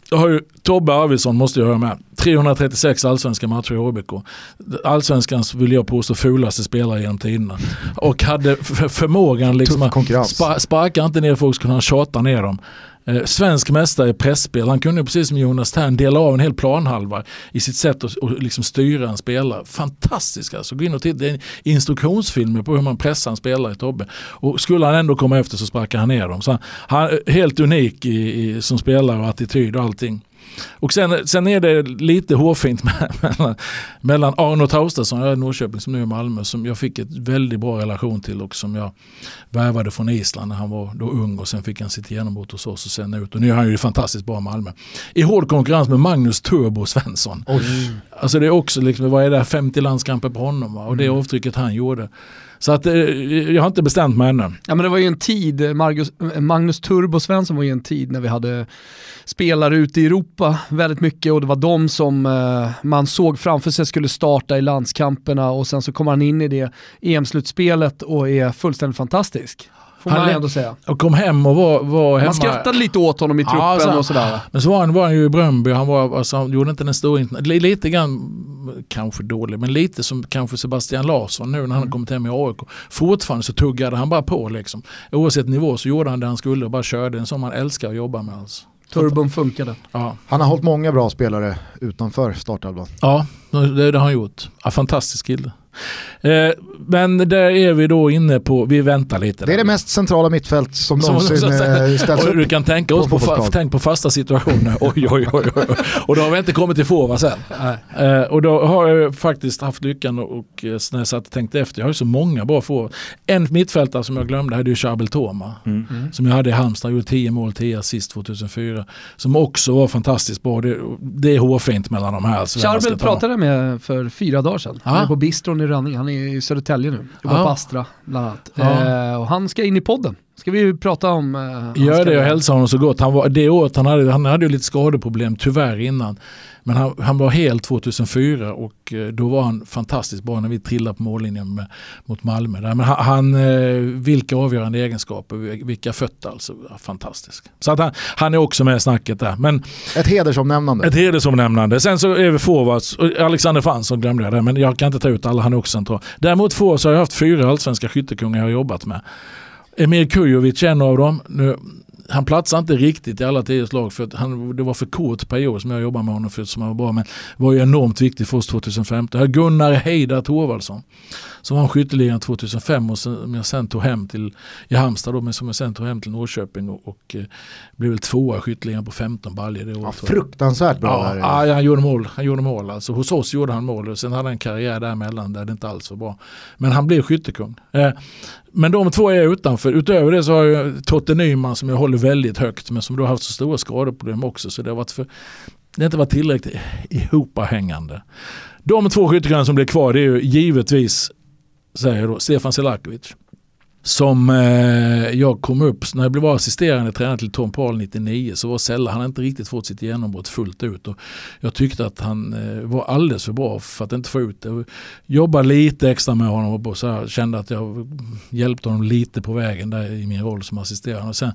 Då har ju Tobbe Arvidsson, måste jag höra med, 336 allsvenska matcher i HBK. Allsvenskans, vill jag påstå, fulaste spelare genom tiderna. Och hade förmågan liksom att sparka inte ner folk, så kunde han tjata ner dem. Eh, svensk mästare i pressspel. Han kunde precis som Jonas Tern dela av en hel planhalva i sitt sätt att och liksom styra en spelare. Fantastiskt alltså. Gå in och titta. Det är instruktionsfilmer på hur man pressar en spelare i Tobbe. Och skulle han ändå komma efter så sparkar han ner dem. Så han, han helt unik i, i, som spelare och attityd och allting. Och sen, sen är det lite hårfint mellan, mellan Arno Traustason, jag är i Norrköping som nu är i Malmö, som jag fick ett väldigt bra relation till och som jag värvade från Island när han var då ung och sen fick han sitt genombrott hos oss och sen ut. Och nu är han ju fantastiskt bra i Malmö. I hård konkurrens med Magnus Turbo Svensson. Mm. Alltså det är också, liksom, vad är det, 50 landskamper på honom va? och det mm. avtrycket han gjorde. Så att, eh, jag har inte bestämt mig ännu. Ja men det var ju en tid, Margus, Magnus Turbo Svensson var ju en tid när vi hade spelare ute i Europa väldigt mycket och det var de som eh, man såg framför sig skulle starta i landskamperna och sen så kommer han in i det EM-slutspelet och är fullständigt fantastisk. Får han man ändå säga. Och kom hem och var, var hemma. Man skrattade lite åt honom i truppen ja, så, och sådär. Men så var han, var han ju i Bröndby, han, var, alltså, han gjorde inte den stora, lite grann, kanske dålig, men lite som kanske Sebastian Larsson nu när han mm. kommit hem i AIK. Fortfarande så tuggade han bara på liksom. Oavsett nivå så gjorde han det han skulle och bara körde en som man älskar att jobba med. Alltså. Turbon funkade. Ja. Han har hållit många bra spelare utanför startelvan. Ja, det, det har han gjort. Ja, fantastisk kille. Eh, men där är vi då inne på, vi väntar lite. Det är det mest centrala mittfält som Som- någonsin eh, ställs och du upp. kan tänka på oss på, fa- fotbollsplan. tänk på fasta situationer. Oj, oj, oj, oj. Och då har vi inte kommit till forward sen. Eh, och då har jag faktiskt haft lyckan och, när jag satt och tänkte efter, jag har ju så många bra forward. En mittfältare som jag glömde hade ju Chabel Toma. Mm. Som jag hade i Halmstad, gjorde 10 mål, 10 assist 2004. Som också var fantastiskt bra. Det, det är hårfint mellan de här. Charbel ta. pratade jag med för fyra dagar sedan. Är på bistron i Rönninge, han är i Södertälje nu. Jobbar Ja. på Astra bland annat. Ja. Eh, och han ska in i podden. Ska vi prata om... Eh, Gör det och hälsa honom så gott. Han var, det året han hade, han hade ju lite skadeproblem tyvärr innan. Men han, han var helt 2004 och eh, då var han fantastiskt bra när vi trillade på mållinjen med, mot Malmö. Men han, eh, vilka avgörande egenskaper, vilka fötter alltså. Fantastisk. Så att han, han är också med i snacket där. Men Ett hedersomnämnande. ett hedersomnämnande. Sen så är vi forwards. Alexander Fransson glömde jag där, men jag kan inte ta ut alla, han är också central. Däremot forwards har jag haft fyra allsvenska skyttekungar jag har jobbat med. Emir Kujovic är en av dem. Nu, han platsar inte riktigt i alla tio slag för att han, det var för kort period som jag jobbade med honom för som han var bra. Men var ju enormt viktig för oss 2015. Jag Gunnar Heidar Thorvaldsson som vann skytteligan 2005 och som jag sen tog hem till i Halmstad då, men som jag sen tog hem till Norrköping och, och eh, blev väl tvåa i skytteligan på 15 baljor det Ja, året. jag. fruktansvärt bra Ja, ja, han gjorde mål. Han gjorde mål. Alltså, hos oss gjorde han mål och sen hade han en karriär däremellan där det inte alls var bra. Men han blev skyttekung. Eh, men de två är utanför. Utöver det så har jag Totte Nyman som jag håller väldigt högt men som då har haft så stora skadeproblem också så det har, varit för, det har inte varit tillräckligt ihopahängande. De två skyttekungarna som blir kvar det är ju givetvis säger då, Stefan Selakovic. Som eh, jag kom upp, när jag blev assisterande tränare till Tom Paul 99 så var Sella, han hade inte riktigt fått sitt genombrott fullt ut. Och jag tyckte att han eh, var alldeles för bra för att inte få ut det. Jobbade lite extra med honom och så här, kände att jag hjälpte honom lite på vägen där i min roll som assisterande. Och sen,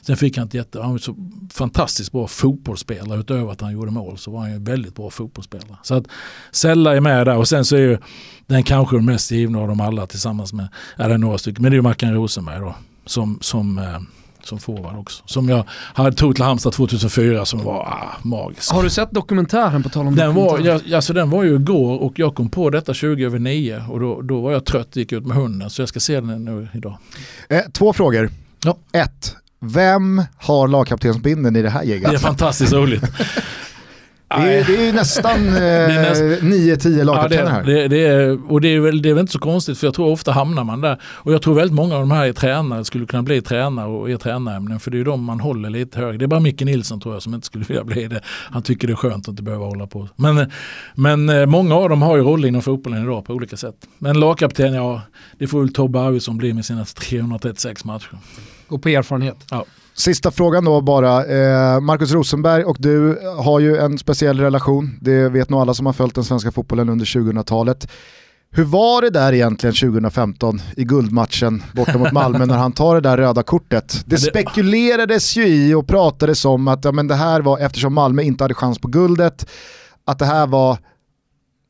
sen fick han ett jätte, han var så fantastiskt bra fotbollsspelare utöver att han gjorde mål så var han ju en väldigt bra fotbollsspelare. Så att Sella är med där och sen så är ju den kanske den mest givna av dem alla tillsammans med, är det några stycken, men det är ju Mackan Rosenberg då som, som, eh, som forward också. Som jag hade tog till Halmstad 2004 som var ah, magisk. Har du sett dokumentären på tal om Den var, jag, alltså den var ju igår och jag kom på detta 20 över 9 och då, då var jag trött gick ut med hunden så jag ska se den nu idag. Eh, två frågor. Ja. Ett. Vem har lagkaptensbindeln i det här gänget? Det är fantastiskt roligt. Det är, det är nästan eh, är näst- 9-10 Ja, lagkaptener det, här. och det är, väl, det är väl inte så konstigt för jag tror ofta hamnar man där. Och jag tror väldigt många av de här är tränare, skulle kunna bli tränare och är tränämnen för det är ju de man håller lite högre. Det är bara Micke Nilsson tror jag som inte skulle vilja bli det. Han tycker det är skönt att inte behöva hålla på. Men, men eh, många av dem har ju roll inom fotbollen idag på olika sätt. Men lagkapten, ja det får väl Tobbe Arvidsson bli med sina 336 matcher. Gå på erfarenhet. Sista frågan då bara. Eh, Marcus Rosenberg och du har ju en speciell relation. Det vet nog alla som har följt den svenska fotbollen under 2000-talet. Hur var det där egentligen 2015 i guldmatchen borta mot Malmö när han tar det där röda kortet? Det det- spekulerades ju i och pratades om att ja, men det här var, eftersom Malmö inte hade chans på guldet, att det här var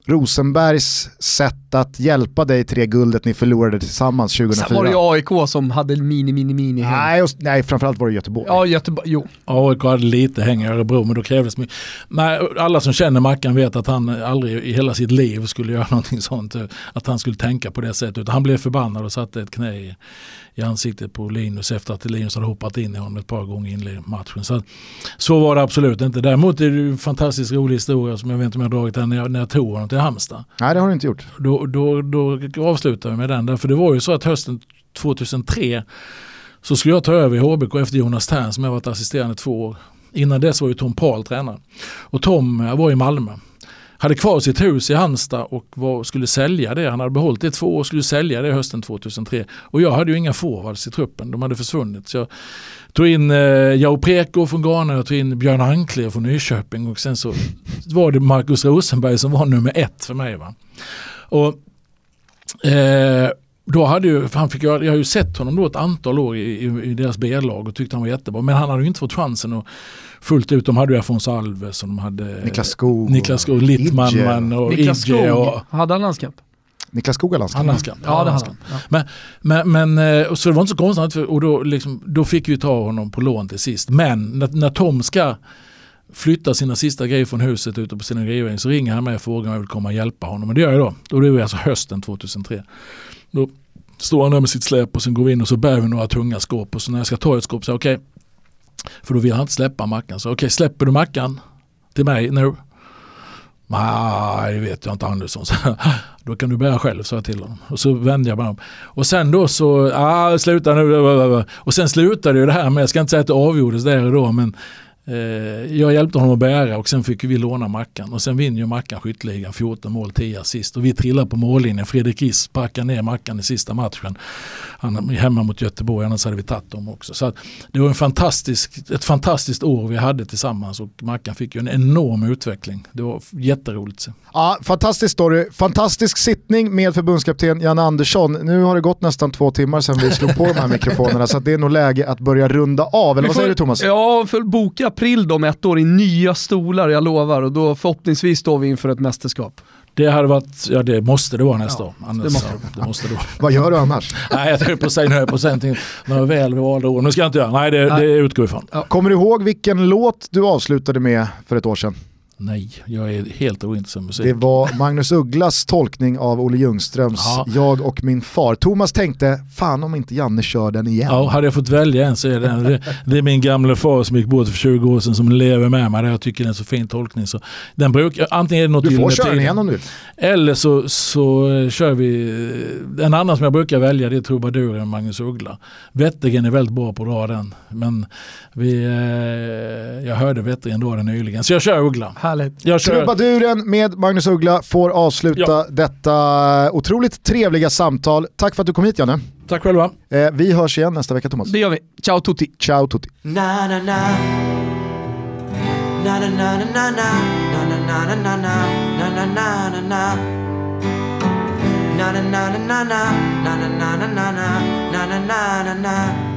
Rosenbergs sätt att hjälpa dig till det guldet ni förlorade tillsammans 2004. Sen var det ju AIK som hade mini, mini, mini häng. Nej, och, nej, framförallt var det Göteborg. Ja, Göteborg, jo. AIK hade lite häng i Örebro men då krävdes mycket. Nej, alla som känner Mackan vet att han aldrig i hela sitt liv skulle göra någonting sånt. eh, Att han skulle tänka på det sättet. Utan han blev förbannad och satte ett knä i, i ansiktet på Linus efter att Linus hade hoppat in i honom ett par gånger i matchen. Så, så var det absolut inte. Däremot är det ju en fantastiskt rolig historia som jag vet inte om jag har dragit den när jag, när jag tog honom till Halmstad. Nej, det har du inte gjort. Då, då, då avslutar vi med den. För det var ju så att hösten 2003 så skulle jag ta över i HBK efter Jonas Tern som jag varit assisterande två år. Innan dess var ju Tom Pahl tränare. Och Tom eh, var i Malmö. Hade kvar sitt hus i Halmstad och var, skulle sälja det. Han hade behållit det i två år och skulle sälja det hösten 2003. Och jag hade ju inga forwards i truppen, de hade försvunnit. Så jag tog in eh, Jao Preko från Ghana, jag tog in Björn Ankle från Nyköping och sen så var det Marcus Rosenberg som var nummer ett för mig. Va? Och Eh, då hade ju, han fick, jag, jag har ju sett honom då ett antal år i, i, i deras B-lag och tyckte han var jättebra. Men han hade ju inte fått chansen och fullt ut. De hade ju Afonso Alves och de hade Niklas Skog. Niklas Skog, Littman Idje. man och Niklas Skog, och hade han landskamp? Niklas Skog har landskamp. han landskamp. Ja, det hade han. Ja. Men, men eh, och så det var inte så konstigt för- och då, liksom, då fick vi ta honom på lån till sist. Men när, när Tom ska flyttar sina sista grejer från huset ute på sina grejer så ringer han mig och frågar om jag vill komma och hjälpa honom. Men det gör jag då. Då är det alltså hösten 2003. Då står han där med sitt släp och sen går vi in och så bär vi några tunga skåp och så när jag ska ta ett skåp så okej, okay, för då vill han inte släppa mackan. Så okej, okay, släpper du mackan till mig nu? Nej, det vet jag inte Andersson. Så, då kan du bära själv, sa jag till honom. Och så vände jag mig om. Och sen då så, ah, sluta nu. Och sen slutade ju det här med, jag ska inte säga att det avgjordes där och då, men jag hjälpte honom att bära och sen fick vi låna Mackan och sen vinner ju Mackan skytteligan 14 mål 10 assist och vi trillar på mållinjen. Fredrik Riss packar ner Mackan i sista matchen. Han är hemma mot Göteborg annars hade vi tagit dem också. Så det var en fantastisk, ett fantastiskt år vi hade tillsammans och Mackan fick ju en enorm utveckling. Det var jätteroligt. Ja, fantastisk story, fantastisk sittning med förbundskapten Janne Andersson. Nu har det gått nästan två timmar sedan vi slog på de här mikrofonerna så det är nog läge att börja runda av. Eller vad säger du Thomas? Ja, för boka april då om ett år i nya stolar, jag lovar. Och då förhoppningsvis står vi inför ett mästerskap. Det hade varit, ja det måste det vara nästa ja, år. Annars, det måste, ja, det måste det vara. Vad gör du annars? Nej jag höll på att säga, nu på någonting, några väl valda ord. Nu ska jag inte göra, nej det, nej. det utgår ifrån. Ja. Kommer du ihåg vilken låt du avslutade med för ett år sedan? Nej, jag är helt ointresserad av musik. Det var Magnus Ugglas tolkning av Olle Ljungströms ja. Jag och min far. Thomas tänkte, fan om inte Janne kör den igen. Ja, hade jag fått välja en så är det, det, det är min gamla far som gick bort för 20 år sedan som lever med mig. Jag tycker det är en så fin tolkning. Så den brukar, antingen är det något du får köra den igen om du vill. Eller så, så kör vi, en annan som jag brukar välja det är trubaduren Magnus Uggla. Wettergren är väldigt bra på att dra den. Men vi, eh, jag hörde Wettergren dra den nyligen. Så jag kör Uggla. Härligt. Jag kör. Trubaduren med Magnus Uggla får avsluta ja. detta otroligt trevliga samtal. Tack för att du kom hit Janne. Tack själva. Eh, vi hörs igen nästa vecka Thomas. Det gör vi. Ciao tutti. Ciao tutti. Na, na, na. Na, na, na, na, na. Na, na, na, na, na. Na, na, na, na, na. Na, na, na, na, na. Na, na, na, na, na. Na, na, na, na,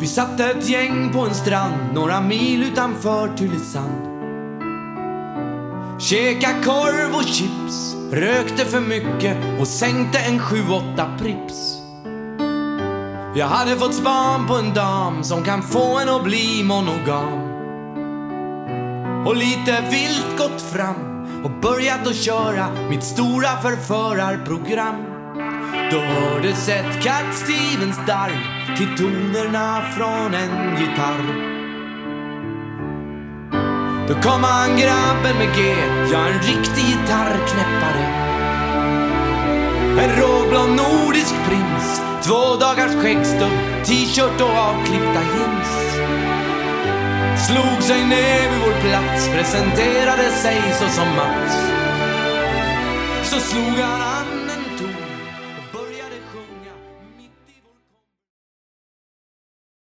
Vi satt ett gäng på en strand några mil utanför Tylösand. Käka korv och chips, rökte för mycket och sänkte en sju, åtta Prips. Jag hade fått span på en dam som kan få en att bli monogam. Och lite vilt gått fram och börjat att köra mitt stora förförarprogram. Då hördes ett Cat Stevens darr till tonerna från en gitarr. Då kom han grabben med G, ja en riktig gitarrknäppare. En råblond nordisk prins, två dagars skäggstubb, t-shirt och avklippta jeans. Slog sig ner vid vår plats, presenterade sig så som Mats. Så slog han